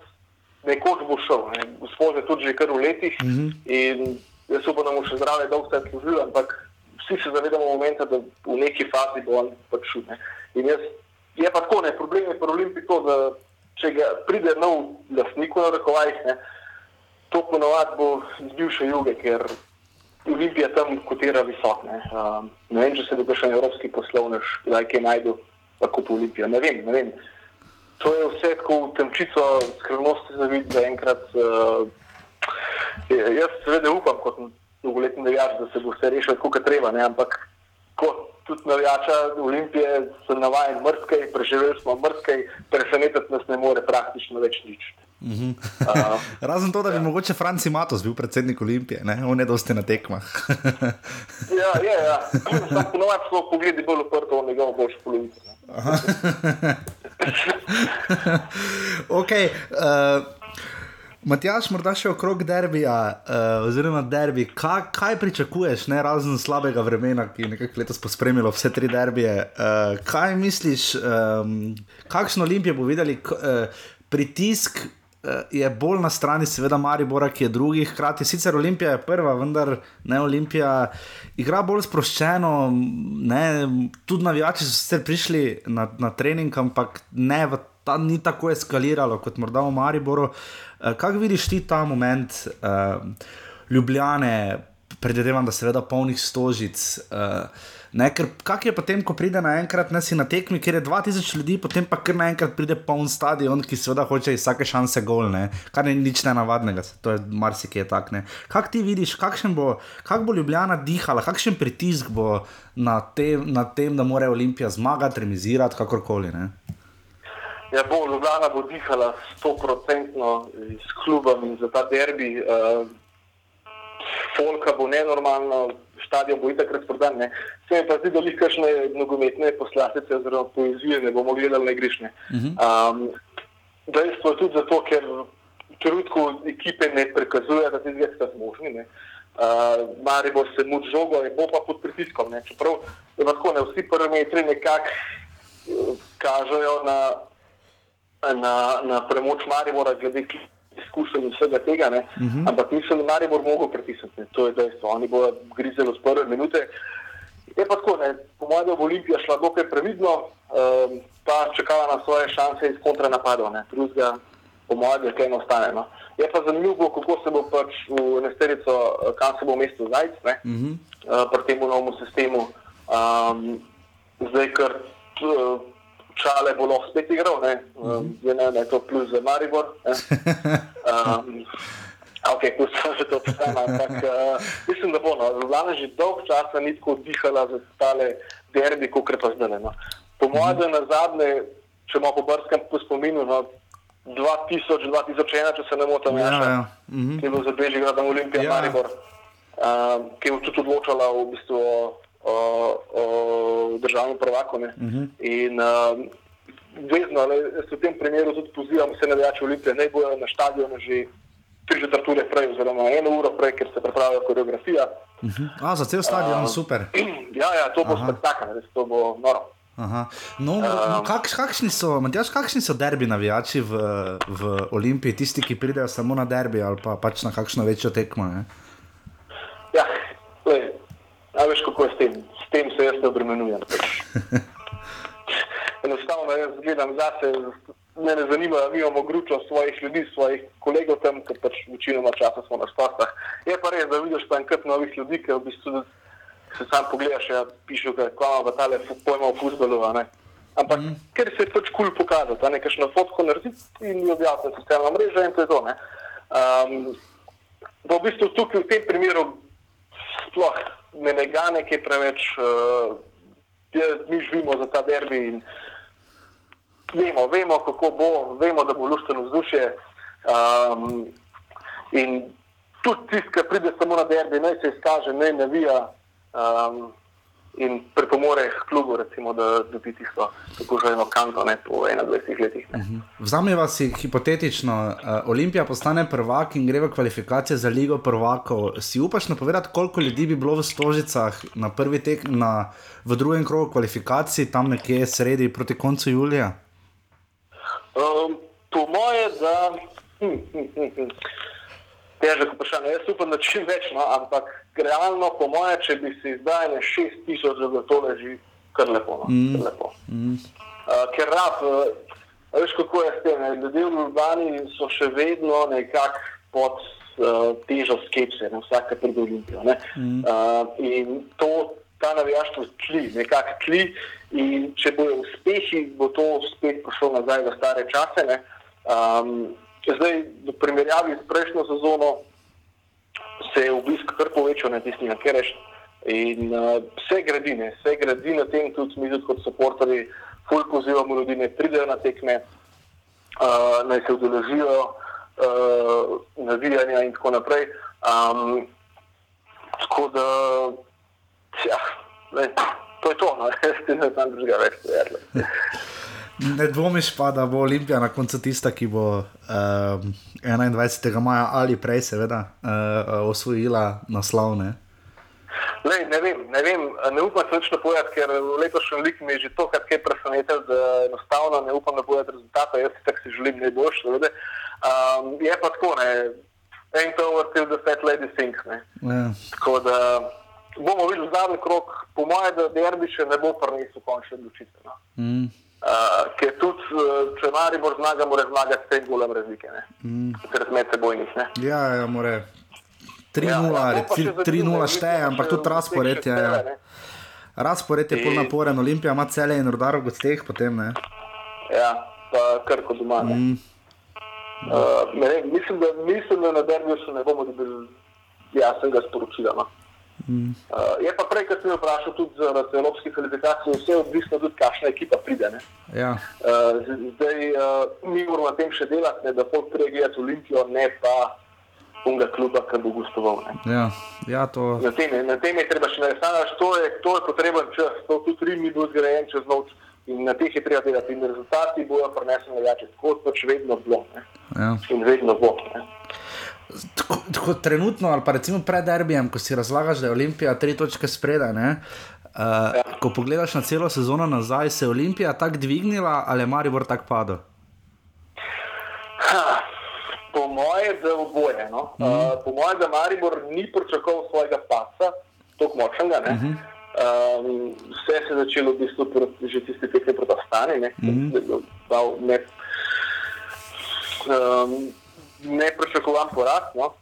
nekoč bo šel, ne. gospod je tudi že kar v letih uh -huh. in jaz upam, da mu še zdrave dolgo se služil, ampak vsi se zavedamo momenta, da v neki fazi bo on pač šel. ne. In jaz Je pa tako, ne, problem je pri Olimpiji to, da če ga pride nov lastnik, na rekovajih, ne, to ponovadi bo iz bivše juge, ker Olimpija tam kotira visok. Ne, um, ne vem, če se bo še evropski poslovnež, kdaj kaj najdu, tako po Olimpijo. Ne vem, ne vem. To je vse tako v temčico skrivnosti za vid, da enkrat. Uh, jaz seveda upam, kot dolgoletni navijač, da se bo vse rešilo kot treba, ne, ampak kot tudi navijača Olimpije, sem navaden mrskej, preživeli smo mrskej, presenetiti nas ne more praktično več nič. Uh, Razen to, da bi mogoče Franci Matos bil predsednik Olimpije, ne? on je dosti na tekmah. ja, je, ja. Sam ponovadi so pogledi bolj odprto, on njegov boljši politik. ok. Uh, Matjaš, morda še okrog derbija, uh, oziroma derbi, kaj, kaj pričakuješ, ne razen slabega vremena, ki je nekaj letos pospremilo vse tri derbije. Uh, kaj misliš, um, kakšno Olimpijo bo videli, uh, pritisk uh, je bolj na strani, seveda, Maribora, ki je drugi, hkrati sicer Olimpija je prva, vendar ne Olimpija. Igra bolj sproščeno, ne, tudi navijači so sicer prišli na, na trening, ampak ne, ta ni tako eskaliralo kot morda v Mariboru. Uh, Kako vidiš ti ta moment, uh, Ljubljane, predvidevam, da seveda polnih stožic. Uh, ne, ker kak je potem, ko pride naenkrat, ne si na tekmi, kjer je 2000 ljudi, potem pa kar naenkrat pride poln stadion, ki seveda hoče iz vsake šanse gol, ne? kar ni nič nenavadnega, to je marsikaj tak. Ne? Kak ti vidiš, kakšen bo, kak bo Ljubljana dihala, kakšen pritisk bo na, te, na tem, da mora Olimpija zmagati, remizirati, kakorkoli. Ne? Ja, bo Ljubljana bo dihala 100% s klubom in za ta derbi. Uh, folka bo nenormalno, stadion bo itak razprodan. Ne. Se mi pa zdi, da jih kakšne nogometne poslastice oziroma poezije ne bomo gledali na igrišče. Um, dejstvo je tudi zato, ker v trenutku ekipe ne prekazujejo, da ti zdaj so možni. Ne. Uh, Mari bo se muč žogo in bo pa pod pritiskom. Ne. Čeprav je lahko ne vsi parametri nekako uh, kažejo na na, na premoč Maribora, glede izkušenj vsega tega. Uh -huh. Ampak mislim, da Maribor mogel pritisniti, to je dejstvo. Oni bodo grizeli z prve minute. Je pa tako, ne, po mojem, da bo Olimpija šla dokaj previdno, um, pa čakala na svoje šanse iz kontranapadov, drugega, po mojem, da kaj ne ostane. No. Je pa zanimivo, kako se bo pač v nesterico, kam se bo v mestu zajc, uh -huh. uh, pri tem novemu sistemu. Um, zdaj, ker. Uh, Čale bo lahko spet igral, ne, um, ne, ne, ne to plus za Maribor. Um, ok, pustimo se to stran, ampak uh, mislim, da bo. No, Vlada že dolg časa ni tako dihala za tale derbi, kot pa zdaj. No. Po mojem, da na zadnje, če imamo po brskem po spominu, no, 2000, 2001, če se ne motim, Ja, ja. Mhm. ki je bil za Bežigrad Olimpija Ja. ja. Maribor, um, ki je tudi odločala v bistvu o, o, o državnem prvaku. ne. In um, vezno, ali jaz v tem primeru tudi pozivam vse navijače Olimpije, naj bojo na stadionu že tri četrt ure prej, oziroma eno uro prej, ker se pripravlja koreografija. A, za cel stadion, super. Ja, ja, to bo spektakel, res to bo noro. Aha. No, no kak, kakšni so, Matjaž, kakšni so derbi navijači v, v Olimpiji, tisti, ki pridejo samo na derbi ali pa pač na kakšno večjo tekmo? Ne? Ja, lej, a veš, kako je s tem. S tem se jaz ne obremenjujem. Enostavno jaz gledam zase, me ne zanima, da mi imamo gručo svojih ljudi, svojih kolegov tam, ker pač večinoma časa smo na športah. Je pa res, da vidiš pa enkrat novih ljudi, ki v bistvu se sam pogledaš, ja, pišejo, kako ima v tale pojma futbolu. a ne. Ampak mm. ker se je pač kul cool pokazati, a ne kakšno fotko narediti in objaviti na socialna mreža in to je to. Ne. Um, v bistvu tukaj v tem primeru sploh ne ne gane, ki je preveč. Uh, mi živimo za ta derbi in vemo, vemo, kako bo, vemo, da bo lušteno vzdušje. Um, in tudi tisti, ki pride samo na derbi, naj se izkaže, naj navija um, in pripomore k klubu, recimo, da dobi tisto tako željeno kanto ne, po 21 letih. Ne. Vzameva si hipotetično, uh, Olimpija postane prvak in gre v kvalifikacije za Ligo prvakov. Si upaš napovedati, koliko ljudi bi bilo v Stožicah na prvi tek, na, v drugem krogu kvalifikacij, tam nekje sredi proti koncu julija? Um, po moje, da. Hm, hm, hm, hm. Težko vprašanje. Jaz upam, da čim več, no, ampak realno, po moje, če bi si zdaj na 6000 za to leži, kar lepo. No, mm. kar lepo. Mm. Uh, ker rab, uh, veš kako je s tem. ne, Ljudje v Ljubljani so še vedno nekako pod uh, težo skepse, na vsake pred Olimpijo. ne. Uh, in to, ta navijaštvo tli, nekako tli. In če bojo uspehi, bo to spet prišlo nazaj v stare čase. ne. Um, zdaj, v primerjavi s prejšnjo sezono, se je obisk kar povečal na tistih, kjer reš. In uh, vse gradi, ne, vse gradi na tem, tudi mi, tudi kot supporterji, fulj pozivamo ljudi, ne pridejo na tekme, uh, naj se udeležijo. uh, navijanja in tako naprej. Um, tako da, ja, ne, to je to, no, jaz ne znam drugega več povedati. Ne dvomiš pa, da bo Olimpija na koncu tista, ki bo um, 21. maja ali prej, seveda, uh, osvojila naslov. Ne? Lej, ne vem, ne, vem, ne upam se več napovedati, ker v letošnjem liku mi je že to, kar je presenetilo, da enostavno ne upam napovedati rezultata. Jaz si tako si želim najboljše. seveda. Um, je pa tako, ne, ain't over till the fat lady sings. Ne. Ja. Tako da bomo videli zadnji krok, po mojem, da derbi še ne bo prinesel končne odločitve. No. Mm, Uh, ker tudi, uh, če Maribor zmaga, mora zmagati s tem golem razlike, mm. ker med sebojnih. ne. Ja, ja, more. 3-0, Ja, ja, ja, to pa še za 3-0 druge, šteje, ampak tudi razpored je. Ja. Razpored je pol In- naporen, Olimpija ima cele in rodar v gosteh, potem ne. Ja, pa krko doma. ne. Mm, Uh, ne mislim, da, mislim, da na derbiju še ne bomo dobili jasnega sporočila. No. Mm, Uh, je pa prej, kar sem vprašal, tudi zaradi evropskih kvalifikacij, vse odvisno tudi, kakšna ekipa pride. ne. ja. Uh, zdaj uh, mi moramo na tem še delati, ne, da pot pregledati Olimpijo, ne pa unga kluba, ki bo gostoval. Ja, ja, to. Na tem, je- na tem je treba še narediti, to je, to je potreben čas, to tudi Rim ni bil zgrajen čez noč in na teh je treba delati in rezultati bojo prinesli drugače, tako pač vedno bilo ne. Ja. in vedno bo. Ne. Tako, tako trenutno, ali pa recimo pred derbijem, ko si razlagaš, da je Olimpija tri točke spredaj. Ne? Uh, ja. Ko pogledaš na celo sezono nazaj, se je Olimpija tako dvignila ali je Maribor tako padel? Ha, po moje, da oboje. No? Mm. Uh, po moje, da Maribor ni pričakoval svojega paca, tako močnega. Mm -hmm. um, vse se je začelo v bistvu proti, že tiste tekme proti Astani. Ne, mm -hmm. ne, um, ne pričakovan poraz. No?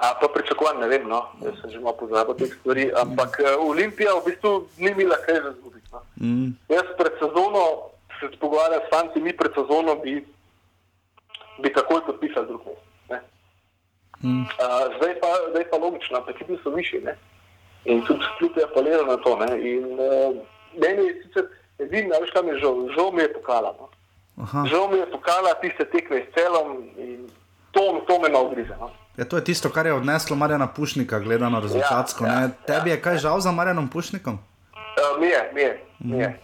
A pa pričakovan, ne vem, no? jaz sem že malo pozabil teh stvari, ampak uh, Olimpija v bistvu ni imela kaj za zgubiti. No? Mm. Jaz pred sezono se pogovarjam s fanti, mi pred sezono bi, bi takoj podpisali drug most. ne. Mm. Uh, zdaj, pa, zdaj pa logično, ampak ti so višji. Ne? In tudi kljub je apeliral na to. Ne? In uh, meni je sicer edini, a veš, kam je žal, žal mi je pokala. No? Aha. Žal mi je pokala tiste tekme s celom in to, to me malo grize. No? Ja, to je tisto, kar je odneslo Marjana Pušnika, gledano rezultatsko. Ja, Ja, ja, ja, Tebi je kaj žal za Marjanom Pušnikom? Uh, mi je, mi je. Mi je.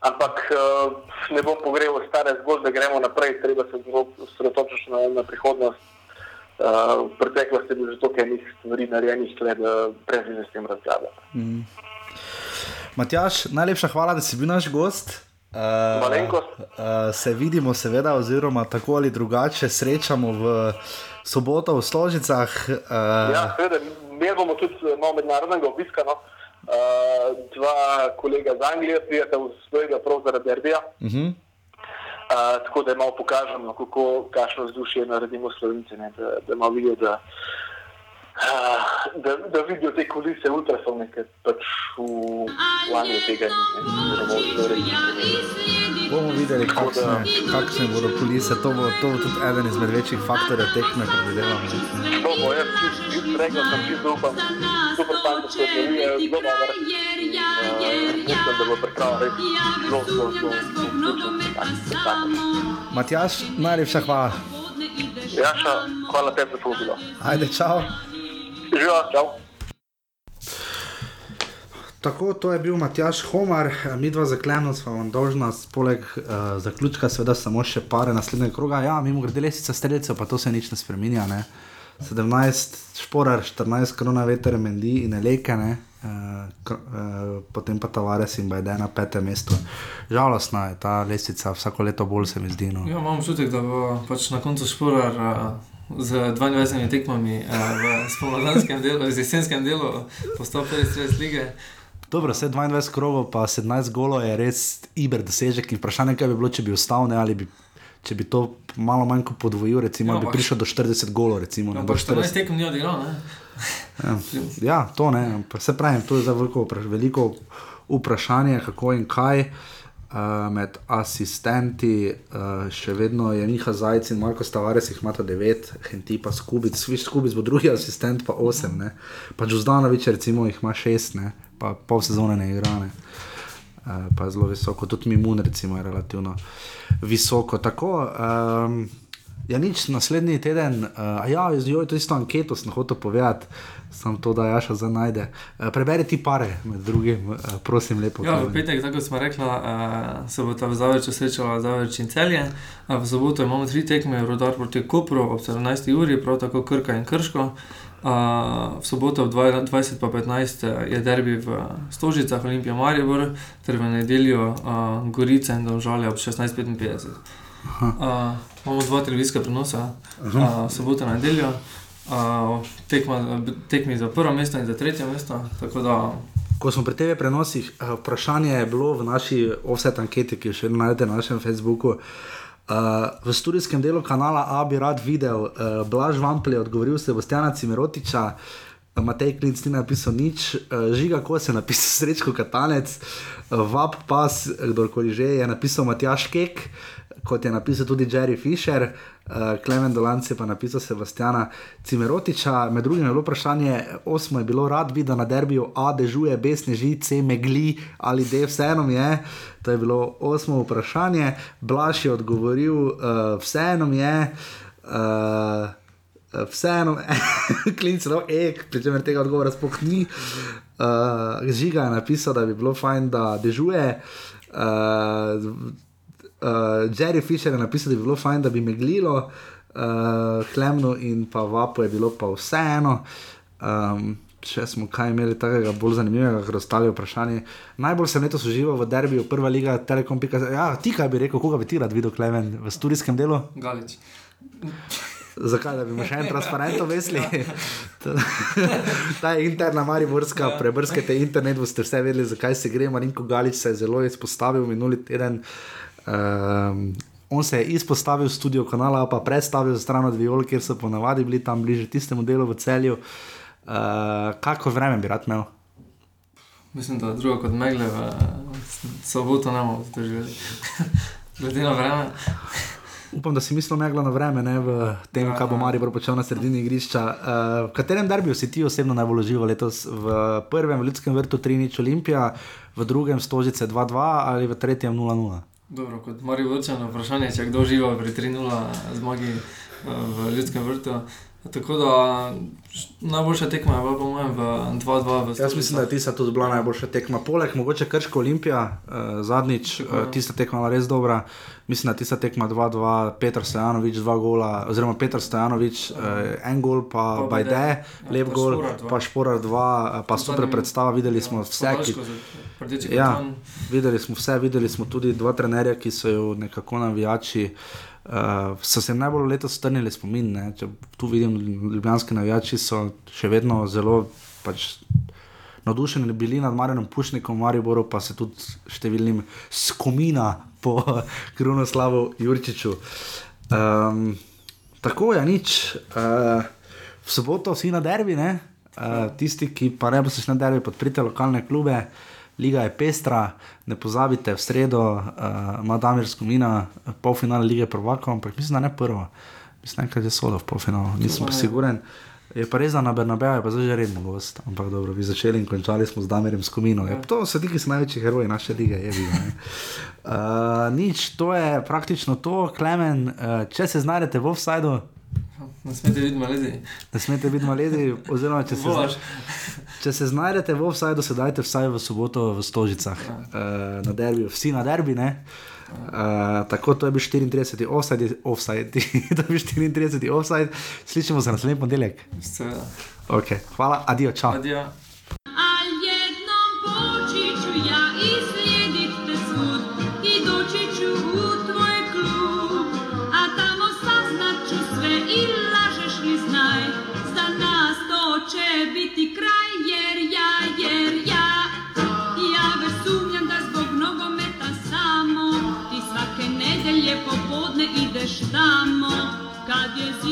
Ampak uh, ne bom pogrel stare zgodbe, gremo naprej, treba se osredotočiti na, na prihodnost. Uh, v preteklosti je bilo že toliko enih stvari narejenih, tle, da brez veze s tem razglabljam. Matjaš, najlepša hvala, da si bil naš gost. Uh, Malenkost. Uh, se vidimo, seveda, oziroma tako ali drugače srečamo v soboto v Složicah. Uh, Ja, seveda, imeli bomo tudi eh, malo mednarodnega obiska. No? Uh, dva kolega iz Anglije prijeta v svojega prav zaradi derbija. uh -huh. Uh, tako da jim malo pokažemo, kako kakšno vzdušje naredimo slovenci, ne, da, da malo vidijo, da, da, da vidijo te kulise ultrasovne, ker pač v lani tega ni. v Sloveniji. Bomo videli, kakšne, kakšne bodo kulise. To bo, to bo tudi eden izmed večjih faktorjev tekme, predvidevam. To bo, jaz čist, čist rekel, sem čist zaupam. Super fant, da se je zelo dober. Uh, mislim, da bo priprava res zelo, zelo, zelo. Matjaš, najlepša hvala. Jaša, hvala tebi za povabilo. Ajde, čau. Živijo, čau. Tako, to je bil Matjaš Homar, mi dva zaklenemo, smo vam dolžna, poleg uh, zaključka, seveda samo še pare naslednjega kroga. Ja, mimo grede lesica streljcev, pa to se nič ne spremenja. Ne? 17 šporar, 14 krona veter, mendi in eleke, ne? Uh, uh, potem pa Tavares in Bajde na petem mestu. Žalostna je ta lesica, vsako leto bolj se mi zdi. No. Ja, imam občutek, da bo pač na koncu šporar uh, z 22 tekmami uh, v spomladanskem delu, z jesenskem delu postal prvi strelec lige. Dobro, vse 22 krogov, pa 17 golo je res iber dosežek. In vprašanje, kaj bi bilo, če bi ostal, ne, ali bi, če bi to malo manj kot podvojil, recimo, Ja, ja, bi prišel do 40 golo. Recimo, Ampak 14 40. tekem ni odigral? Ja, ja, to ne. Se pravi, to je za veliko vprašanje, kako in kaj. Uh, med asistenti uh, še vedno je Miha Zajec in Marko Stavares, jih imata devet, Henti pa Skubic, Sviš Skubic bo drugi asistent, pa osem, ne. pa Džuzdanovič recimo jih ima šest, ne. pa pol sezone ne igra. Ne. Uh, pa je zelo visoko, tudi Mimun recimo je relativno visoko. Tako, um, Ja, nič, naslednji teden, uh, ja, joj, to isto anketo sem hotel povedati, sem to, da Jaša zdaj najde. Uh, preberi ti pare, med drugim, uh, prosim, lepo. Ja, v petek, tako smo rekli, uh, se bo ta v Zavrču srečala Zavrč in celje. Uh, v soboto imamo tri tekme, Rodar proti Kopru ob 17. uri, prav tako Krka in Krško. Uh, v soboto ob 20 pa 15 je derbi v Stožicah, Olimpija Maribor, ter v nedeljo uh, Gorica in Domžalje ob 16.55. Uh, imamo dva televizijska prenosa, uh, soboto in nedeljo, uh, tekma, tekmi za prvo mesto in za tretje mesto. Da Ko smo pri TV prenosih, vprašanje je bilo v naši offset anketi, ki jo še najdete na našem Facebooku. Uh, v studijskem delu kanala A bi rad videl, uh, Blaž Vampel je odgovoril Sebastiana Cimerotiča, Matej Klinc ni napisal nič, uh, Žiga Kos je napisal Srečko Katanec, uh, Vap Pas, kdorkoli že je napisal Matjaš Kek, kot je napisal tudi Jerry Fisher, Klemen Dolanc je pa napisal Sebastiana Cimerotiča. Med drugim je bilo vprašanje, osmo je bilo rad bi, da na derbiju A dežuje, B sneži, C megli ali D vseeno je. To je bilo osmo vprašanje. Blaž je odgovoril, uh, vseeno je. Uh, Vseeno, klinc je ek, pri čemer tega odgovora sploh ni. Uh, Žiga je napisal, da bi bilo fajn, da dežuje. Uh, uh, Jerry Fisher je napisal, da bi bilo fajn, da bi meglilo, uh, Klemno in pa Vapo je bilo pa vseeno. Um, če smo kaj imeli takega bolj zanimivega, kot ostali vprašanje. Najbolj sem letos užival v derbiju, prva liga, Telekom. Ja, ti kaj bi rekel, koga bi ti rad videl, Klemen, v studijskem delu? Galič. Zakaj, da bi mu še en transparent obesili? Ta je interna mariborska, prebrskajte internet, boste vse vedeli, zakaj se gre. Marinko Galič se je zelo izpostavil minuli teden. Um, on se je izpostavil v studio kanala, pa predstavil stran od Viol, kjer so ponavadi bili tam bliže tistemu delu v celju. Uh, kako vreme bi rad imel? Mislim, da drugo kot megle v soboto ne bomo zdržali. Glede na vreme. Upam, da si mislil megla na vreme, ne v tem, kaj bo Maribor počel na sredini igrišča. Uh, v katerem derbiju si ti osebno najbolj užival letos? V prvem v Ljudskem vrtu 3-0 Olimpija, v drugem Stožice 2-2 ali v tretjem 0-0? Dobro, kot Marijo Vrčano, vprašanje je, če kdo živa pri 3-0 zmagi eh, v Ljudskem vrtu. Tako da najboljša tekma je bila, po mojem, v 2-2 v Jaz mislim, da je tista tudi bila najboljša tekma. Poleg mogoče Krško Olimpija, uh, zadnjič, uh, tista tekma bila res dobra. Mislim, da je tista tekma 2-2, Petr Stojanovič, dva gola, oziroma Petr Stojanovič, uh, en gol, pa, Pa Bajde, lep pa gol, Šporar dva. pa Šporar 2, pa super predstava. Videli smo vse, ki, Ja, videli smo vse, videli smo tudi dva trenerja, ki so jo nekako navijači. Uh, so se najbolj letos strnili spomin. Ne? Če tu vidim, ljubljanski navijači so še vedno zelo pač, navdušeni bili nad Marjenom Pušnikom, Mariboru pa se tudi številnim skomina po Krunoslavu Jurčiču. Um, tako je nič. Uh, v soboto vsi na derbi, ne? Uh, tisti, ki pa ne boste šli na derbi, podprite lokalne klube. Liga je pestra, ne pozabite, v sredo uh, ima Damir Skomina polfinale lige prvakov, ampak mislim, da ne prvo. Mislim, da je solo v polfinalu, nisem pa siguren. Je pa res, da na Bernabeu je pa zdaj že redno gost, ampak dobro, vi začeli in končali smo z Damirjem Skomino. Ja. To so ti, ki so največji heroji naše lige, je bilo. Uh, nič, to je praktično to, Klemen, uh, če se znajdete v offsajdu, Ne smete videti malezi. ne smete biti maledi, oziroma če se, če se znajdete v offsajdu, se dajte vsaj v soboto v Stožicah, uh, na derbiju, vsi na derbi, ne? Uh, tako to je bil 34. offside, offside to je bil 34. offside, slišimo se naslednji ponedeljek. Okay. Hvala, adijo, čau. Adijo. Hadi